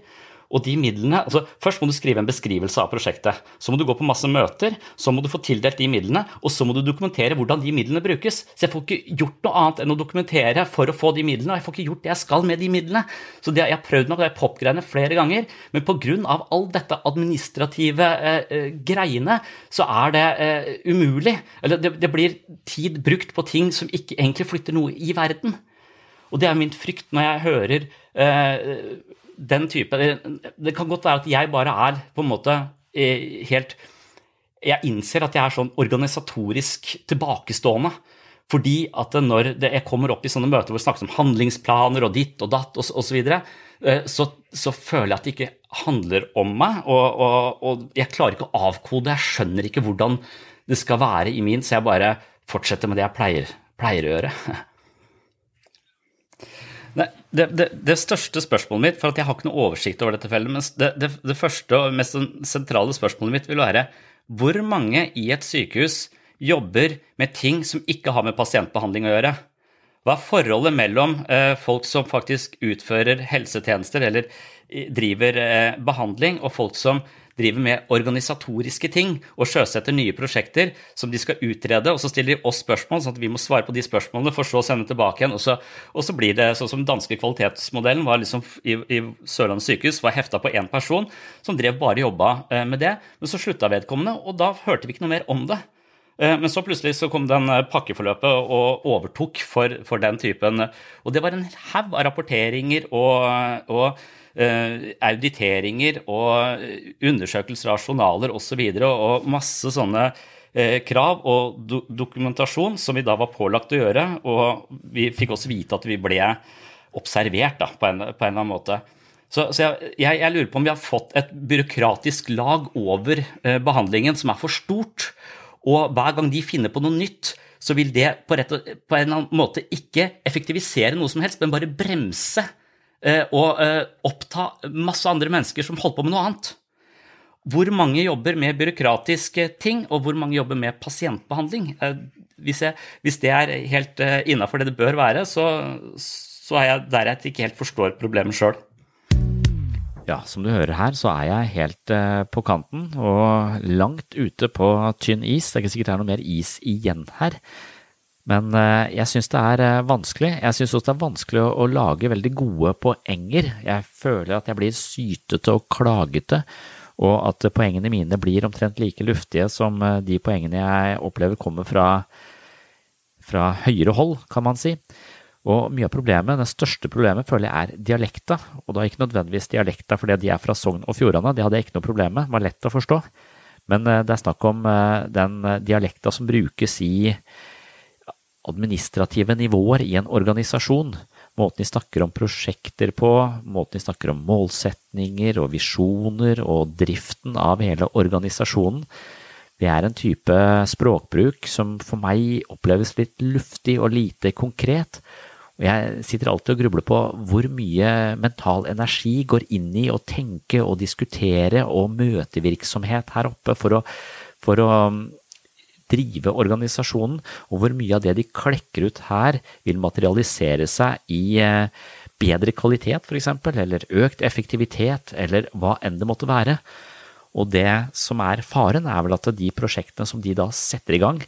og de midlene, altså Først må du skrive en beskrivelse av prosjektet. Så må du gå på masse møter, så må du få tildelt de midlene, og så må du dokumentere hvordan de midlene brukes. Så jeg får ikke gjort noe annet enn å dokumentere for å få de midlene, og jeg får ikke gjort det jeg skal med de midlene. Så det, jeg har prøvd meg på de popgreiene flere ganger, men pga. all dette administrative eh, eh, greiene, så er det eh, umulig. Eller det, det blir tid brukt på ting som ikke egentlig flytter noe i verden. Og det er min frykt når jeg hører eh, den type Det kan godt være at jeg bare er på en måte eh, helt Jeg innser at jeg er sånn organisatorisk tilbakestående. Fordi at når jeg kommer opp i sånne møter hvor det snakkes om handlingsplaner og ditt og datt og så videre, eh, så, så føler jeg at det ikke handler om meg, og, og, og jeg klarer ikke å avkode. Jeg skjønner ikke hvordan det skal være i min, så jeg bare fortsetter med det jeg pleier, pleier å gjøre. [LAUGHS] Nei, det, det, det, største spørsmålet mitt, for at jeg har ikke noe oversikt over dette feltet, men det, det, første og mest sentrale spørsmålet mitt vil være hvor mange i et sykehus jobber med ting som ikke har med pasientbehandling å gjøre? Hva er forholdet mellom eh, folk som faktisk utfører helsetjenester eller driver eh, behandling, og folk som driver med organisatoriske ting og sjøsetter nye prosjekter som de skal utrede, og så stiller de oss spørsmål, sånn at vi må svare på de spørsmålene, for så å sende tilbake igjen. Og så, og så blir det sånn som den danske kvalitetsmodellen var liksom i, i Sørlandet sykehus, var hefta på én person som drev bare jobba eh, med det. Men så slutta vedkommende, og da hørte vi ikke noe mer om det. Eh, men så plutselig så kom den eh, pakkeforløpet og overtok for, for den typen. Og det var en haug av rapporteringer og, og auditeringer og undersøkelser av journaler osv. Og, så og masse sånne eh, krav og do dokumentasjon som vi da var pålagt å gjøre. Og vi fikk også vite at vi ble observert da, på, en, på en eller annen måte. Så, så jeg, jeg, lurer på om vi har fått et byråkratisk lag over eh, behandlingen som er for stort. Og hver gang de finner på noe nytt, så vil det på, rett, på en eller annen måte ikke effektivisere noe som helst, men bare bremse Eh, og eh, oppta masse andre mennesker som holdt på med noe annet. Hvor mange jobber med byråkratiske ting, og hvor mange jobber med pasientbehandling? Eh, hvis, jeg, hvis det er helt innafor det det bør være, så, så er jeg der jeg ikke helt forstår problemet sjøl. Ja, som du hører her, så er jeg helt på kanten og langt ute på tynn is. Det er ikke sikkert det er noe mer is igjen her. Men eh, jeg syns det er eh, vanskelig. Jeg syns også det er vanskelig å, lage veldig gode poenger. Jeg føler at jeg blir sytete og klagete, og at poengene mine blir omtrent like luftige som eh, de poengene jeg opplever kommer fra, fra høyere hold, kan man si. Og mye av problemet, det største problemet, føler jeg er dialekta. Og da ikke nødvendigvis dialekta fordi de er fra Sogn og Fjordane, det hadde jeg ikke noe problem med, var lett å forstå. Men det er snakk om den dialekta som brukes i administrative nivåer i en organisasjon. Måten de snakker om prosjekter på, måten de snakker om målsetninger og visjoner og driften av hele organisasjonen. Det er en type språkbruk som for meg oppleves litt luftig og lite konkret. Og jeg sitter alltid og grubler på hvor mye mental energi går inn i å tenke og diskutere og møtevirksomhet her oppe for å, for å drive organisasjonen, og hvor mye av det de klekker ut her, vil materialisere seg i eh, bedre kvalitet, f.eks., eller økt effektivitet, eller hva enn det måtte være. Og det som er faren, er vel at de prosjektene som de da setter i gang,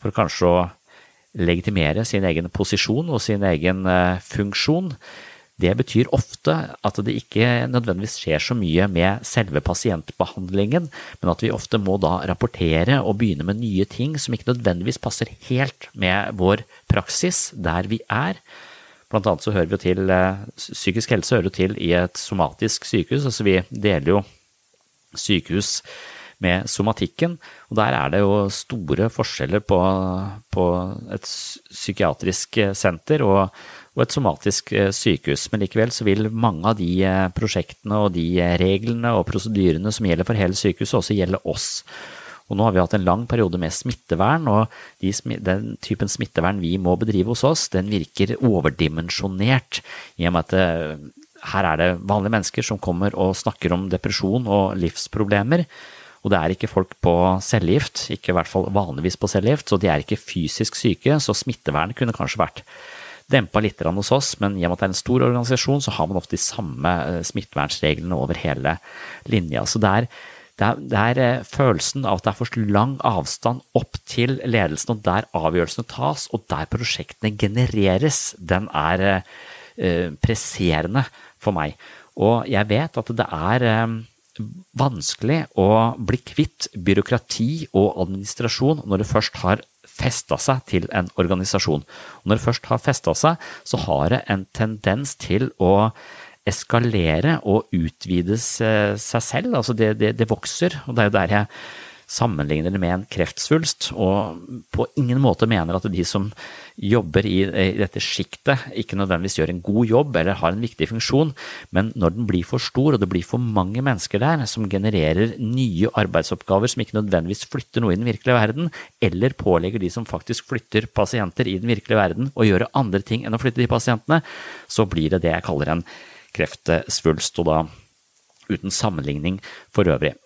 for kanskje å legitimere sin egen posisjon og sin egen eh, funksjon, det betyr ofte at det ikke nødvendigvis skjer så mye med selve pasientbehandlingen, men at vi ofte må da rapportere og begynne med nye ting som ikke nødvendigvis passer helt med vår praksis der vi er. Blant annet så hører vi til eh, Psykisk helse hører til i et somatisk sykehus, altså vi deler jo sykehus med somatikken, og der er det jo store forskjeller på, på et psykiatrisk senter og og et somatisk eh, sykehus. Men likevel så vil mange av de eh, prosjektene og de eh, reglene og prosedyrene som gjelder for hele sykehuset, også gjelde oss. Og nå har vi hatt en lang periode med smittevern, og de, den typen smittevern vi må bedrive hos oss, den virker overdimensjonert i og med at her er det vanlige mennesker som kommer og snakker om depresjon og livsproblemer. Og det er ikke folk på cellegift, ikke i hvert fall vanligvis på cellegift, så de er ikke fysisk syke, så smittevern kunne kanskje vært dempa litt hos oss, men i og med at det er en stor organisasjon, så har man ofte de samme eh, smittevernreglene over hele linja. Så det er, det er, det er eh, følelsen av at det er for lang avstand opp til ledelsen, og der avgjørelsene tas, og der prosjektene genereres, den er eh, presserende for meg. Og jeg vet at det er vanskelig å bli kvitt byråkrati og administrasjon når det først har festa seg til en organisasjon. Og når det først har festa seg, så har det en tendens til å eskalere og utvide seg selv. Altså det, det, det, vokser, og det er jo der jeg sammenligner det med en kreftsvulst, og på ingen måte mener at de som jobber i, dette sjiktet, ikke nødvendigvis gjør en god jobb eller har en viktig funksjon, men når den blir for stor og det blir for mange mennesker der som genererer nye arbeidsoppgaver som ikke nødvendigvis flytter noe i den virkelige verden, eller pålegger de som faktisk flytter pasienter i den virkelige verden å gjøre andre ting enn å flytte de pasientene, så blir det det jeg kaller en kreftsvulst, og da uten sammenligning for øvrig.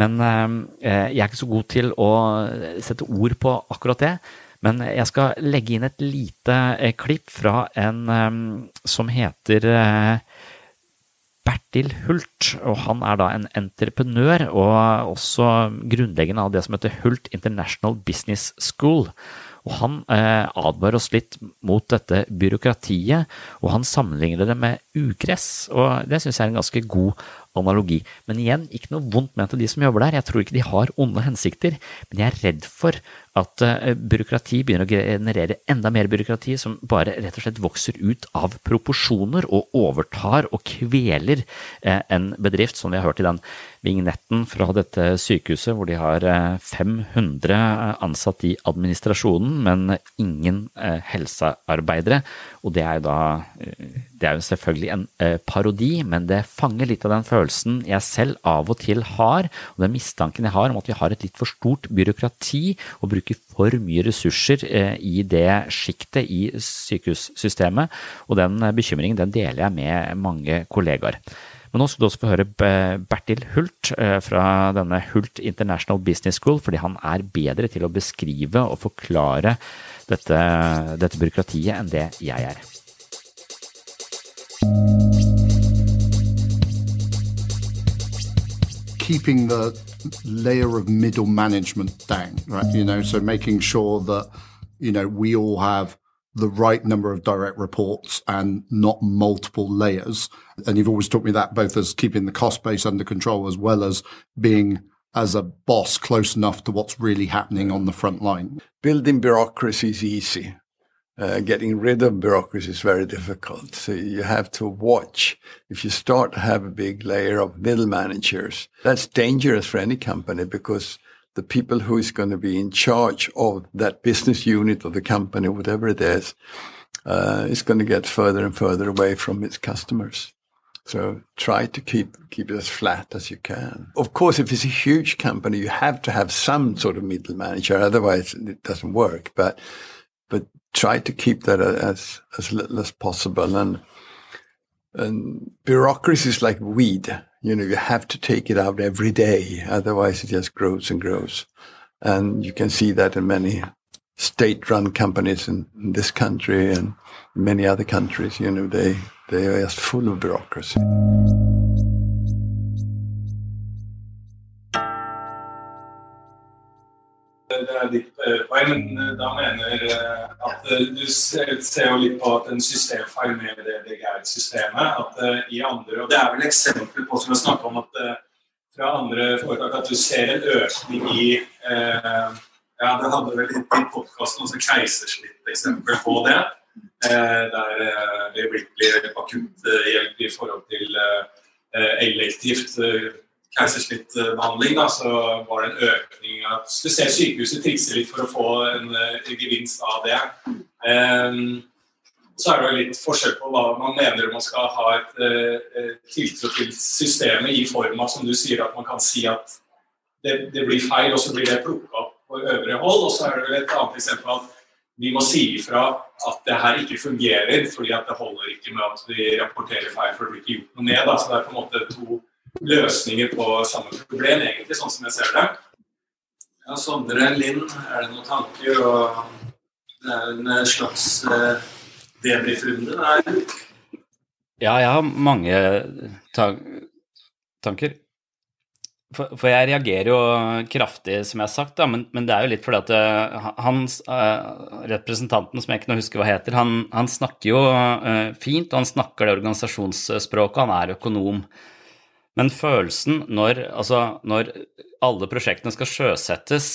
Men eh, jeg er ikke så god til å sette ord på akkurat det. Men jeg skal legge inn et lite eh, klipp fra en eh, som heter Bertil Hult. og Han er da en entreprenør og også grunnleggende av det som heter Hult International Business School. Og Han eh, advarer oss litt mot dette byråkratiet, og han sammenligner det med ugress. og Det syns jeg er en ganske god analogi. Men igjen, ikke noe vondt ment til de som jobber der, jeg tror ikke de har onde hensikter, men jeg er redd for at uh, byråkrati begynner å generere enda mer byråkrati som bare rett og slett vokser ut av proporsjoner og overtar og kveler uh, en bedrift, som vi har hørt i den vignetten fra dette sykehuset, hvor de har 500 eh, ansatte i administrasjonen, men ingen helsearbeidere. Og det er jo da Det er jo selvfølgelig en parodi, men det fanger litt av den følelsen jeg selv av og til har, og den mistanken jeg har om at vi har et litt for stort byråkrati og bruker for mye ressurser i det sjiktet i sykehussystemet. Og den bekymringen den deler jeg med mange kollegaer. Men nå skal du også få høre Bertil Hult fra denne Hult International Business School, fordi han er bedre til å beskrive og forklare dette, dette byråkratiet enn det jeg er. Keeping the layer of middle management down, right? You know, so making sure that, you know, we all have the right number of direct reports and not multiple layers. And you've always taught me that both as keeping the cost base under control as well as being as a boss close enough to what's really happening on the front line. Building bureaucracy is easy. Uh, getting rid of bureaucracy is very difficult. So you have to watch. If you start to have a big layer of middle managers, that's dangerous for any company because the people who is going to be in charge of that business unit of the company, whatever it is, uh, is going to get further and further away from its customers. So try to keep keep it as flat as you can. Of course, if it's a huge company, you have to have some sort of middle manager, otherwise it doesn't work. But but try to keep that as as little as possible. And and bureaucracy is like weed. You know, you have to take it out every day, otherwise it just grows and grows. And you can see that in many state-run companies in, in this country and many other countries. You know, they they are just full of bureaucracy. Det er ditt poeng, men da mener at du ser litt på at en systemfeil med det DGR-systemet. at i andre, og Det er vel eksempler på som jeg snakker om at fra andre foretak at du ser en økning i eh, ja, Det hadde vel i podkasten også keisersnitt-eksempel på det. Eh, der eh, øyeblikkelig akutt hjelp i forhold til elektivt keisersnittbehandling, så var det en økning av Skulle se sykehuset trikse litt for å få en gevinst av det. Så er det litt forskjell på hva man mener man skal ha et tiltro til systemet i form av, som du sier, at man kan si at det, det blir feil, og så blir det plukka opp på øvre hold. Og så er det vel et annet eksempel at vi må si ifra at det her ikke fungerer, fordi at det holder ikke med at vi rapporterer feil for det blir ikke gjort noe med. Da. Så det er på en måte to løsninger på samme problem, egentlig, sånn som jeg ser det. Ja, Sondre Lind, er det noen tanker? Og det er en slags eh, debrief-runde der. Ja, jeg har mange ta tanker. For, for, jeg reagerer jo kraftig, som jeg har sagt, da, men, men det er jo litt fordi at uh, uh, representanten, som jeg ikke nå husker hva heter, han, han snakker jo uh, fint, og han snakker det organisasjonsspråket, han er økonom. Men følelsen når, altså, når alle prosjektene skal sjøsettes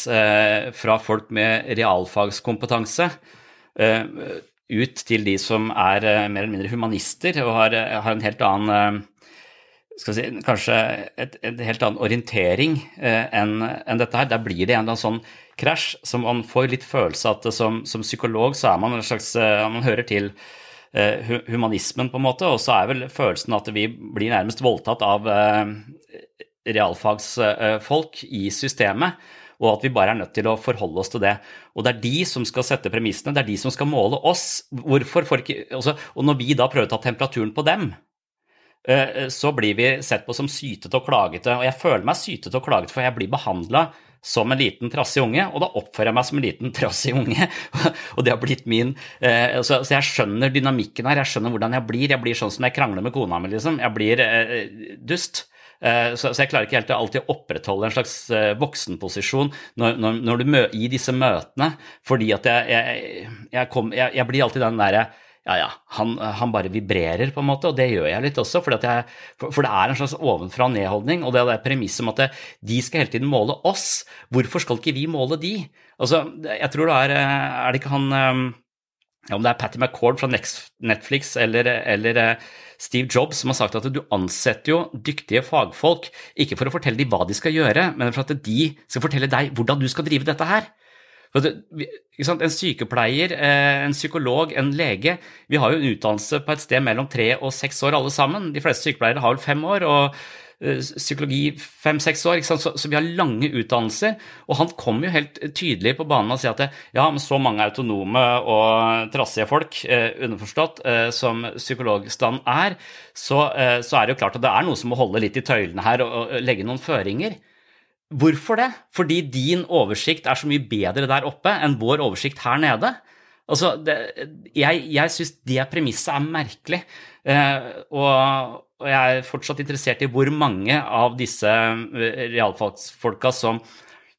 fra folk med realfagskompetanse ut til de som er mer eller mindre humanister og har, har en helt annen si, kanskje et, et helt annen orientering eh, enn en dette her. Der blir det en eller annen sånn krasj som man får litt følelse av at som, som psykolog så er man en slags eh, Man hører til eh, humanismen, på en måte, og så er vel følelsen at vi blir nærmest voldtatt av eh, realfagsfolk i systemet. Og at vi bare er nødt til å forholde oss til det. Og det er de som skal sette premissene, det er de som skal måle oss. Hvorfor får ikke, altså, og når vi da prøver å ta temperaturen på dem, eh, så blir vi sett på som sytete og klagete. Og jeg føler meg sytete og klagete, for jeg blir behandla som en liten trassig unge, og da oppfører jeg meg som en liten [LAUGHS] trassig unge. og det har blitt min eh, så, jeg skjønner dynamikken her, jeg skjønner hvordan jeg blir. Jeg blir sånn som jeg krangler med kona mi, liksom. Jeg blir eh, dust. Eh, Så, jeg klarer ikke helt å opprettholde en slags eh, voksenposisjon når, når, når mø, i disse møtene, fordi at jeg, jeg, jeg, kom, jeg blir alltid den derre ja, ja, han, han bare vibrerer, på en måte, og det gjør jeg litt også. jeg, for, det er en slags ovenfra og det er premisset om at det, de skal hele tiden måle oss. Hvorfor skal ikke vi måle de? Altså, jeg tror det er eh, Er det ikke han eh, om det er Patty McCord fra Netflix eller, eller eh, Steve Jobs som har sagt at du ansetter jo dyktige fagfolk ikke for å fortelle dem hva de skal gjøre, men for at de skal fortelle deg hvordan du skal drive dette her. En sykepleier, eh, en psykolog, en lege Vi har jo en utdannelse på et sted mellom tre og seks år alle sammen. De fleste sykepleiere har vel fem år. og eh, Psykologi fem-seks år? Så, så vi har lange utdannelser. Og han kom jo helt tydelig på banen og sier at ja, med så mange autonome og trassige folk, eh, underforstått, som psykologstand er, så, så er det jo klart at det er noe som må holde litt i tøylene her og, og legge noen føringer. Hvorfor det? Fordi din oversikt er så mye bedre der oppe enn vår oversikt her nede. Altså, det, jeg jeg syns det premisset er merkelig. Eh, og, og jeg er fortsatt interessert i hvor mange av disse eh, realfagsfolka som,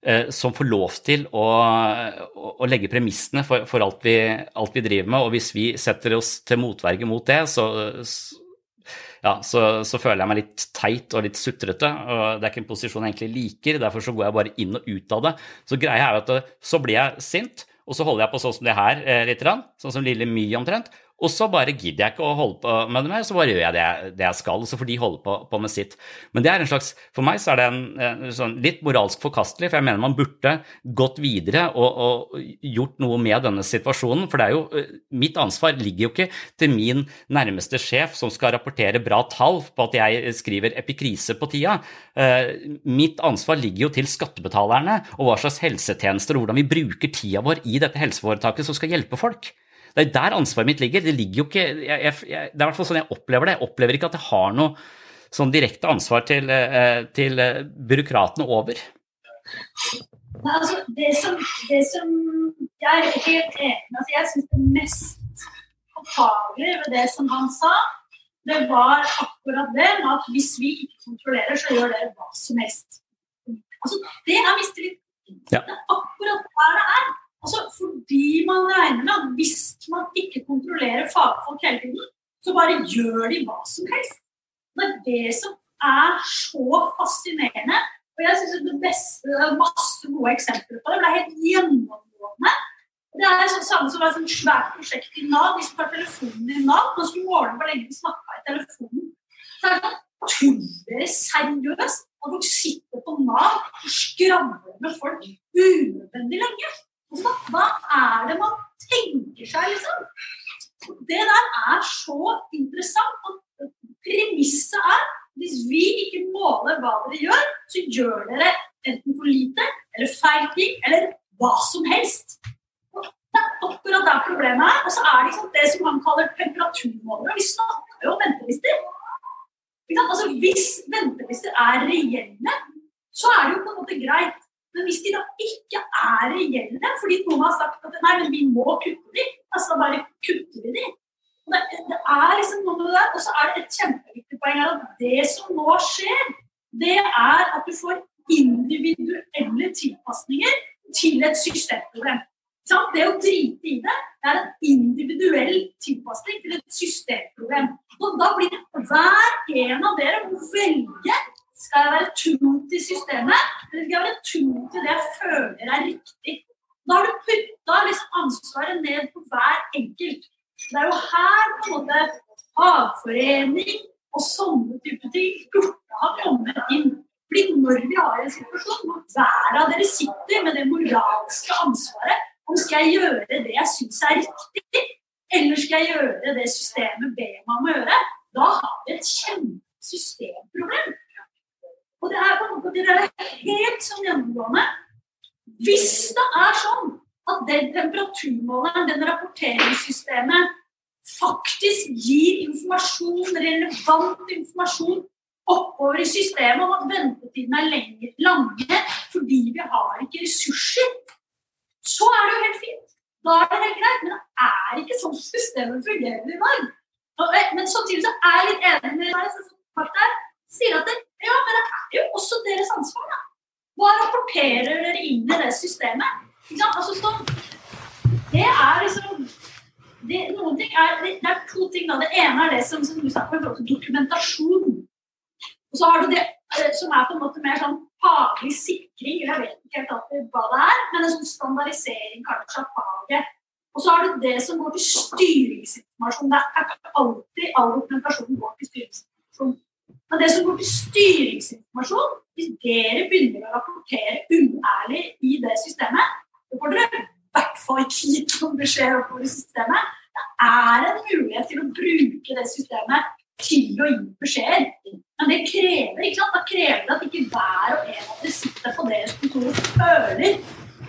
eh, som får lov til å, å, å legge premissene for, for alt, vi, alt vi driver med. Og hvis vi setter oss til motverge mot det, så, ja, så, så føler jeg meg litt teit og litt sutrete. og Det er ikke en posisjon jeg egentlig liker, derfor så går jeg bare inn og ut av det. Så greia er jo at så blir jeg sint, og så holder jeg på sånn som det her, eh, litt, sånn som lille My omtrent. Og så bare gidder jeg ikke å holde på med det mer, så bare gjør jeg det, det jeg skal. Så får de holde på, på med sitt. Men det er en slags, for meg så er det en, en sånn litt moralsk forkastelig, for jeg mener man burde gått videre og, og gjort noe med denne situasjonen. For det er jo, eh, mitt ansvar ligger jo ikke til min nærmeste sjef som skal rapportere bra tall på at jeg skriver epikrise på tida. Eh, Mitt ansvar ligger jo til skattebetalerne og hva slags helsetjenester og hvordan vi bruker tida vår i dette helseforetaket som skal hjelpe folk. Det er der ansvaret mitt ligger. Det ligger jo ikke, jeg, jeg, det er i hvert fall sånn jeg opplever det. Jeg opplever ikke at jeg har noe sånn direkte ansvar til, eh, til eh, byråkratene over. Nei, altså, det, som, det som Jeg er helt enig altså, Jeg syns det mest påtagelige ved det som han sa, det var akkurat det at hvis vi ikke kontrollerer, så gjør dere hva som helst. Altså, det er mistillit. Ja. Det er akkurat der det er. Altså, fordi man regner med at hvis man ikke kontrollerer fagfolk hele tiden, så bare gjør de hva som helst. Det er det som er så fascinerende. Og jeg synes det beste, det er masse gode eksempler på det. Det er helt gjennomgående. Det er sånn samme som et svært prosjekt i Nav. De som har telefonen i Nav, man skulle måle hvor lenge de snakka i telefonen. Så er det Tuller seriøst? At folk sitter på Nav og skravler med folk unødvendig lenge? Hva er det man tenker seg, liksom? Det der er så interessant. Og premisset er hvis vi ikke måler hva dere gjør, så gjør dere enten for lite eller feil ting eller hva som helst. Og Det er akkurat der problemet er. Og så er det liksom det som man kaller temperaturmålere. Vi snakker jo om ventelister. Altså, hvis ventelister er reelle, så er det jo på en måte greit. Men hvis de da ikke er reelle, fordi noen har sagt at nei, men vi må kutte de, altså bare kutter vi de. Det, det er liksom noe med det. Og så er det et kjempeviktig poeng her at det som nå skjer, det er at du får individuelle tilpasninger til et systemproblem. Det å drite i det, det er en individuell tilpasning til et systemproblem. Og da blir hver en av dere må velge skal jeg være tro til systemet, eller skal jeg være tro til det jeg føler er riktig? Da har du putta liksom ansvaret ned på hver enkelt. Det er jo her på en måte fagforening og sånne typer ting burde ha kommet inn. Fordi når vi har en situasjon hvor hver av dere sitter med det moralske ansvaret om skal jeg gjøre det jeg syns er riktig, eller skal jeg gjøre det systemet ber meg om å gjøre, da har vi et kjempesystemproblem. Og det er på det er helt sånn gjennomgående. Hvis det er sånn at den temperaturmåleren, den rapporteringssystemet, faktisk gir informasjon, relevant informasjon oppover i systemet om at ventetiden er lenge, lange fordi vi har ikke ressurser, så er det jo helt fint. Da er det helt greit. Men det er ikke sånn systemet fungerer i dag. Eh, Men samtidig så er jeg litt enig med deg sier at det, ja, men det er jo også deres ansvar. da. Hva rapporterer dere inn i det systemet? Altså, så, det er liksom det, er, det, er to ting. da. Det ene er det som, som du snakker om, dokumentasjon. Og så har du det eh, som er på en måte mer sånn faglig sikring, jeg vet ikke helt hva det er, men en sånn standardisering kanskje av faget. Og så har du det som går til styringsinformasjon. Det er ikke alltid all dokumentasjon går til styringsinformasjon. Men det som går til styringsinformasjon, hvis dere begynner å rapportere uærlig i det systemet, så får dere i hvert fall ikke gitt noen beskjed oppover i systemet. Det er en mulighet til å bruke det systemet til å gi beskjeder. Men det krever ikke sant? Da krever det at ikke hver og en av dere sitter på deres kontor og føler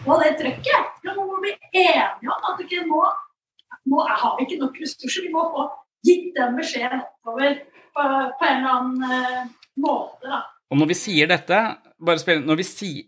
på det trøkket. Da må vi bli enige om at ikke nå, nå har vi ikke nok ressurser. Vi må få gitt den beskjeden oppover på, på en eller annen eh, måte. da. Og når vi sier dette, bare spill, når vi sier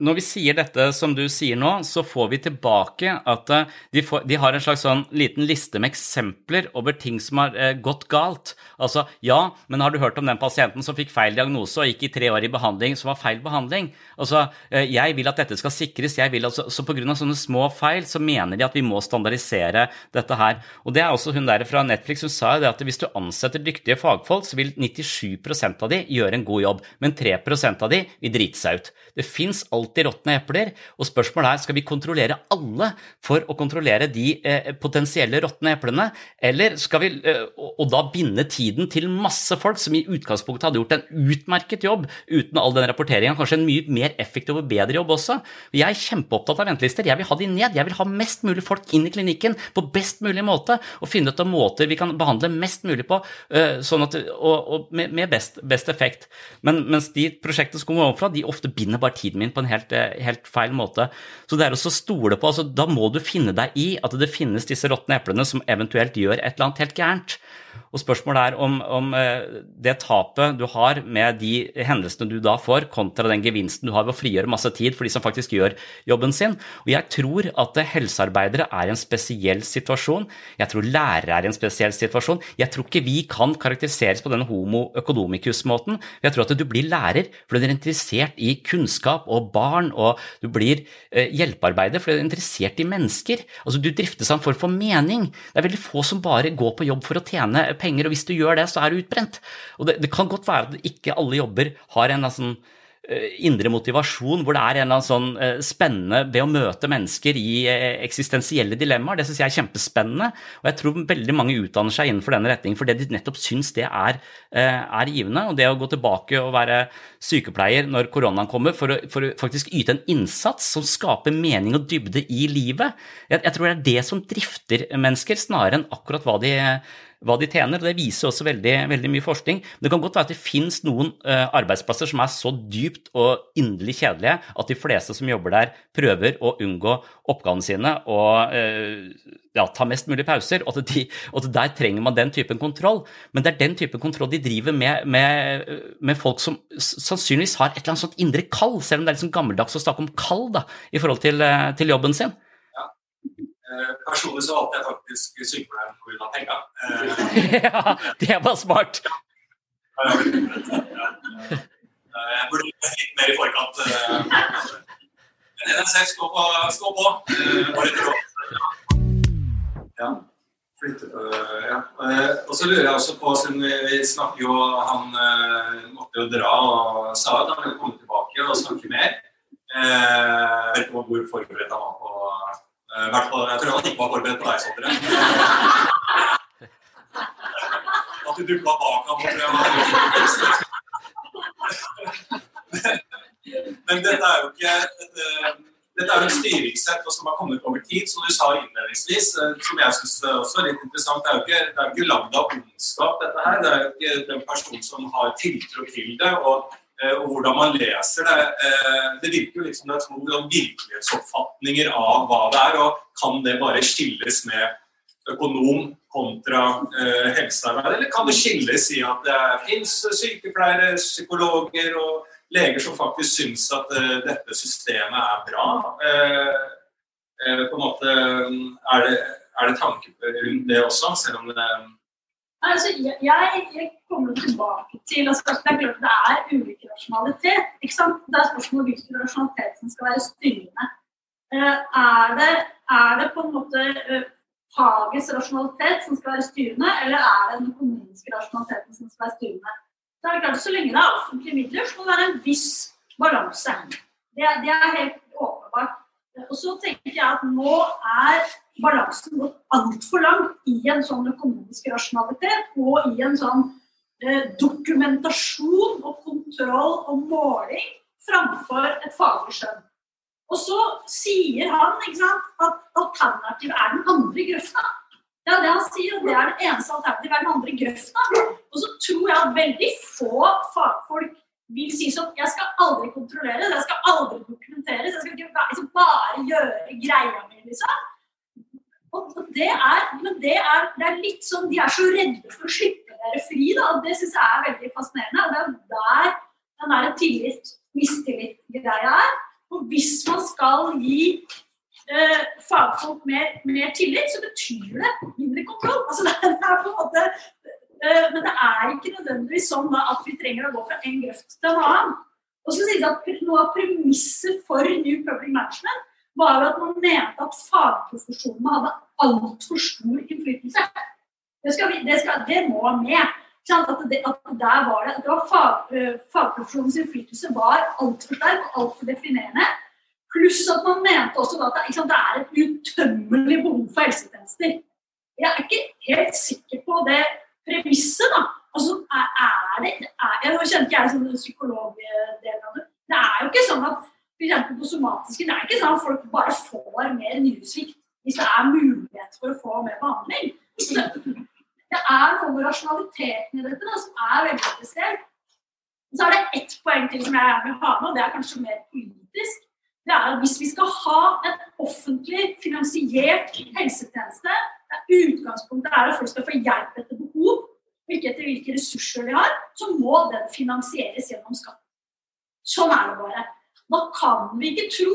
når vi sier dette som du sier nå, så får vi tilbake at eh, de, får, de har en slags sånn liten liste med eksempler over ting som har eh, gått galt. Altså, ja, men har du hørt om den pasienten som fikk feil diagnose og gikk i tre år i behandling, som var feil behandling? Altså, eh, jeg vil at dette skal sikres, jeg vil altså, så pga. sånne små feil så mener de at vi må standardisere dette her. Og det er også hun der fra Netflix som sa jo det at hvis du ansetter dyktige fagfolk, så vil 97% av de gjøre en god jobb, men 3 av de vil drite seg ut. Det fins alltid råtne epler, og spørsmålet er skal vi kontrollere alle for å kontrollere de eh, potensielle råtne eplene, eller skal vi eh, og, da binde tiden til masse folk som i utgangspunktet hadde gjort en utmerket jobb uten all den rapporteringa, kanskje en mye mer effektiv og bedre jobb også. Jeg er kjempeopptatt av ventelister, jeg vil ha de ned, jeg vil ha mest mulig folk inn i klinikken på best mulig måte, og finne ut av måter vi kan behandle mest mulig på, eh, sånn at, og, og med, med best, best effekt. Men, mens de prosjektene som kommer ovenfra, de ofte binder bare tiden min på en helt, eh, helt feil måte. Så det er å stole på altså, Da må du finne deg i at det finnes disse råtne eplene som eventuelt gjør et eller annet helt gærent. Og spørsmålet er om, om eh, det tapet du har med de hendelsene du da får, kontra den gevinsten du har ved å frigjøre masse tid for de som faktisk gjør jobben sin. Og jeg tror at helsearbeidere er i en spesiell situasjon. Jeg tror lærere er i en spesiell situasjon. Jeg tror ikke vi kan karakteriseres på denne homo økonomicus-måten. Jeg tror at du blir lærer fordi du er interessert i kunnskap og barn, og du blir eh, hjelpearbeider fordi du er interessert i mennesker. Altså Du driftes av en form for mening. Det er veldig få som bare går på jobb for å tjene penger, og hvis du gjør det, så er du utbrent. Og det, det kan godt være at ikke alle jobber har en sånn indre motivasjon hvor det er en eller annen sånn eh, spennende ved å møte mennesker i eh, eksistensielle dilemmaer. Det syns jeg er kjempespennende, og jeg tror veldig mange utdanner seg innenfor denne retningen fordi de nettopp syns det er, eh, er givende. Og det å gå tilbake og være sykepleier når koronaen kommer, for å, for å faktisk yte en innsats som skaper mening og dybde i livet, jeg, jeg tror det er det som drifter mennesker, snarere enn akkurat hva de hva de tjener. og Det viser også veldig, veldig mye forskning. Men det kan godt være at det finnes noen uh, arbeidsplasser som er så dypt og inderlig kjedelige at de fleste som jobber der, prøver å unngå oppgavene sine og uh, ja, ta mest mulig pauser. Og de, og der trenger man den typen kontroll. Men det er den typen kontroll de driver med, med, med folk som sannsynligvis har et eller annet sånt indre kall, selv om det er sånn gammeldags å snakke om kall da, i forhold til, uh, til jobben sin. Eh, Personlig så valgte jeg faktisk sykepleieren pga. penga. [LAUGHS] ja, det var smart. Jeg burde litt mer i forkant. Men NSF står på. Stå på. Ja. Ja. Og så lurer jeg også på, siden vi snakker jo Han måtte jo dra og sa at han ville komme tilbake og snakke mer. Jeg vet ikke hvor forberedt han var på Eh, hvert fall, jeg tror han ikke var forberedt på deg, Sondre. [LAUGHS] At du du dukka bak ham. tror jeg var- [LAUGHS] Men dette er jo ikke et, eh, dette er jo et styringssett som har kommet over tid, som du sa innledningsvis, eh, som jeg syns også er litt interessant. Det er jo ikke, det er ikke lagd av ondskap, dette her. Det er jo ikke den personen som har tiltro til det. og og hvordan man leser det. Eh, Det virker jo liksom det er to virkelighetsoppfatninger av hva det er. og Kan det bare skilles med økonom kontra eh, helsearbeid, eller kan det skilles i at det fins sykepleiere, psykologer og leger som faktisk syns at eh, dette systemet er bra? Eh, eh, på en måte Er det, er det tanke rundt det også, selv om det Altså, jeg, jeg kommer tilbake til altså, Det er klart det er ulik rasjonalitet. Ikke sant? Det er spørsmål om hvilken rasjonalitet som skal være styrende. Eh, er, det, er det på en måte eh, fagets rasjonalitet som skal være styrende, eller er det den økonomiske rasjonaliteten som skal være styrende? Så er klart, Så lenge det er offentlige midler, så må det være en viss balanse. Det, det er helt åpenbart. Og så tenker jeg at nå er balansen gått altfor langt i en sånn økonomisk rasjonalitet og i en sånn eh, dokumentasjon og kontroll og måling framfor et faglig skjønn. Og så sier han sant, at alternativet er den andre grøfta. Det er det han sier, og det er det eneste alternativet er den andre grøfta. Og så tror jeg at veldig få fagfolk vil si sånn Jeg skal aldri kontrollere, jeg skal aldri dokumentere, jeg skal ikke bare, liksom bare gjøre greia mi, liksom. Og det er, men det er, det er litt sånn De er så redde for å slippe dere fri, da. og Det syns jeg er veldig fascinerende. Det er der den der tillit, mistillit-greia er. Og hvis man skal gi eh, fagfolk mer, mer tillit, så betyr det mindre kontroll. Altså, det er på en måte Men det er ikke nødvendigvis sånn at vi trenger å gå fra en grøft til en annen. Og så sies det at Noe av premisset for New Public Management var at man mente at fagprofesjonene hadde altfor stor innflytelse. Det, skal vi, det, skal, det må med. At, det, at der var det, det var fag, eh, Fagprofesjonens innflytelse var altfor sterk og altfor definerende. Pluss at man mente også at det, sant, det er et utømmelig behov for helsetjenester. Jeg er ikke helt sikker på det premisset. da. Altså, er, det, er, jeg ikke jeg som psykologdelen av det. Det er jo ikke sånn at for på somatiske, det er ikke sånn at folk bare får mer nyresvikt hvis det er mulighet for å få mer behandling. Det er noe med rasjonaliteten i dette da, som er veldig spesielt. Så er det ett poeng til som jeg vil ha med, og det er kanskje mer politisk. Det er at Hvis vi skal ha en offentlig finansiert helsetjeneste, utgangspunktet er at folk skal få hjelp etter behov, og ikke etter hvilke ressurser de har, så må den finansieres gjennom skatt. Sånn er det bare. Da kan vi ikke tro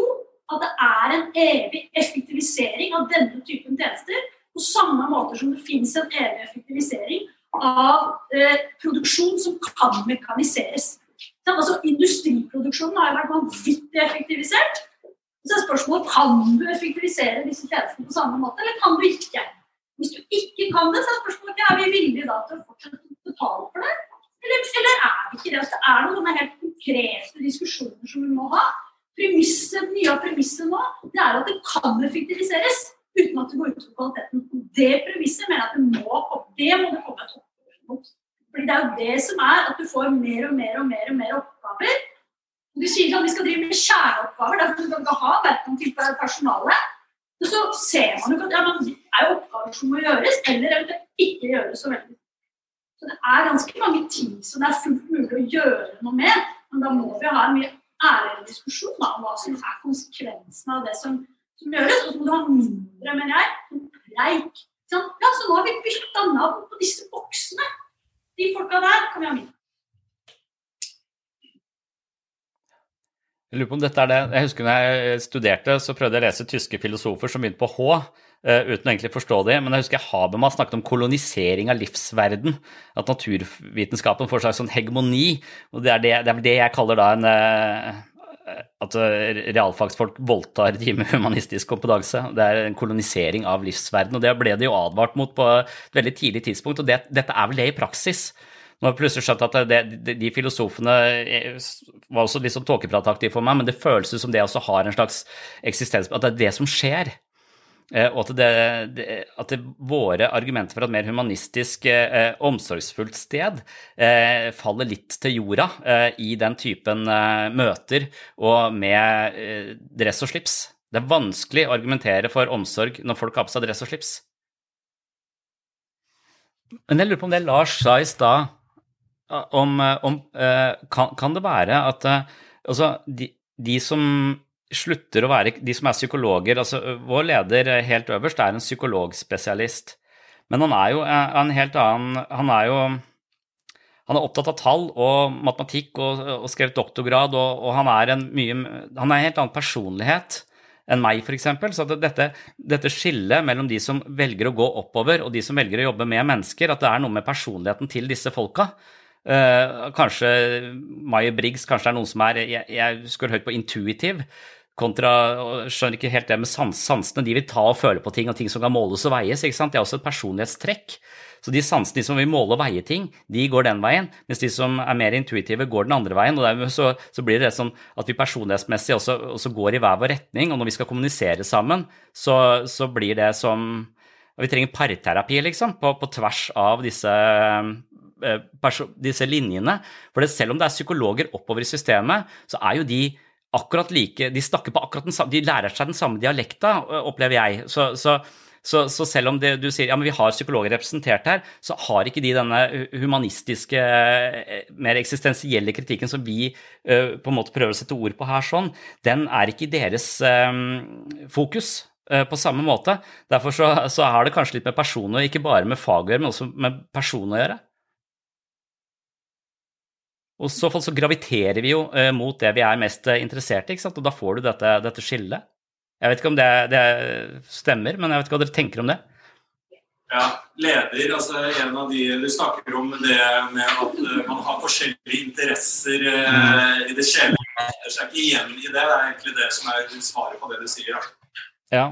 at det er en evig effektivisering av denne typen tjenester, på samme måte som det finnes en evig effektivisering av eh, produksjon som kan mekaniseres. Så, altså, industriproduksjonen har vært vanvittig effektivisert. Så er spørsmålet kan du effektivisere disse tjenestene på samme måte, eller kan du ikke? Hvis du ikke kan det, så er spørsmålet er vi villige da til å fortsette å betale for det. Eller, eller er vi ikke det? Altså, det er noen helt konkrete diskusjoner som vi må ha. Premisset, Mye av premisset nå det er at det kan effektiviseres uten at det går utover kvaliteten. Det premisset mener jeg at det må, det må det komme et oppgjør mot. Fordi Det er jo det som er at du får mer og mer og mer og mer oppgaver. Du sier at vi skal drive med kjerneoppgaver, derfor skal vi ikke ha verken til personale. Og så ser man jo at ja, men det er jo oppgaver som må gjøres, eller eventuelt ikke gjøres så veldig. Så det er ganske mange ting som det er fullt mulig å gjøre noe med, men da må vi ha en mye ærligere diskusjon da, om hva som er konsekvensene av det som, som gjøres. Og så må du ha mindre, mener jeg, preik. Sånn, ja, så nå har vi bytta navn på disse boksene. De folka der kan vi ha mindre. Jeg lurer på om dette er det Jeg husker når jeg studerte, så prøvde jeg å lese tyske filosofer som begynte på H, eh, uten å egentlig forstå det. Men jeg husker Habermas snakket om kolonisering av livsverden. At naturvitenskapen får seg sånn hegemoni. Og det er, det, det er det jeg kaller da en eh, At realfagsfolk voldtar de med humanistisk kompetanse. Det er en kolonisering av livsverden. Og det ble det jo advart mot på et veldig tidlig tidspunkt, og det, dette er vel det i praksis. Nå har jeg plutselig skjønt at det, de, de filosofene var også litt sånn tåkeprataktige for meg, men det føles som det også har en slags eksistens At det er det som skjer. Eh, og at, det, at det, våre argumenter for et mer humanistisk, eh, omsorgsfullt sted eh, faller litt til jorda eh, i den typen eh, møter og med eh, dress og slips. Det er vanskelig å argumentere for omsorg når folk har på seg dress og slips. Men jeg lurer på om det Lars sa i stad, om, om kan, kan, det være at altså, de, de som slutter å være de som er psykologer altså Vår leder helt øverst er en psykologspesialist. Men han er jo en helt annen Han er jo han er opptatt av tall og matematikk og, og skrevet doktorgrad, og, og, han er en mye Han er en helt annen personlighet enn meg, f.eks. Så dette, dette skillet mellom de som velger å gå oppover, og de som velger å jobbe med mennesker, at det er noe med personligheten til disse folka. Uh, kanskje Maya Briggs kanskje er noen som er Jeg, jeg skulle hørt på intuitiv kontra Skjønner ikke helt det med sans, sansene. De vil ta og føle på ting, og ting som kan måles og veies. ikke sant? Det er også et personlighetstrekk. Så de sansene som vil måle og veie ting, de går den veien, mens de som er mer intuitive, går den andre veien. og dermed så, så blir det sånn at vi personlighetsmessig også, også, går i hver vår retning. Og når vi skal kommunisere sammen, så, så blir det som Vi trenger parterapi, liksom, på, på tvers av disse disse linjene. For selv om det er psykologer oppover i systemet, så er jo de akkurat like De snakker på akkurat den samme De lærer seg den samme dialekta, opplever jeg. Så, så, så, så selv om det, du sier ja, men vi har psykologer representert her, så har ikke de denne humanistiske, mer eksistensielle kritikken som vi på en måte prøver å sette ord på her, sånn, den er ikke i deres um, fokus på samme måte. Derfor så, har det kanskje litt med personer, ikke bare med fag å gjøre, men også med person å gjøre. Og så så graviterer vi jo eh, mot det vi er mest eh, interessert i, og da får du dette, dette skillet. Jeg vet ikke om det, det, stemmer, men jeg vet ikke hva dere tenker om det? Ja, leder, altså en av de Du snakker om det med at uh, man har forskjellige interesser uh, i det sjelelige. Jeg ser ikke igjen i det. Det er egentlig det som er svaret på det du sier. Ja.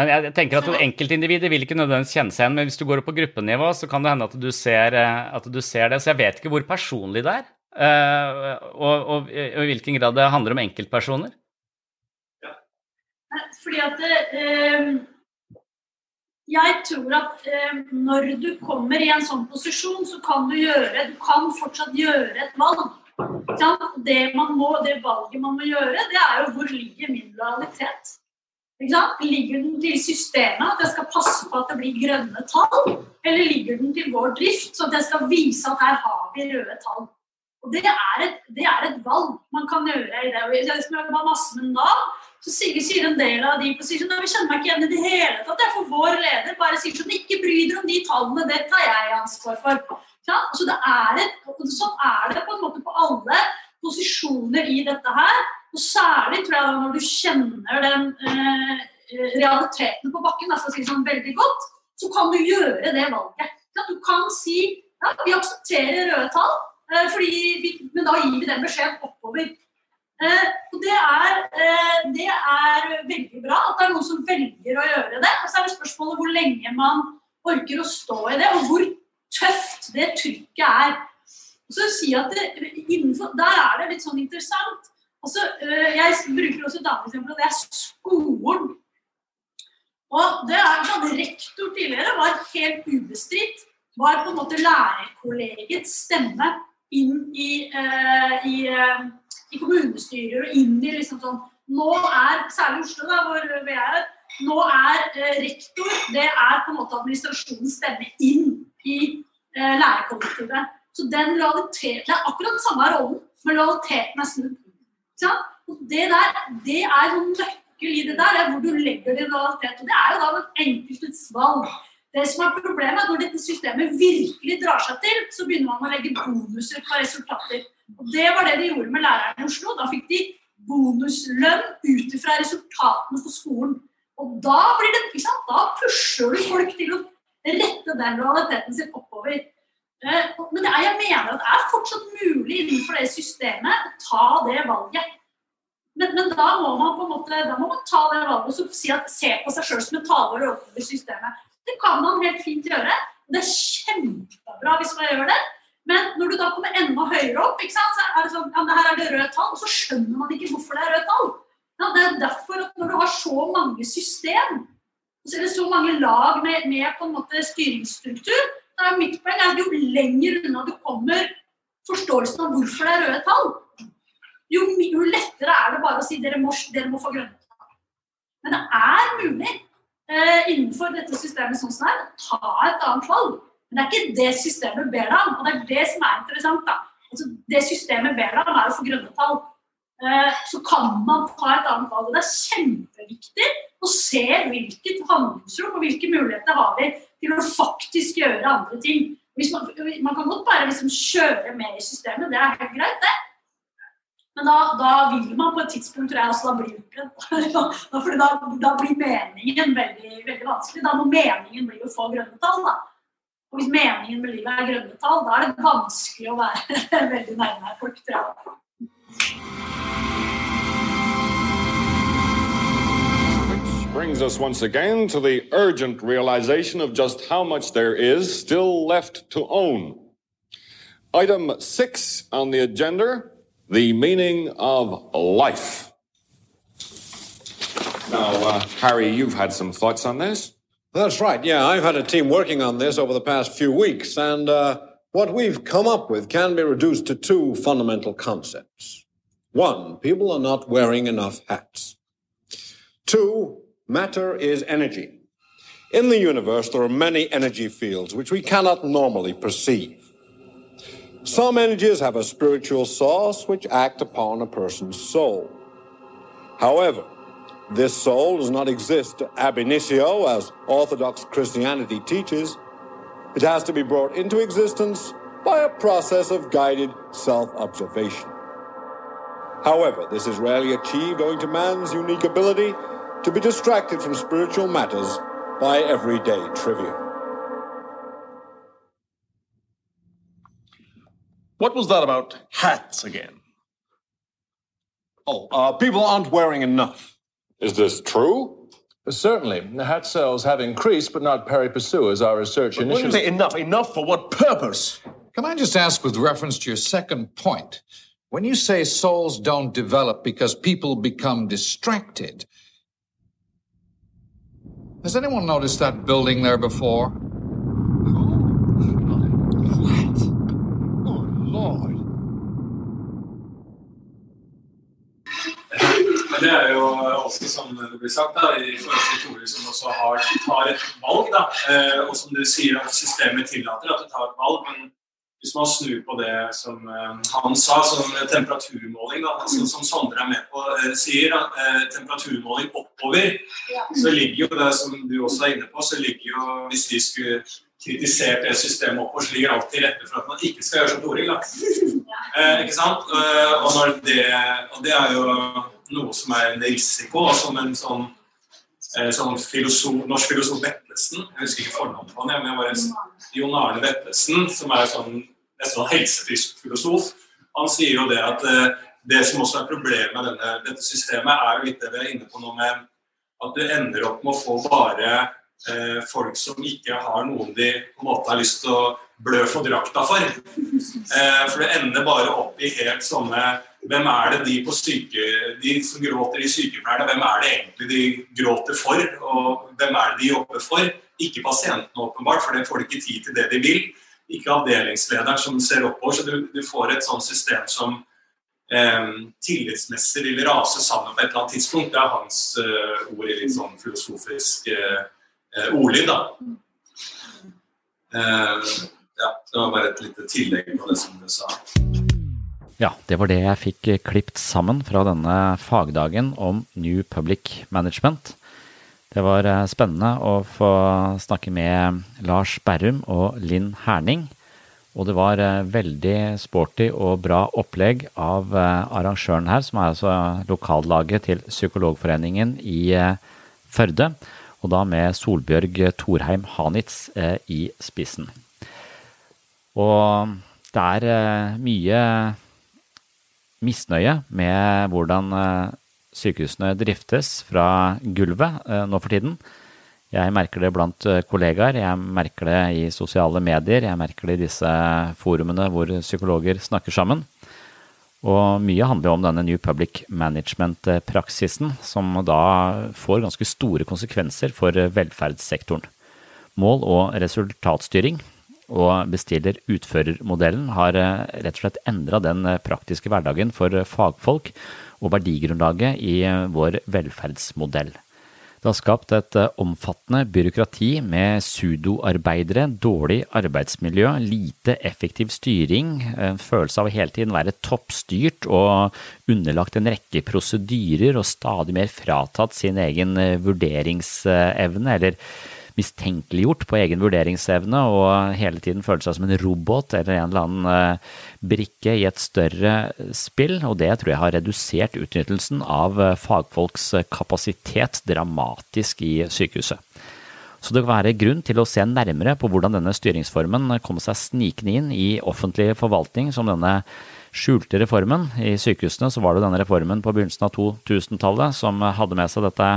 Men jeg tenker at enkeltindividet vil ikke nødvendigvis kjenne seg igjen, men hvis du går opp på gruppenivå, så kan det hende at du ser, eh, at du ser det. Så jeg vet ikke hvor personlig det er, eh, og, og, og, i hvilken grad det handler om enkeltpersoner. Ja. Fordi at eh, jeg tror at eh, når du kommer i en sånn posisjon, så kan du gjøre Du kan fortsatt gjøre et valg. Det, må, det valget man må gjøre, det er jo hvor ligger min lojalitet. Ligger den til systemet, at jeg skal passe på at det blir grønne tall? Eller ligger den til vår drift, så at jeg skal vise at her har vi røde tall? Og Det er et, det er et valg man kan gjøre i det. Og jeg har masse med Nav, så sier, sier, en del av de på sånn, vi kjenner meg ikke igjen i det hele tatt. Jeg for vår leder bare sier sånn Ikke bry dere om de tallene, det tar jeg ansvar for. Ja, så det er et, Sånn er det på en måte på alle posisjoner i dette her. Og særlig tror jeg når du kjenner den eh, realiteten på bakken, altså sånn veldig godt, så kan du gjøre det valget. Du kan si ja, vi aksepterer røde tall, eh, vi, men da gir vi den beskjeden oppover. Eh, og det er, eh, det er, veldig bra at det er noen som velger å gjøre det. Og så er det spørsmålet hvor lenge man orker å stå i det, og hvor tøft det trykket er. Og så si at det, innenfor, Der er det litt sånn interessant. Altså, øh, jeg bruker også et annet eksempel, og det er skolen. Og det er sånn, Rektor tidligere var helt ubestridt. Var på en måte lærerkollegets stemme inn i, uh, i, uh, i, kommunestyrer og inn i liksom sånn Nå er, særlig Oslo, da, hvor vi er, nå er uh, rektor det er på en måte administrasjonens stemme inn i lærerkollektivet. Så den lojaliteten, Det er akkurat samme rollen, men lojaliteten er snudd. Det der, det er noen nøkkel i det der, er hvor du legger din realitet. Og det er jo da den enkeltes valg. Det som er problemet, er når dette systemet virkelig drar seg til, så begynner man å legge bonuser på resultater. Og Det var det de gjorde med lærerne i Oslo. Da fikk de bonuslønn ut fra resultatene på skolen. Og da blir det, ikke sant? Da pusher du folk til å rette den realiteten sin oppover. Eh, det er, jeg mener at det er fortsatt mulig innenfor det systemet å ta det valget. Men, men, da må man på en måte, da må man ta det valget og si at, se på seg sjøl som en taler overfor systemet. Det kan man helt fint gjøre. Det er kjempebra hvis man gjør det. Men når du da kommer enda høyere opp, sant, så er det sånn ja, her er det røde tall, og så skjønner man ikke hvorfor det er røde tall. Ja, det er derfor at når du har så mange system, så er det så mange lag med, med på en måte styringsstruktur, er mitt poeng er at jo lenger unna du kommer forståelsen av hvorfor det er røde tall, jo, jo lettere er det bare å si dere må, dere må få grønne tall. Men det er mulig eh, innenfor dette systemet sånn som det er, å ta et annet valg. Men det er ikke det systemet ber deg om, og det er det som er interessant. da. Altså, det systemet ber deg om, er å få grønne tall. Eh, så kan man ta et annet valg. og Det er kjempeviktig å se hvilket handlingsrom og hvilke muligheter har vi til å faktisk gjøre andre ting. Man, man kan godt bare liksom kjøre med i systemet, det er helt greit, det. Men da, da vil man på et tidspunkt tror jeg også da bli utbrent. [LAUGHS] For da, da blir meningen veldig, veldig vanskelig. Da må meningen bli å få grønne tall. da. Og hvis meningen med livet er grønne tall, da er det vanskelig å være [LAUGHS] veldig nærme folk, tror jeg. Brings us once again to the urgent realization of just how much there is still left to own. Item six on the agenda the meaning of life. Now, uh, Harry, you've had some thoughts on this. That's right. Yeah, I've had a team working on this over the past few weeks, and uh, what we've come up with can be reduced to two fundamental concepts. One, people are not wearing enough hats. Two, matter is energy. In the universe, there are many energy fields which we cannot normally perceive. Some energies have a spiritual source which act upon a person's soul. However, this soul does not exist ab initio as Orthodox Christianity teaches. It has to be brought into existence by a process of guided self-observation. However, this is rarely achieved owing to man's unique ability to be distracted from spiritual matters by everyday trivia. What was that about hats again? Oh, uh, people aren't wearing enough. Is this true? Certainly. The hat sales have increased, but not pari passu as our research But when you initially. say enough, enough for what purpose? Can I just ask, with reference to your second point, when you say souls don't develop because people become distracted, has anyone noticed that building there before? Lord. Men det er jo også som det blir sagt da, i forhold til Tore som også har, tar et valg. da, eh, Og som du sier at systemet tillater at du tar et valg. Men hvis man snur på det som eh, han sa, som temperaturmåling, da, altså, som Sondre er med på, eh, sier, da, eh, temperaturmåling oppover, så ligger jo det som du også er inne på, så ligger jo Hvis vi skulle kritisert det systemet oppover, så ligger alt til rette for at man ikke skal gjøre som Toril. da. Eh, ikke sant? Og, det, og det er jo noe som er en risiko, som en sånn, sånn filosof, norsk filosof Vetlesen Jeg husker ikke fornavnet på han, men jeg bare Jon Arne Vettelsen, som er sånn, nesten sånn helsefilosof, han sier jo det at eh, det som også er problemet med denne, dette systemet, er jo litt det vi er inne på nå med at du ender opp med å få bare eh, folk som ikke har noen de på en måte har lyst til å blø for drakta for. Eh, for det ender bare opp i helt sånne Hvem er det de på syke, de som gråter i sykepleierne, hvem er det egentlig de gråter for? Og hvem er det de jobber for? Ikke pasientene, åpenbart, for det får de ikke tid til det de vil. Ikke avdelingslederen som ser oppover. Så du, du får et sånt system som eh, tillitsmessig vil rase sammen på et eller annet tidspunkt. Det er hans eh, ord i litt sånn filosofisk eh, eh, ordlyd, da. Eh, ja, det var bare et lite tillegg på det som du sa. Ja, det var det jeg fikk klipt sammen fra denne fagdagen om New Public Management. Det var eh, spennende å få snakke med Lars Berrum og Linn Herning. Og det var eh, veldig sporty og bra opplegg av eh, arrangøren her, som er altså lokallaget til Psykologforeningen i eh, Førde. Og da med Solbjørg Thorheim Hanitz eh, i spissen. Og det er eh, mye misnøye med hvordan eh, sykehusene driftes fra gulvet eh, nå for tiden. Jeg merker det blant eh, kollegaer, jeg merker det i sosiale medier, jeg merker det i disse forumene hvor psykologer snakker sammen. Og mye handler om denne New Public Management-praksisen, som da får ganske store konsekvenser for velferdssektoren. Mål- og resultatstyring og bestiller-utfører-modellen har rett og slett endra den praktiske hverdagen for fagfolk og verdigrunnlaget i vår velferdsmodell. Det har skapt et omfattende byråkrati med sudoarbeidere, dårlig arbeidsmiljø, lite effektiv styring, en følelse av å hele tiden være toppstyrt og underlagt en rekke prosedyrer og stadig mer fratatt sin egen vurderingsevne, eller mistenkeliggjort på egen vurderingsevne og hele tiden føler seg som en robot eller en eller annen brikke i et større spill, og det tror jeg har redusert utnyttelsen av fagfolks kapasitet dramatisk i sykehuset. Så det kan være grunn til å se nærmere på hvordan denne styringsformen kom seg snikende inn i offentlig forvaltning som denne skjulte reformen. I sykehusene så var det denne reformen på begynnelsen av 2000-tallet som hadde med seg dette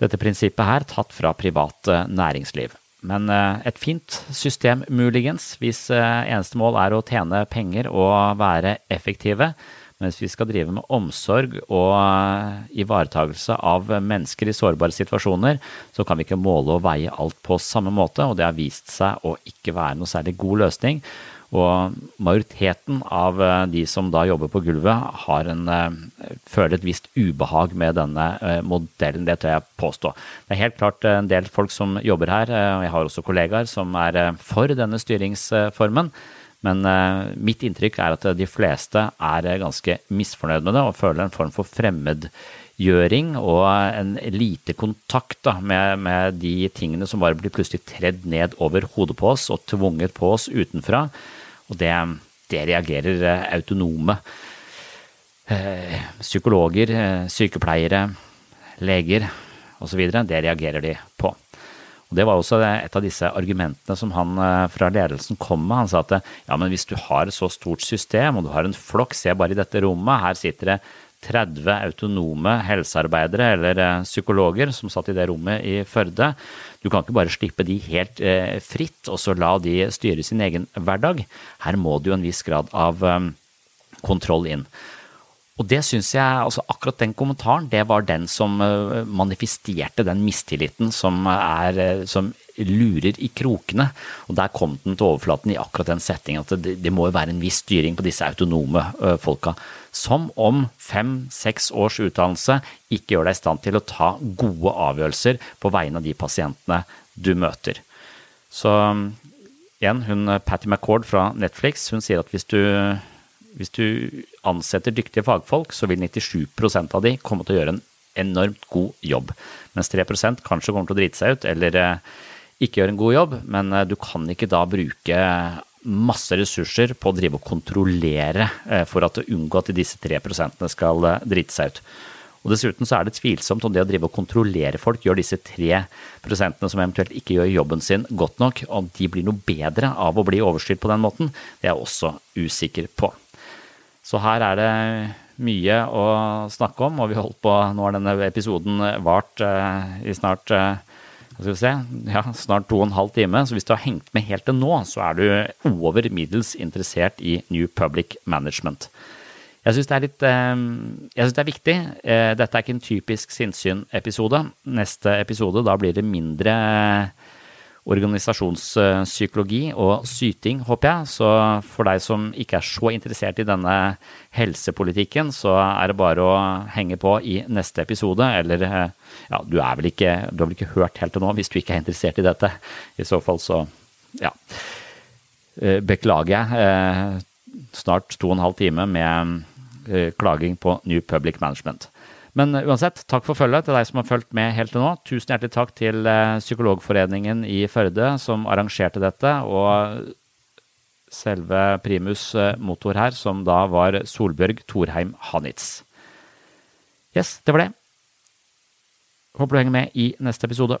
dette prinsippet her tatt fra privat næringsliv. Men et fint system muligens, hvis eneste mål er å tjene penger og være effektive. Mens vi skal drive med omsorg og ivaretagelse av mennesker i sårbare situasjoner, så kan vi ikke måle og veie alt på samme måte, og det har vist seg å ikke være noe særlig god løsning. Og majoriteten av de som da jobber på gulvet, har en, føler et visst ubehag med denne modellen, det tør jeg påstå. Det er helt klart en del folk som jobber her, og jeg har også kollegaer som er for denne styringsformen. Men mitt inntrykk er at de fleste er ganske misfornøyd med det og føler en form for fremmedgjøring og en lite kontakt da, med, med de tingene som bare blir plutselig tredd ned over hodet på oss og tvunget på oss utenfra. Og det, det reagerer autonome eh, psykologer, sykepleiere, leger osv. Det reagerer de på. Og Det var også et av disse argumentene som han fra ledelsen kom med. Han sa at ja, men hvis du har et så stort system, og du har en flokk, se bare i dette rommet, her sitter det 30 autonome helsearbeidere eller psykologer som satt i det rommet i Førde. Du kan ikke bare slippe de helt eh, fritt og så la de styre sin egen hverdag. Her må det jo en viss grad av eh, kontroll inn. Og det syns jeg, altså akkurat den kommentaren, det var den som uh, manifesterte den mistilliten som, er, som lurer i krokene. Og der kom den til overflaten i akkurat den settingen at det, det må jo være en viss styring på disse autonome uh, folka. Som om fem-seks års utdannelse ikke gjør deg i stand til å ta gode avgjørelser på vegne av de pasientene du møter. Så igjen, hun Patty McCord fra Netflix, hun sier at hvis du hvis du ansetter dyktige fagfolk, så vil 97% av de komme til å gjøre en enormt god jobb. Mens 3 kanskje kommer til å drite seg ut eller ikke gjøre en god jobb, men du kan ikke da bruke masse ressurser på å drive og kontrollere for at unngå at disse 3% skal drite seg ut. Og Dessuten så er det tvilsomt om det å drive og kontrollere folk gjør disse 3 prosentene som eventuelt ikke gjør jobben sin godt nok, om de blir noe bedre av å bli overstyrt på den måten, det er jeg også usikker på. Så her er det mye å snakke om, og vi holdt på Nå har denne episoden vart eh, i snart uh, skal vi se, ja, snart to og en halv time. Så hvis du har hengt med helt til nå, så er du over middels interessert i New Public Management. Jeg syns det er synes det er viktig. Dette er ikke en typisk sinnssyn-episode. Neste episode, da blir det mindre organisasjonspsykologi og syting, håper jeg. Så for deg som ikke er så interessert i denne helsepolitikken, så er det bare å henge på i neste episode. Eller ja, du, er vel ikke, du har vel ikke hørt helt til nå hvis du ikke er interessert i dette. I så fall så, ja. Beklager jeg. Snart to og en halv time med klaging på New Public Management. Men uansett, takk for følget til deg som har fulgt med helt til nå. Tusen hjertelig takk til Psykologforeningen i Førde som arrangerte dette, og selve primus motor her, som da var Solbjørg Thorheim Hanitz. Yes, det var det. Håper du henger med i neste episode.